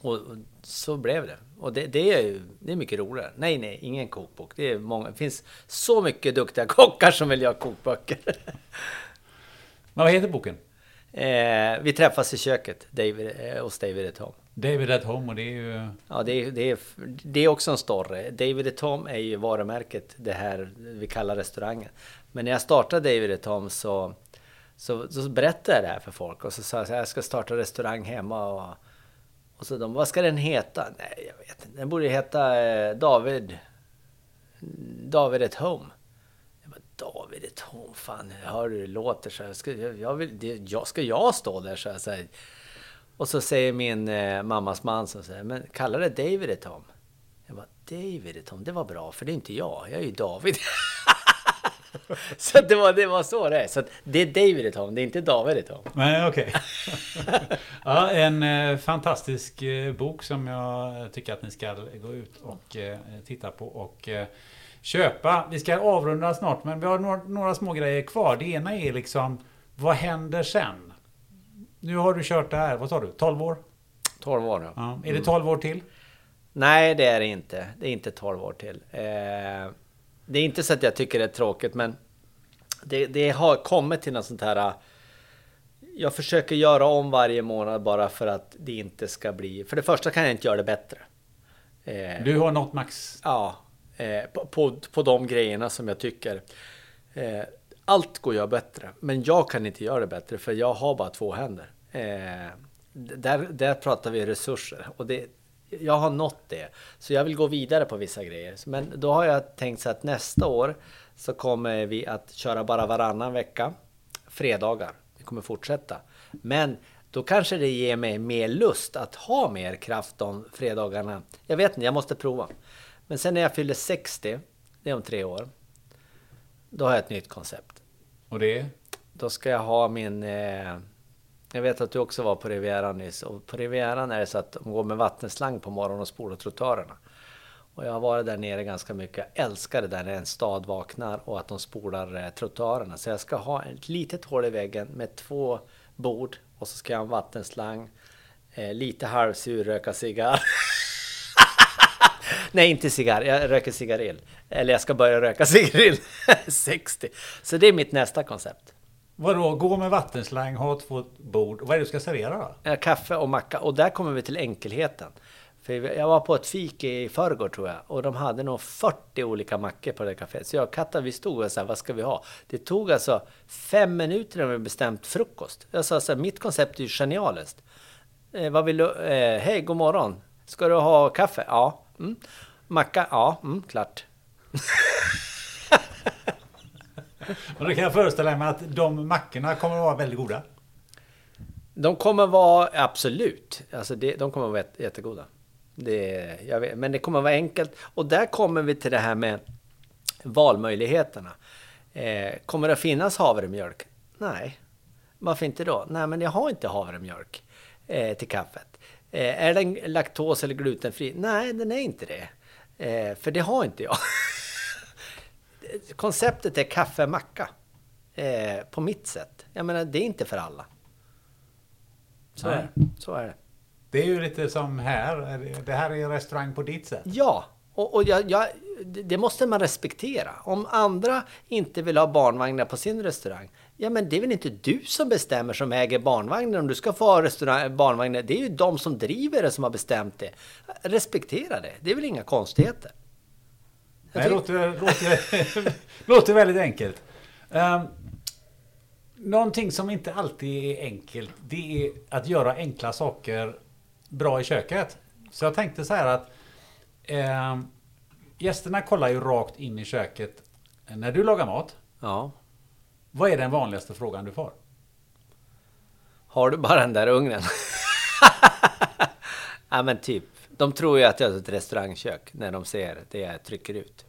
[SPEAKER 1] Och så blev det. Och det, det är ju det är mycket roligare. Nej, nej, ingen kokbok. Det, är många, det finns så mycket duktiga kockar som vill göra kokböcker.
[SPEAKER 2] Men vad heter boken?
[SPEAKER 1] Eh, vi träffas i köket David, eh, hos David at Home.
[SPEAKER 2] David at Home och det är ju...
[SPEAKER 1] Ja, det är, det är, det är också en story. David at Home är ju varumärket, det här vi kallar restaurangen. Men när jag startade David at Home så, så, så berättade jag det här för folk och så sa jag att jag ska starta restaurang hemma och och så de, vad ska den heta? Nej, jag vet inte. Den borde heta eh, David... David at Home. Jag bara, David at Home, fan, hör hör hur det låter så här. Ska, jag, jag vill, det, jag, ska jag stå där så här, så här. Och så säger min eh, mammas man så säger, men kalla det David at Home. Jag bara, David at Home, det var bra, för det är inte jag, jag är ju David. så det var, det var så det är. Så det är David ett det är inte David ett
[SPEAKER 2] Nej, okej. Okay. ja, en eh, fantastisk eh, bok som jag tycker att ni ska gå ut och eh, titta på och köpa. Vi ska avrunda snart, men vi har några, några små grejer kvar. Det ena är liksom, vad händer sen? Nu har du kört det här, vad sa du, 12 år?
[SPEAKER 1] 12 år, ja.
[SPEAKER 2] ja. Är det 12 år till?
[SPEAKER 1] Nej, det är det inte. Det är inte 12 år till. Eh, det är inte så att jag tycker det är tråkigt, men det, det har kommit till något sånt här... Jag försöker göra om varje månad bara för att det inte ska bli... För det första kan jag inte göra det bättre.
[SPEAKER 2] Eh, du har nått max?
[SPEAKER 1] Ja, eh, på, på, på de grejerna som jag tycker. Eh, allt går göra bättre, men jag kan inte göra det bättre för jag har bara två händer. Där, där pratar vi resurser och det, jag har nått det. Så jag vill gå vidare på vissa grejer. Men då har jag tänkt så att nästa år så kommer vi att köra bara varannan vecka. Fredagar. Vi kommer fortsätta. Men då kanske det ger mig mer lust att ha mer kraft de fredagarna. Jag vet inte, jag måste prova. Men sen när jag fyller 60, det är om tre år, då har jag ett nytt koncept.
[SPEAKER 2] Och det
[SPEAKER 1] Då ska jag ha min eh, jag vet att du också var på Rivieran nyss och på Rivieran är det så att de går med vattenslang på morgonen och spolar trottoarerna. Och jag har varit där nere ganska mycket. Jag älskar det där när en stad vaknar och att de spolar eh, trottoarerna. Så jag ska ha ett litet hål i väggen med två bord och så ska jag ha en vattenslang, eh, lite halvsur, röka cigarr. Nej, inte cigarr. Jag röker cigarill. Eller jag ska börja röka cigarill. 60. Så det är mitt nästa koncept.
[SPEAKER 2] Vadå, gå med vattenslang, ha två bord. Vad är det du ska servera
[SPEAKER 1] då? Eh, kaffe och macka. Och där kommer vi till enkelheten. För jag var på ett fik i förrgår tror jag och de hade nog 40 olika mackor på det kaféet. Så jag och Katta vi stod och sa vad ska vi ha? Det tog alltså fem minuter när vi bestämt frukost. Jag sa så här, mitt koncept är ju genialiskt. Eh, vad vill du? Eh, Hej, god morgon. Ska du ha kaffe? Ja. Mm. Macka? Ja, mm, klart.
[SPEAKER 2] Men då kan jag föreställa mig att de mackorna kommer att vara väldigt goda.
[SPEAKER 1] De kommer vara, absolut, alltså det, de kommer vara jättegoda. Det, jag vet, men det kommer vara enkelt. Och där kommer vi till det här med valmöjligheterna. Eh, kommer det finnas havremjölk? Nej. Varför inte då? Nej, men jag har inte havremjölk eh, till kaffet. Eh, är den laktos eller glutenfri? Nej, den är inte det. Eh, för det har inte jag. Konceptet är kaffemacka. Eh, på mitt sätt. Jag menar, det är inte för alla. Så
[SPEAKER 2] Nej.
[SPEAKER 1] är det. Så är det.
[SPEAKER 2] Det är ju lite som här. Det här är en restaurang på ditt sätt.
[SPEAKER 1] Ja, och, och jag, jag, det måste man respektera. Om andra inte vill ha barnvagnar på sin restaurang, ja men det är väl inte du som bestämmer som äger barnvagnen om du ska få ha barnvagnar. Det är ju de som driver det som har bestämt det. Respektera det, det är väl inga konstigheter.
[SPEAKER 2] Det låter, låter, låter väldigt enkelt. Um, någonting som inte alltid är enkelt, det är att göra enkla saker bra i köket. Så jag tänkte så här att ehm, gästerna kollar ju rakt in i köket när du lagar mat.
[SPEAKER 1] Ja.
[SPEAKER 2] Vad är den vanligaste frågan du får?
[SPEAKER 1] Har du bara den där ugnen? ja men typ. De tror ju att jag har ett restaurangkök när de ser det jag trycker ut.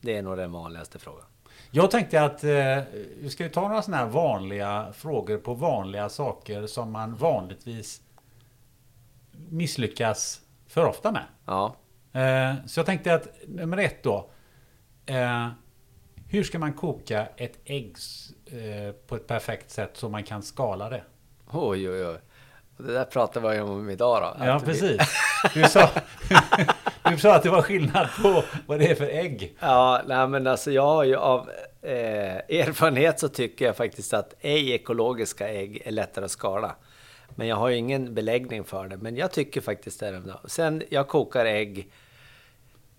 [SPEAKER 1] Det är nog den vanligaste frågan.
[SPEAKER 2] Jag tänkte att eh, vi ska ju ta några sådana här vanliga frågor på vanliga saker som man vanligtvis misslyckas för ofta med.
[SPEAKER 1] Ja.
[SPEAKER 2] Eh, så jag tänkte att nummer ett då. Eh, hur ska man koka ett ägg eh, på ett perfekt sätt så man kan skala det?
[SPEAKER 1] Oj, oj, oj. Det där pratar vi om idag då.
[SPEAKER 2] Ja,
[SPEAKER 1] Att vi-
[SPEAKER 2] precis. Du sa, du sa att det var skillnad på vad det är för ägg.
[SPEAKER 1] Ja, nej men alltså jag har ju av eh, erfarenhet så tycker jag faktiskt att ej ekologiska ägg är lättare att skala. Men jag har ju ingen beläggning för det. Men jag tycker faktiskt det. är. Sen jag kokar ägg.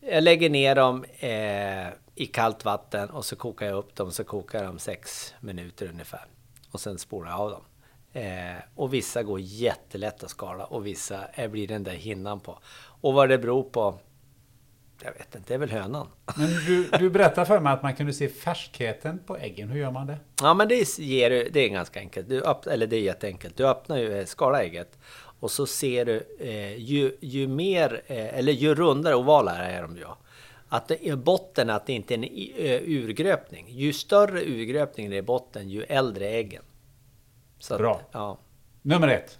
[SPEAKER 1] Jag lägger ner dem eh, i kallt vatten och så kokar jag upp dem. Så kokar de sex minuter ungefär. Och sen spolar jag av dem. Eh, och vissa går jättelätt att skala och vissa är, blir den där hinnan på. Och vad det beror på, jag vet inte, det är väl hönan.
[SPEAKER 2] Men du, du berättade för mig att man kunde se färskheten på äggen. Hur gör man det?
[SPEAKER 1] Ja, men det, ger, det är ganska enkelt. Du öpp, eller det är jätteenkelt. Du öppnar ju eh, skalaägget och så ser du eh, ju, ju mer, eh, eller ju rundare ovalare är de ju. Att det är botten, att det inte är en urgröpning. Ju större urgröpning det är i botten, ju äldre är äggen. Så
[SPEAKER 2] Bra.
[SPEAKER 1] Att, ja.
[SPEAKER 2] Nummer ett.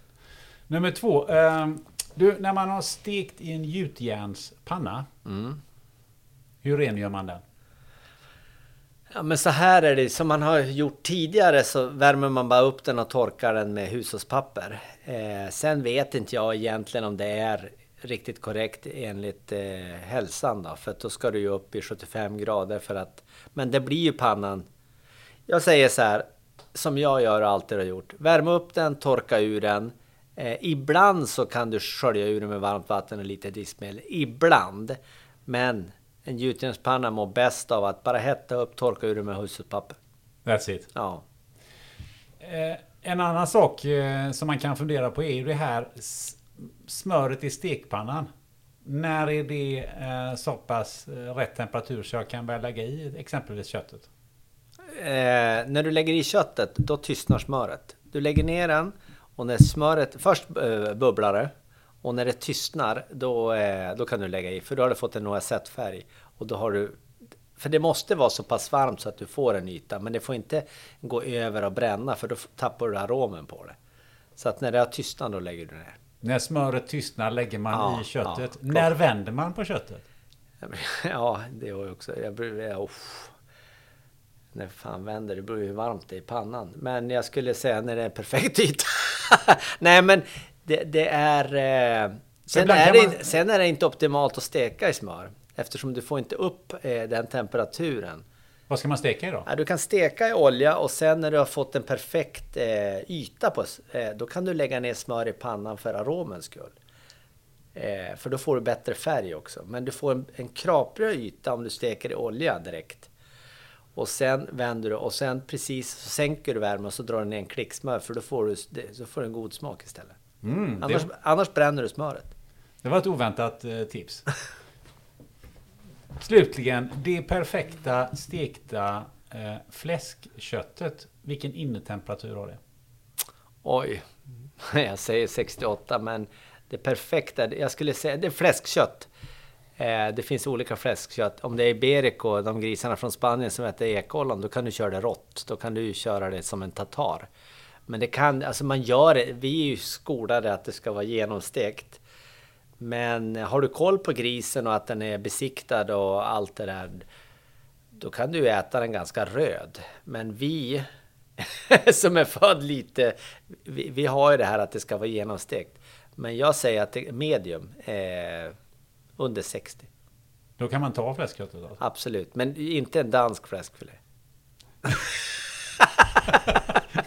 [SPEAKER 2] Nummer två. Eh, du, när man har stekt i en gjutjärnspanna. Hur rengör man den?
[SPEAKER 1] Ja men så här är det, som man har gjort tidigare så värmer man bara upp den och torkar den med hushållspapper. Eh, sen vet inte jag egentligen om det är riktigt korrekt enligt eh, hälsan då, för då ska du ju upp i 75 grader för att... Men det blir ju pannan... Jag säger så här, som jag gör och alltid har gjort. Värma upp den, torka ur den. Eh, ibland så kan du skölja ur den med varmt vatten och lite diskmedel. Ibland. Men en gjutjärnspanna mår bäst av att bara hetta upp, torka ur den med hushållspapper.
[SPEAKER 2] That's it.
[SPEAKER 1] Ja.
[SPEAKER 2] Eh, en annan sak eh, som man kan fundera på är ju det här smöret i stekpannan. När är det eh, så pass eh, rätt temperatur så jag kan börja lägga i exempelvis köttet?
[SPEAKER 1] Eh, när du lägger i köttet, då tystnar smöret. Du lägger ner den och när smöret först eh, bubblar det och när det tystnar, då, eh, då kan du lägga i. För då har du fått en noisettefärg och då har du för det måste vara så pass varmt så att du får en yta, men det får inte gå över och bränna för då tappar du aromen på det. Så att när det har tystnat, då lägger du ner.
[SPEAKER 2] När smöret tystnar lägger man
[SPEAKER 1] Ja,
[SPEAKER 2] i köttet.
[SPEAKER 1] ja.
[SPEAKER 2] När vänder man på köttet?
[SPEAKER 1] Ja, det har jag också. Jag brukar... Ja, uff. När fan vänder det beror ju hur varmt det är i pannan. Men jag skulle säga när det är en perfekt yta. Nej, men det, det är... Eh, sen, är det,
[SPEAKER 2] man-
[SPEAKER 1] sen är det inte optimalt att steka i smör. Eftersom du får inte upp eh, den temperaturen.
[SPEAKER 2] Vad ska man steka i då?
[SPEAKER 1] Ja, du kan steka i olja och sen när du har fått en perfekt eh, yta på, då kan du lägga ner smör i pannan för aromens skull. För då får du bättre färg också. Men du får en, en krapröd yta om du steker i olja direkt. Och sen vänder du och sen precis så sänker du värmen och så drar du ner en klick smör för då får du, så får du en god smak istället.
[SPEAKER 2] Mm,
[SPEAKER 1] Annars,
[SPEAKER 2] det,
[SPEAKER 1] annars bränner du smöret.
[SPEAKER 2] Det var ett oväntat eh, tips. Slutligen, det perfekta stekta eh, fläskköttet. Vilken innetemperatur har det?
[SPEAKER 1] Oj, jag säger 68 men det perfekta, jag skulle säga det är fläskkött. Eh, det finns olika fläskkött. Om det är Iberico, de grisarna från Spanien som äter ekollon, då kan du köra det rått. Då kan du köra det som en tatar. Men det kan, alltså man gör det, vi är ju skolade att det ska vara genomstekt. Men har du koll på grisen och att den är besiktad och allt det där, då kan du äta den ganska röd. Men vi som är född lite, vi, vi, har ju det här att det ska vara genomstekt. Men jag säger att det, medium, eh, under 60.
[SPEAKER 2] Då kan man ta fläskköttet alltså?
[SPEAKER 1] Absolut, men inte en dansk fläskfilé.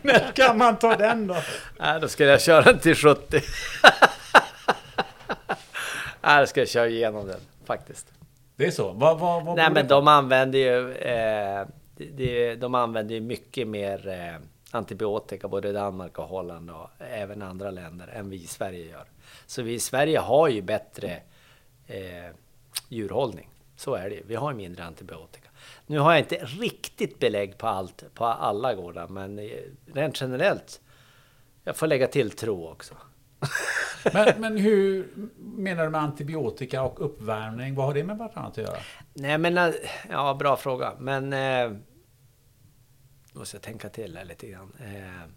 [SPEAKER 2] När kan man ta den då?
[SPEAKER 1] Nej, då skulle jag köra den till 70. Nej, då ska jag köra igenom den faktiskt.
[SPEAKER 2] Det är så? Vad, vad, vad
[SPEAKER 1] Nej, men de använder ju... Eh, de, de använder ju mycket mer eh, antibiotika, både Danmark och Holland och även andra länder, än vi i Sverige gör. Så vi i Sverige har ju bättre eh, djurhållning. Så är det Vi har mindre antibiotika. Nu har jag inte riktigt belägg på allt, på alla gårdar, men eh, rent generellt. Jag får lägga till tro också.
[SPEAKER 2] men, men hur menar du med antibiotika och uppvärmning? Vad har det med varandra att göra?
[SPEAKER 1] Nej men, eh, ja bra fråga. Men... Eh, måste jag tänka till här lite grann. Eh,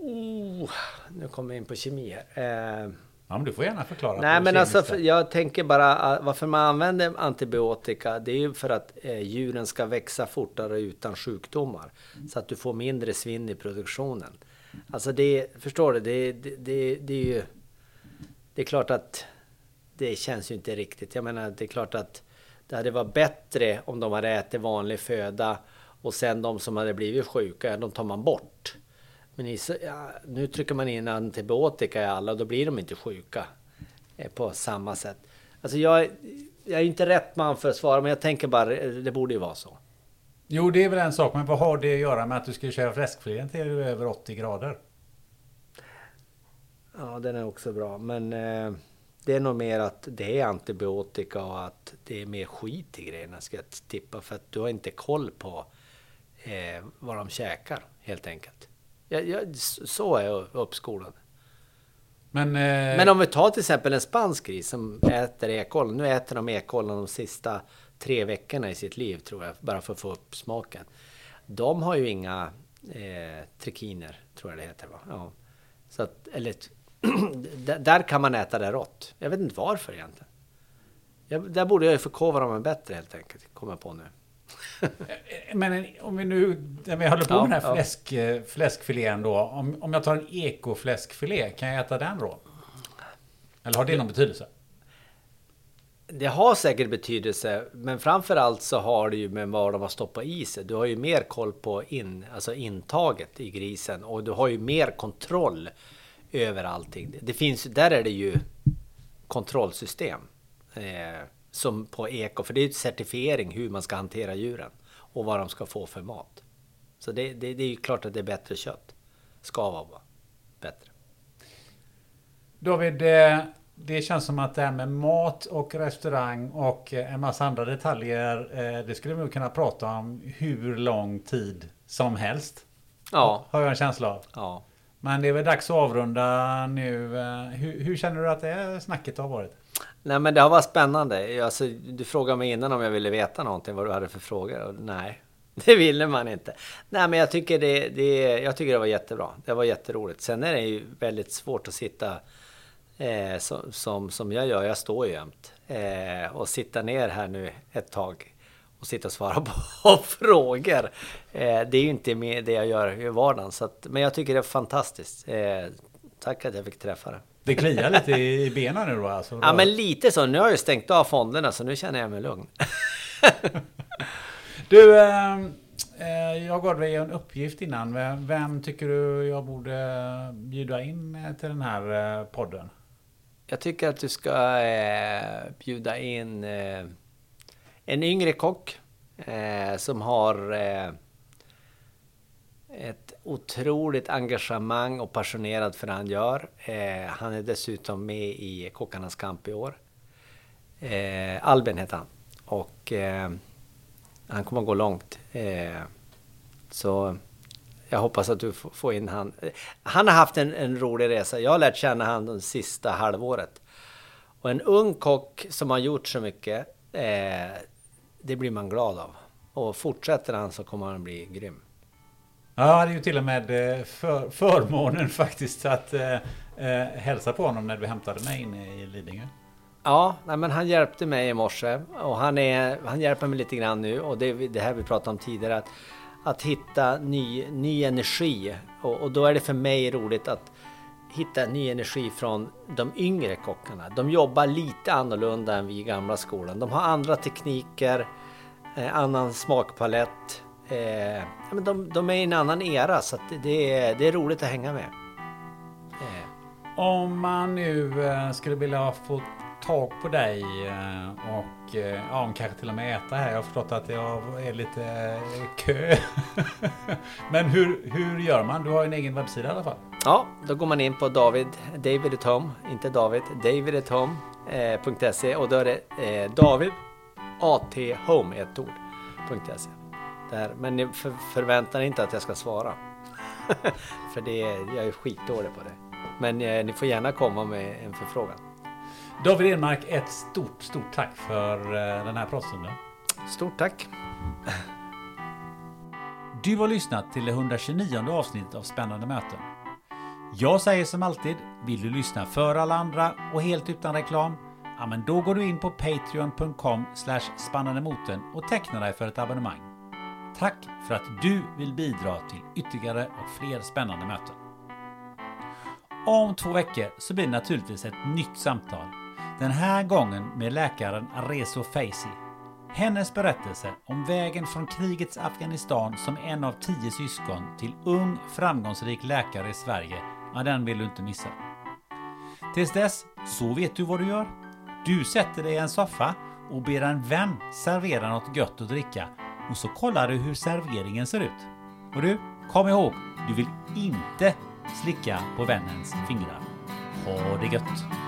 [SPEAKER 1] oh, nu kommer jag in på kemi här. Eh,
[SPEAKER 2] ja, men du får gärna förklara.
[SPEAKER 1] Nej, men alltså, för, jag tänker bara uh, varför man använder antibiotika. Det är ju för att eh, djuren ska växa fortare utan sjukdomar. Så att du får mindre svinn i produktionen. Alltså det, förstår du? Det, det, det, det är ju... Det är klart att det känns ju inte riktigt. Jag menar, det är klart att det hade varit bättre om de hade ätit vanlig föda och sen de som hade blivit sjuka, de tar man bort. Men i, ja, nu trycker man in antibiotika i alla och då blir de inte sjuka eh, på samma sätt. Alltså jag, jag är inte rätt man för att svara, men jag tänker bara, det borde ju vara så.
[SPEAKER 2] Jo, det är väl en sak, men vad har det att göra med att du ska köra fläskfilén till över 80 grader?
[SPEAKER 1] Ja, den är också bra, men eh, det är nog mer att det är antibiotika och att det är mer skit i grejerna, ska jag tippa, för att du har inte koll på eh, vad de käkar, helt enkelt. Jag, jag, så är jag uppskolad. Men, eh... Men om vi tar till exempel en spansk gris som äter ekollon. Nu äter de ekollon de sista tre veckorna i sitt liv tror jag, bara för att få upp smaken. De har ju inga eh, trikiner, tror jag det heter. Va? Ja. Så att, eller, där kan man äta det rått. Jag vet inte varför egentligen. Jag, där borde jag ju förkovra mig bättre helt enkelt, kommer jag på nu.
[SPEAKER 2] Men om vi nu, när vi håller på ja, med den här fläsk, ja. fläskfilén då. Om, om jag tar en ekofläskfilé, kan jag äta den då? Eller har det någon betydelse?
[SPEAKER 1] Det har säkert betydelse, men framförallt så har det ju med vad de har stoppat i sig. Du har ju mer koll på in, alltså intaget i grisen och du har ju mer kontroll över allting. Det finns, där är det ju kontrollsystem. Eh, som på eko, för det är ju certifiering hur man ska hantera djuren och vad de ska få för mat. Så det, det, det är ju klart att det är bättre kött. Ska vara bättre.
[SPEAKER 2] David, eh, det känns som att det här med mat och restaurang och eh, en massa andra detaljer, eh, det skulle vi kunna prata om hur lång tid som helst. Ja. Har jag en känsla av. Ja. Men det är väl dags att avrunda nu. Hur, hur känner du att det snacket har varit?
[SPEAKER 1] Nej men det har varit spännande. Alltså, du frågade mig innan om jag ville veta någonting, vad du hade för frågor. Och nej, det ville man inte. Nej men jag tycker det, det, jag tycker det var jättebra. Det var jätteroligt. Sen är det ju väldigt svårt att sitta eh, som, som, som jag gör. Jag står ju jämt. Eh, och sitta ner här nu ett tag och sitta och svara på frågor. Eh, det är ju inte med det jag gör i vardagen. Så att, men jag tycker det är fantastiskt. Eh, tack att jag fick träffa dig.
[SPEAKER 2] Det kliar lite i benen nu då alltså?
[SPEAKER 1] Ja men lite så. Nu har jag stängt av fonderna så nu känner jag mig lugn.
[SPEAKER 2] du, ehm, eh, jag gav dig en uppgift innan. Vem tycker du jag borde bjuda in till den här eh, podden?
[SPEAKER 1] Jag tycker att du ska eh, bjuda in eh, en yngre kock eh, som har eh, ett otroligt engagemang och passionerad för det han gör. Eh, han är dessutom med i Kockarnas kamp i år. Eh, Albin heter han. Och eh, han kommer att gå långt. Eh, så jag hoppas att du får in han. Eh, han har haft en, en rolig resa. Jag har lärt känna han det sista halvåret. Och en ung kock som har gjort så mycket, eh, det blir man glad av. Och fortsätter han så kommer han bli grym.
[SPEAKER 2] Jag hade ju till och med eh, för, förmånen faktiskt att eh, eh, hälsa på honom när du hämtade mig inne i Lidingö.
[SPEAKER 1] Ja, nej, men han hjälpte mig i morse och han, är, han hjälper mig lite grann nu och det är det här vi pratade om tidigare. Att, att hitta ny, ny energi och, och då är det för mig roligt att hitta ny energi från de yngre kockarna. De jobbar lite annorlunda än vi i gamla skolan. De har andra tekniker, eh, annan smakpalett. Eh, de, de, är i en annan era så det, är, det är roligt att hänga med.
[SPEAKER 2] Eh. Om man nu eh, skulle vilja få tag på dig eh, och eh, ja, kanske till och med äta här. Jag har förstått att det är lite eh, kö. Men hur, hur gör man? Du har en egen webbsida i alla fall.
[SPEAKER 1] Ja, då går man in på David, David at home, inte David, David at home.se och då är det eh, David AT Home ett ord. .se. Där. Men ni för, förväntar inte att jag ska svara. För det är, jag är skitdålig på det. Men eh, ni får gärna komma med en förfrågan.
[SPEAKER 2] David Enmark, ett stort, stort tack för eh, den här pratstunden.
[SPEAKER 1] Stort tack.
[SPEAKER 2] Du har lyssnat till det 129 avsnittet av Spännande möten. Jag säger som alltid, vill du lyssna för alla andra och helt utan reklam? Ja, men då går du in på patreon.com spannandemoten och tecknar dig för ett abonnemang. Tack för att du vill bidra till ytterligare och fler spännande möten. Om två veckor så blir det naturligtvis ett nytt samtal. Den här gången med läkaren Arezo Feisi. Hennes berättelse om vägen från krigets Afghanistan som en av tio syskon till ung framgångsrik läkare i Sverige, ja den vill du inte missa. Tills dess, så vet du vad du gör. Du sätter dig i en soffa och ber en vän servera något gött att dricka och så kollar du hur serveringen ser ut. Och du, kom ihåg, du vill inte slicka på vännens fingrar. Ha det gött!